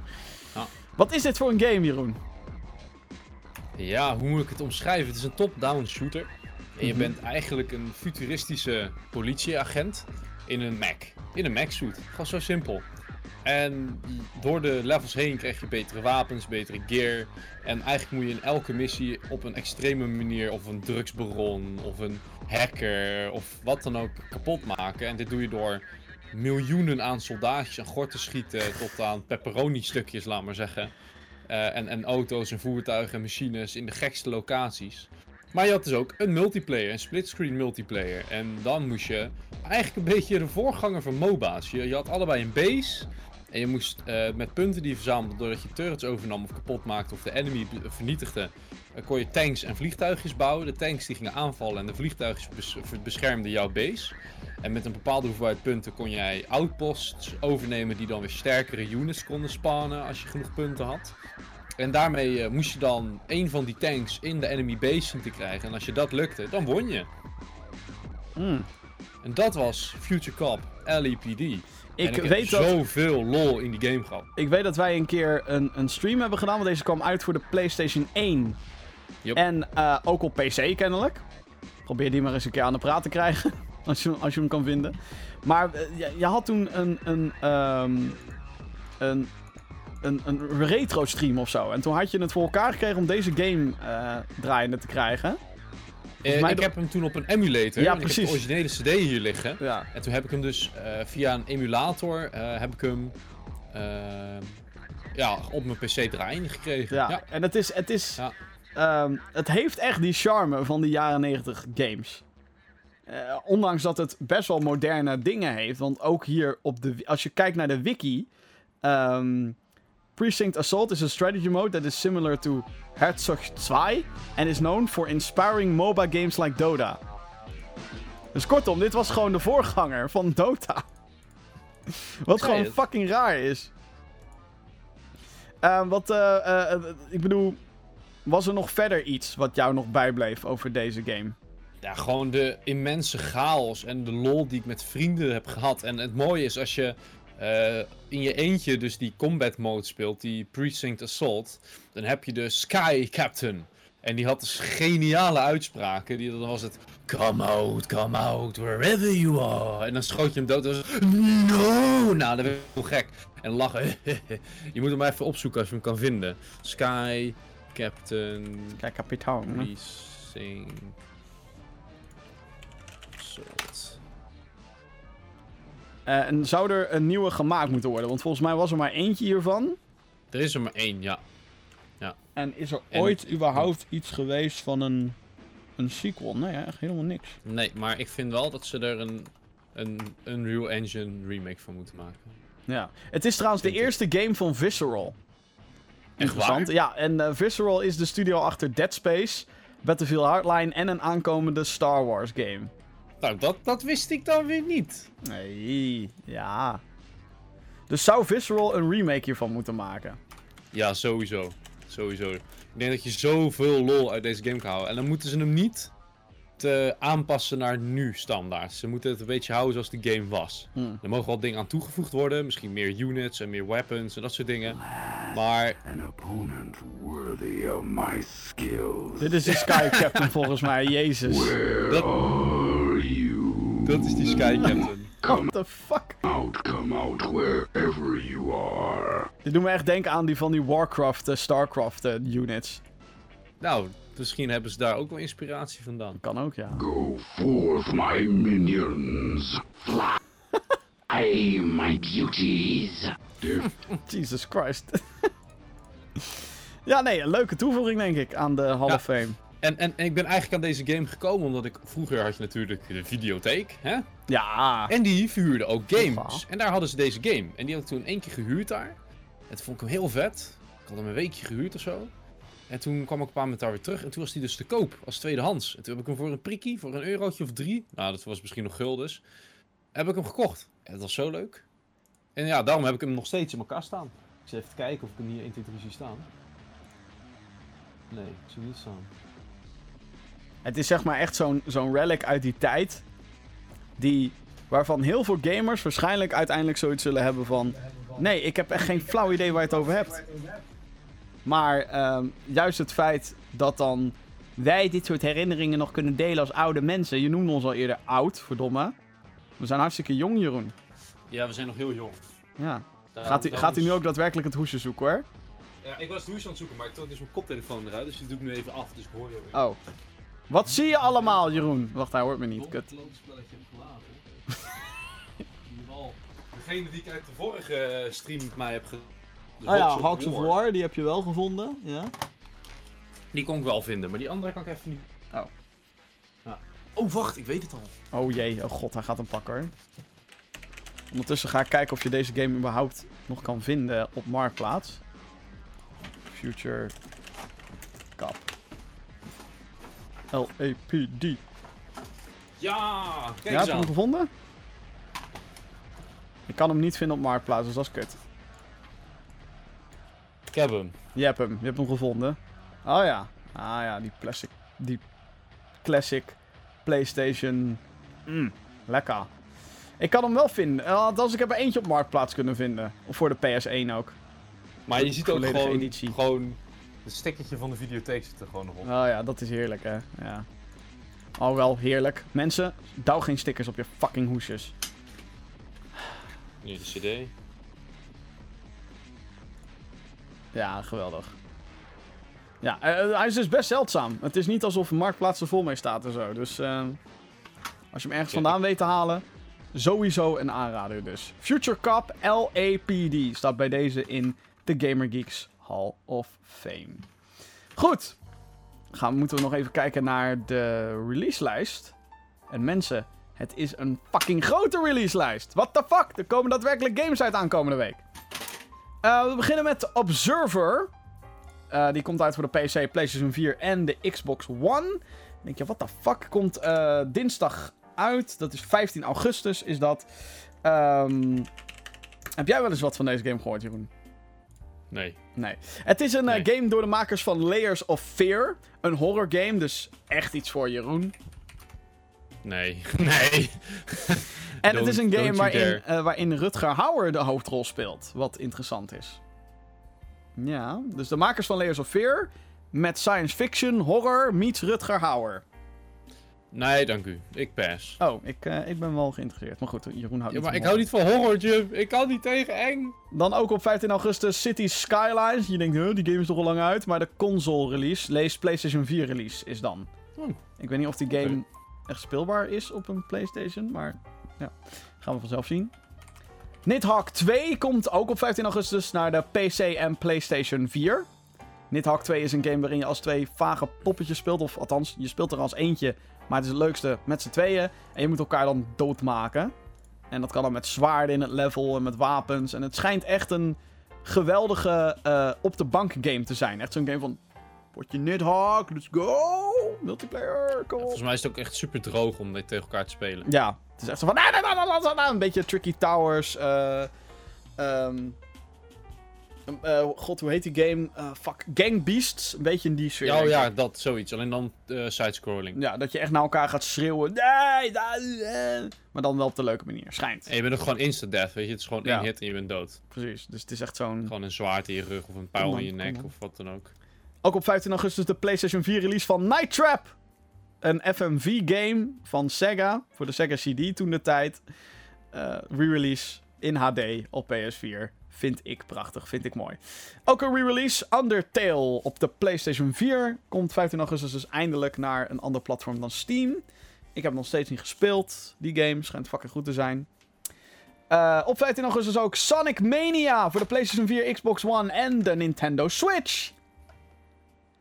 Ja. Wat is dit voor een game, Jeroen? Ja, hoe moet ik het omschrijven? Het is een top-down shooter. En je bent eigenlijk een futuristische politieagent in een Mac. In een Mac-suit. Gewoon zo simpel. En door de levels heen krijg je betere wapens, betere gear. En eigenlijk moet je in elke missie op een extreme manier of een drugsbaron of een hacker of wat dan ook kapot maken. En dit doe je door miljoenen aan soldaatjes en gort te schieten tot aan pepperoni-stukjes, laat maar zeggen. Eh, en, en auto's en voertuigen en machines in de gekste locaties. Maar je had dus ook een multiplayer, een splitscreen multiplayer. En dan moest je eigenlijk een beetje de voorganger van MOBA's. Je, je had allebei een base. En je moest eh, met punten die je verzamelde doordat je turrets overnam of kapot maakte of de enemy vernietigde, eh, kon je tanks en vliegtuigjes bouwen. De tanks die gingen aanvallen en de vliegtuigjes bes- beschermden jouw base. En met een bepaalde hoeveelheid punten kon jij outposts overnemen die dan weer sterkere units konden spannen als je genoeg punten had. En daarmee eh, moest je dan een van die tanks in de enemy base zien te krijgen. En als je dat lukte, dan won je. Hmm. En dat was Future Cop LEPD. Ik, en ik weet heb dat, zoveel lol in die game gehad. ik weet dat wij een keer een, een stream hebben gedaan, want deze kwam uit voor de PlayStation 1. Yup. En eh, ook op PC kennelijk. Probeer die maar eens een keer aan de praat te krijgen, als je, als je hem kan vinden. Maar eh, je, je had toen een, een, ehm, een, een, een retro stream of zo. En toen had je het voor elkaar gekregen om deze game eh, draaiende te krijgen. Eh, ik heb hem toen op een emulator. Ja, en Ik heb precies. de originele CD hier liggen. Ja. En toen heb ik hem dus eh, via een emulator heb ik hem ja, op mijn PC draaiende gekregen. Ja, Ja. en het is. Het, is Ja. ehm, het heeft echt die charme van de jaren 90 games. Ondanks dat het best wel moderne dingen heeft. Want ook hier op de. Als je kijkt naar de wiki. ehm, Precinct Assault is a strategy mode that is similar to Herzog 2 and is known for inspiring MOBA games like Dota. Dus kortom, dit was gewoon de voorganger van Dota. Wat gewoon het. fucking raar is. Ehm, wat, eh, eh, eh, ik bedoel, was er nog verder iets wat jou nog bijbleef over deze game? Ja, gewoon de immense chaos en de lol die ik met vrienden heb gehad. En het mooie is als je eh, in je eentje dus die combat mode speelt, die Precinct Assault, dan heb je de Sky Captain. En die had dus geniale uitspraken. Die, dan was het, come out, come out, wherever you are. En dan schoot je hem dood. En dan was het, no! Nou, dat werd heel gek. En lachen. je moet hem maar even opzoeken als je hem kan vinden. Sky Captain Kijk, kapitaal. hè? Precinct Eh, en zou er een nieuwe gemaakt moeten worden? Want volgens mij was er maar eentje hiervan. Er is er maar één, ja. En is er En ooit het- überhaupt iets geweest van een, een sequel? Nee, echt helemaal niks. Nee, maar ik vind wel dat ze er een, een Unreal Engine remake van moeten maken. Ja. Het is trouwens de eerste game van Visceral. Interessant. Ja, en eh, Visceral is de studio achter Dead Space, Battlefield Hardline en een aankomende Star Wars game. Nou, dat, dat wist ik dan weer niet. Nee, ja. Dus zou Visceral een remake hiervan moeten maken? Ja, sowieso. Sowieso. Ik denk dat je zoveel lol uit deze game kan houden. En dan moeten ze hem niet te aanpassen naar nu standaard. Ze moeten het een beetje houden zoals de game was. Hm. Er mogen wel dingen aan toegevoegd worden. Misschien meer units en meer weapons en dat soort dingen. Maar An opponent worthy of my skills. Dit is de Sky Captain volgens mij, jezus. dat? Dat is die Sky Captain. What the fuck? Out, come out wherever you are. Dit doet me echt denken aan die van die Warcraft, eh, Starcraft eh, units. Nou, misschien hebben ze daar ook wel inspiratie vandaan. Kan ook, ja. Go forth, my minions. Fly, my beauties. Jesus Christ. ja, nee, een leuke toevoeging denk ik aan de Hall Ja. of Fame. En, en, en ik ben eigenlijk aan deze game gekomen omdat ik... Vroeger had je natuurlijk de videotheek, hè? Ja. En die verhuurde ook games. En daar hadden ze deze game. En die had ik toen één keer gehuurd daar. En toen vond ik hem heel vet. Ik had hem een weekje gehuurd of zo. En toen kwam ik een paar moment daar weer terug. En toen was die dus te koop als tweedehands. En toen heb ik hem voor een prikkie, voor een eurotje of drie. Nou, dat was misschien nog guldens. Heb ik hem gekocht. En dat was zo leuk. En ja, daarom heb ik hem nog steeds in mijn kast staan. Ik zit even kijken of ik hem hier 1, 2, 3 zie staan. Nee, ik zie hem niet staan. Het is zeg maar echt zo'n zo'n relic uit die tijd. Die, waarvan heel veel gamers waarschijnlijk uiteindelijk zoiets zullen hebben van... Nee, ik heb echt geen flauw idee waar je het over hebt. Maar ehm, juist het feit dat dan wij dit soort herinneringen nog kunnen delen als oude mensen. Je noemde ons al eerder oud, verdomme. We zijn hartstikke jong, Jeroen. Ja, we zijn nog heel jong. Ja. Gaat u, gaat u nu ook daadwerkelijk het hoesje zoeken hoor? Ja, ik was het hoesje aan het zoeken, maar ik trok dus mijn koptelefoon eruit. Dus die doe ik nu even af. Dus ik hoor je weer. Oh. Wat zie je allemaal, Jeroen? Wacht, hij hoort me niet. Kut. degene die ik uit de vorige stream met mij heb ge... de Oh ja, Hawks Hawks of War, die heb je wel gevonden. Ja. Die kon ik wel vinden, maar die andere kan ik even niet... Oh. Ja. Oh, wacht, ik weet het al. Oh jee, oh god, hij gaat hem pakken hoor. Ondertussen ga ik kijken of je deze game überhaupt nog kan vinden op Marktplaats. Future Cup. L-A-P-D. Ja! Kijk Ja, heb je hem gevonden? Ik kan hem niet vinden op Marktplaats, dus dat is kut. Ik heb hem. Je hebt hem, je hebt hem gevonden. Oh ja. Ah ja, die classic, die classic PlayStation. Mm, lekker. Ik kan hem wel vinden. Eh, Althans, ik heb er eentje op Marktplaats kunnen vinden. Of voor de PS1 ook. Maar je ziet ook gewoon, editie. gewoon... Het stekkertje van de videotheek zit er gewoon nog op. Oh ja, dat is heerlijk hè. Ja. Al wel heerlijk. Mensen, douw geen stickers op je fucking hoesjes. Nu de cd. Ja, geweldig. Ja, eh, hij is dus best zeldzaam. Het is niet alsof Marktplaats er vol mee staat en zo. Dus eh, als je hem ergens vandaan weet te halen, sowieso een aanrader dus. Future Cup LAPD staat bij deze in de Gamer Geeks Hall of Fame. Goed. Gaan, moeten we nog even kijken naar de releaselijst. En mensen, het is een fucking grote releaselijst. What the fuck? Er komen daadwerkelijk games uit aankomende week. Eh, we beginnen met Observer. Eh, die komt uit voor de PC, PlayStation 4 en de Xbox One. Dan denk je, what the fuck? Komt eh, dinsdag uit. Dat is 15 augustus, is dat. Ehm, heb jij wel eens wat van deze game gehoord, Jeroen? Nee. Nee. Het is een eh, game door de makers van Layers of Fear. Een horror game, dus echt iets voor Jeroen. Nee. Nee. En het is een game waarin, eh, waarin Rutger Hauer de hoofdrol speelt. Wat interessant is. Ja, dus de makers van Layers of Fear. Met science fiction, horror, meets Rutger Hauer. Nee, dank u. Ik pass. Oh, ik, eh, ik ben wel geïnteresseerd. Maar goed, Jeroen houdt Ja, maar ik hou niet van horrortje. Ik kan niet tegen eng. Dan ook op 15 augustus City Skylines. Je denkt, huh, die game is toch al lang uit. Maar de console release, lees PlayStation 4 release, is dan. Oh. Ik weet niet of die game echt speelbaar is op een PlayStation. Maar ja, gaan we vanzelf zien. Nidhogg 2 komt ook op 15 augustus naar de PC en PlayStation 4. Nidhogg 2 is een game waarin je als twee vage poppetjes speelt. Of althans, je speelt er als eentje. Maar het is het leukste met z'n tweeën. En je moet elkaar dan doodmaken. En dat kan dan met zwaarden in het level en met wapens. En het schijnt echt een geweldige eh, op de bank game te zijn. Echt zo'n game van... Potje Nidhogg, let's go! Multiplayer, kom op. Volgens mij is het ook echt super droog om dit tegen elkaar te spelen. Ja, het is echt zo van... Een beetje Tricky Towers. ehm, eh, God, hoe heet die game? Eh, fuck, Gang Beasts. Een beetje in die sfeer. Ja, oh, ja, dat zoiets. Alleen dan eh sidescrolling. Ja, dat je echt naar elkaar gaat schreeuwen. Nee, nee. Maar dan wel op de leuke manier. Schijnt. En je bent ook gewoon instant-death, weet je. Het is gewoon Ja. één hit en je bent dood. Precies. Dus het is echt zo'n... Gewoon een zwaard in je rug of een pijl in je nek of wat dan ook. Ook op 15 augustus de PlayStation 4 release van Night Trap. Een FMV-game van Sega. Voor de Sega CD toen de tijd. Re-release in HD op PS4. Vind ik prachtig, vind ik mooi. Ook een re-release Undertale op de PlayStation 4. Komt 15 augustus dus eindelijk naar een ander platform dan Steam. Ik heb nog steeds niet gespeeld. Die game schijnt fucking goed te zijn. Eh, op 15 augustus ook Sonic Mania voor de PlayStation 4, Xbox One en de Nintendo Switch.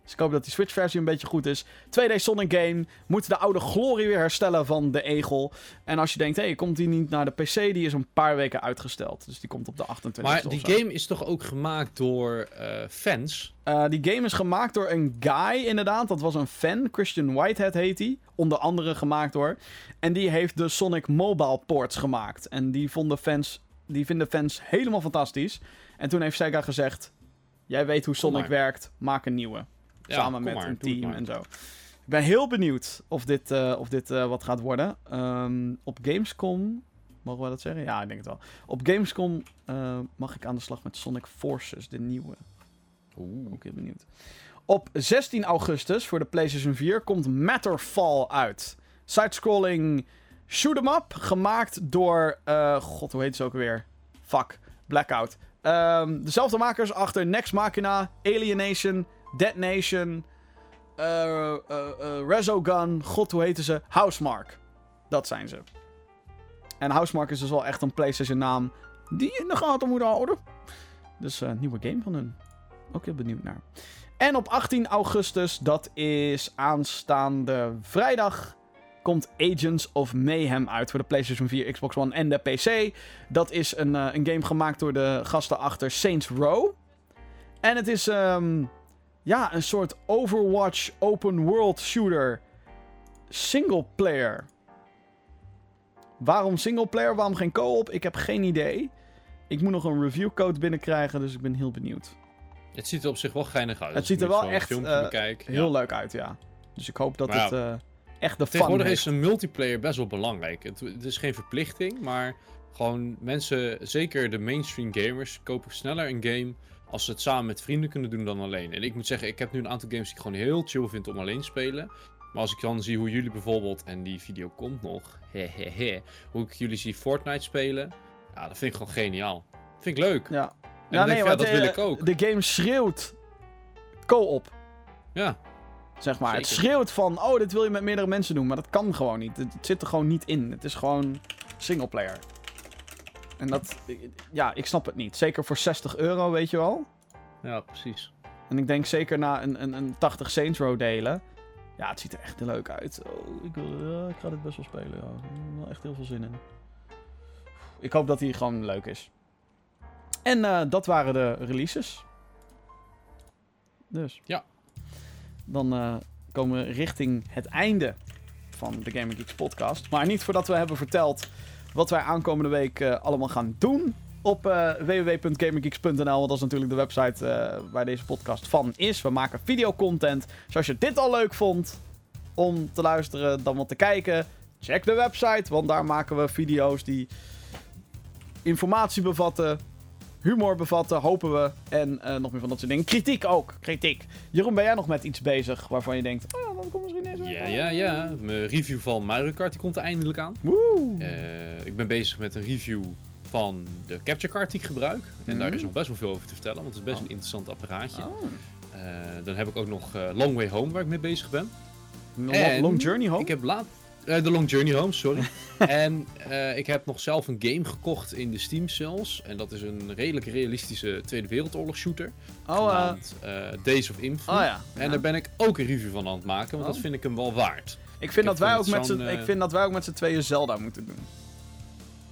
Dus ik hoop dat die Switch-versie een beetje goed is. 2D Sonic game. Moet de oude glorie weer herstellen van de egel. En als je denkt, hé, hey, komt die niet naar de PC? Die is een paar weken uitgesteld. Dus die komt op de 28 Maar die game is toch ook gemaakt door eh, fans? Uh, die game is gemaakt door een guy, inderdaad. Dat was een fan. Christian Whitehead heet hij. Onder andere gemaakt door. En die heeft de Sonic Mobile ports gemaakt. En die, vonden fans, die vinden fans helemaal fantastisch. En toen heeft Sega gezegd... Jij weet hoe Sonic werkt, maak een nieuwe. Ja, samen met maar, een team en zo. Ik ben heel benieuwd of dit, eh, of dit eh, wat gaat worden. Ehm, op Gamescom, mogen we dat zeggen? Ja, ik denk het wel. Op Gamescom eh, mag ik aan de slag met Sonic Forces, de nieuwe. Oeh. Ook heel benieuwd. Op 16 augustus voor de PlayStation 4 komt Matterfall uit. Side-scrolling shoot 'em up, gemaakt door... God, hoe heet ze ook weer? Fuck, Blackout. Ehm, dezelfde makers achter Next Machina, Alienation, Dead Nation, eh eh, eh, Resogun, god, hoe heten ze? Housemark. Dat zijn ze. En Housemark is dus wel echt een PlayStation naam die je in de gaten moet houden. Dus een nieuwe game van hun. Ook heel benieuwd naar. En op 18 augustus, dat is aanstaande vrijdag, komt Agents of Mayhem uit voor de PlayStation 4, Xbox One en de PC. Dat is een, een game gemaakt door de gasten achter Saints Row. En het is ehm, ja, een soort Overwatch open world shooter single player. Waarom single player? Waarom geen co-op? Ik heb geen idee. Ik moet nog een review code binnenkrijgen, dus ik ben heel benieuwd. Het ziet er op zich wel geinig uit. Het ziet er wel echt, eh. Heel Ja. leuk uit, ja. Dus ik hoop dat Maar ja, het eh, echt de Tegenwoordig is een multiplayer best wel belangrijk. Het, het is geen verplichting, maar gewoon mensen, zeker de mainstream gamers, kopen sneller een game als ze het samen met vrienden kunnen doen dan alleen. En ik moet zeggen, ik heb nu een aantal games die ik gewoon heel chill vind om alleen te spelen. Maar als ik dan zie hoe jullie bijvoorbeeld, en die video komt nog, hehehe, hoe ik jullie zie Fortnite spelen, ja, dat vind ik gewoon geniaal. Vind ik leuk. Ja. En ik, ja, dat de- wil ik ook. De game schreeuwt co-op, Ja, zeg maar. Het schreeuwt van, oh, dit wil je met meerdere mensen doen. Maar dat kan gewoon niet. Het, het zit er gewoon niet in. Het is gewoon singleplayer. En dat, ja, ik snap het niet. Zeker voor 60 euro, weet je wel. ja, precies. En ik denk zeker na een, een, een 80 Saints Row delen. Ja, het ziet er echt leuk uit. Oh, ik, wil, ja, ik ga dit best wel spelen. Ja. Ik heb er wel echt heel veel zin in. Ik hoop dat hij gewoon leuk is. En eh, dat waren de releases. Dus. Ja. Dan eh, komen we richting het einde van de Gaming Geeks podcast. Maar niet voordat we hebben verteld wat wij aankomende week eh, allemaal gaan doen op www.gamergeeks.nl. Want dat is natuurlijk de website eh, waar deze podcast van is. We maken videocontent. Dus als je dit al leuk vond om te luisteren, dan wat te kijken, check de website. Want daar maken we video's die informatie bevatten, humor bevatten, hopen we. En eh, nog meer van dat soort dingen. Kritiek ook. Kritiek. Jeroen, ben jij nog met iets bezig waarvan je denkt, oh dat komt misschien week Ja, ja, ja. Mijn review van Mario Kart die komt er eindelijk aan. Woe. Eh, ik ben bezig met een review van de capture card die ik gebruik. En daar Mhm. is nog best wel veel over te vertellen, want het is best Oh. een interessant apparaatje. Oh. Eh, dan heb ik ook nog Long Way Home waar ik mee bezig ben. Long, En long Journey Home? Ik heb laat... eh, de Long Journey Home, sorry. en eh, ik heb nog zelf een game gekocht in de Steam sales. En dat is een redelijk realistische Tweede Wereldoorlog shooter. Oh, eh, genaamd Days of Infamy. oh ja. En Ja. daar ben ik ook een review van aan het maken, want Oh. dat vind ik hem wel waard. Ik vind, dat wij ook met ik vind dat wij ook met z'n tweeën Zelda moeten doen.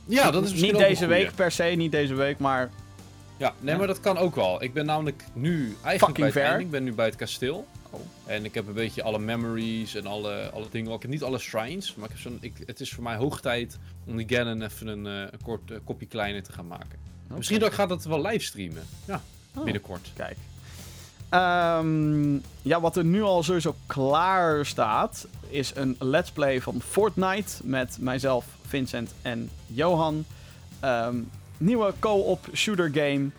Ja, dat is misschien Niet deze week per se, niet deze week, maar... Ja, nee, Ja. maar dat kan ook wel. Ik ben namelijk nu eigenlijk Fucking bij het ver. einde. Ik ben nu bij het kasteel. Oh. En ik heb een beetje alle memories en alle, alle dingen. Ik heb niet alle shrines, maar ik heb ik, het is voor mij hoog tijd om die Ganon even een, eh, een kort eh, kopje kleiner te gaan maken. Misschien dat ik ga dat wel livestreamen. Ja, Oh. binnenkort. Kijk. Ehm, ja, wat er nu al sowieso klaar staat, is een let's play van Fortnite met mijzelf, Vincent en Johan. Ehm, nieuwe co-op shooter game.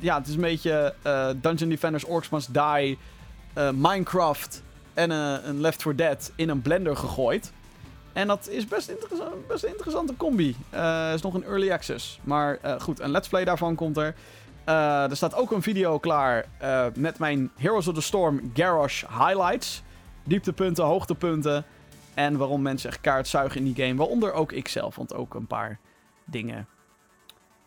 Ja, het is een beetje eh, Dungeon Defenders Orcs Must Die, eh, Minecraft en eh, een Left 4 Dead in een blender gegooid. En dat is best, interessant, best een interessante combi. Eh is nog een early access. Maar goed, een let's play daarvan komt er. Er staat ook een video klaar met mijn Heroes of the Storm Garrosh highlights. Dieptepunten, hoogtepunten. En waarom mensen echt kaart zuigen in die game. Waaronder ook ik zelf. Want ook een paar dingen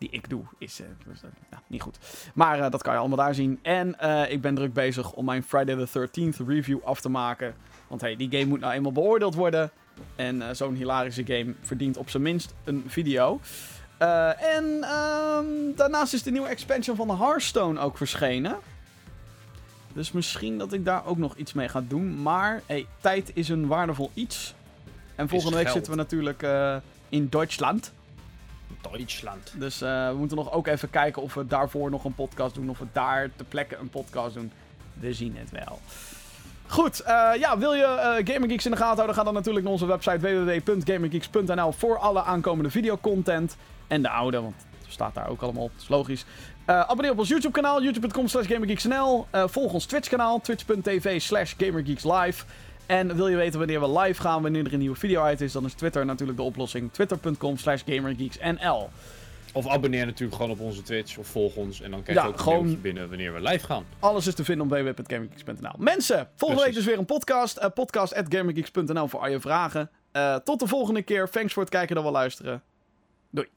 die ik doe, is eh, dus, nou, niet goed. Maar eh, dat kan je allemaal daar zien. En eh, ik ben druk bezig om mijn Friday the 13th review af te maken. Want hey, die game moet nou eenmaal beoordeeld worden. En zo'n hilarische game verdient op zijn minst een video. En ehm, daarnaast is de nieuwe expansion van Hearthstone ook verschenen. Dus misschien dat ik daar ook nog iets mee ga doen. Maar hey, tijd is een waardevol iets. En volgende week zitten we natuurlijk in Duitsland. Duitsland. Dus eh, we moeten nog ook even kijken of we daarvoor nog een podcast doen. Of we daar ter plekke een podcast doen. We zien het wel. Goed, eh, ja, wil je eh GamerGeeks in de gaten houden? Ga dan natuurlijk naar onze website www.gamergeeks.nl voor alle aankomende videocontent. En de oude, want het staat daar ook allemaal op, dat is logisch. Abonneer op ons YouTube kanaal, youtube.com slash gamergeeksnl. Volg ons Twitch kanaal, twitch.tv slash gamergeekslive. En wil je weten wanneer we live gaan, wanneer er een nieuwe video uit is, dan is Twitter natuurlijk de oplossing. Twitter.com slash gamergeeksnl. Of abonneer natuurlijk gewoon op onze Twitch of volg ons en dan krijg je Ja, ook gewoon- binnen wanneer we live gaan. Alles is te vinden op www.gamergeeks.nl. Mensen, volgende week dus weer een podcast. Uh, podcast.gamergeeks.nl voor al je vragen. Eh, tot de volgende keer. Thanks voor het kijken en wel luisteren. Doei.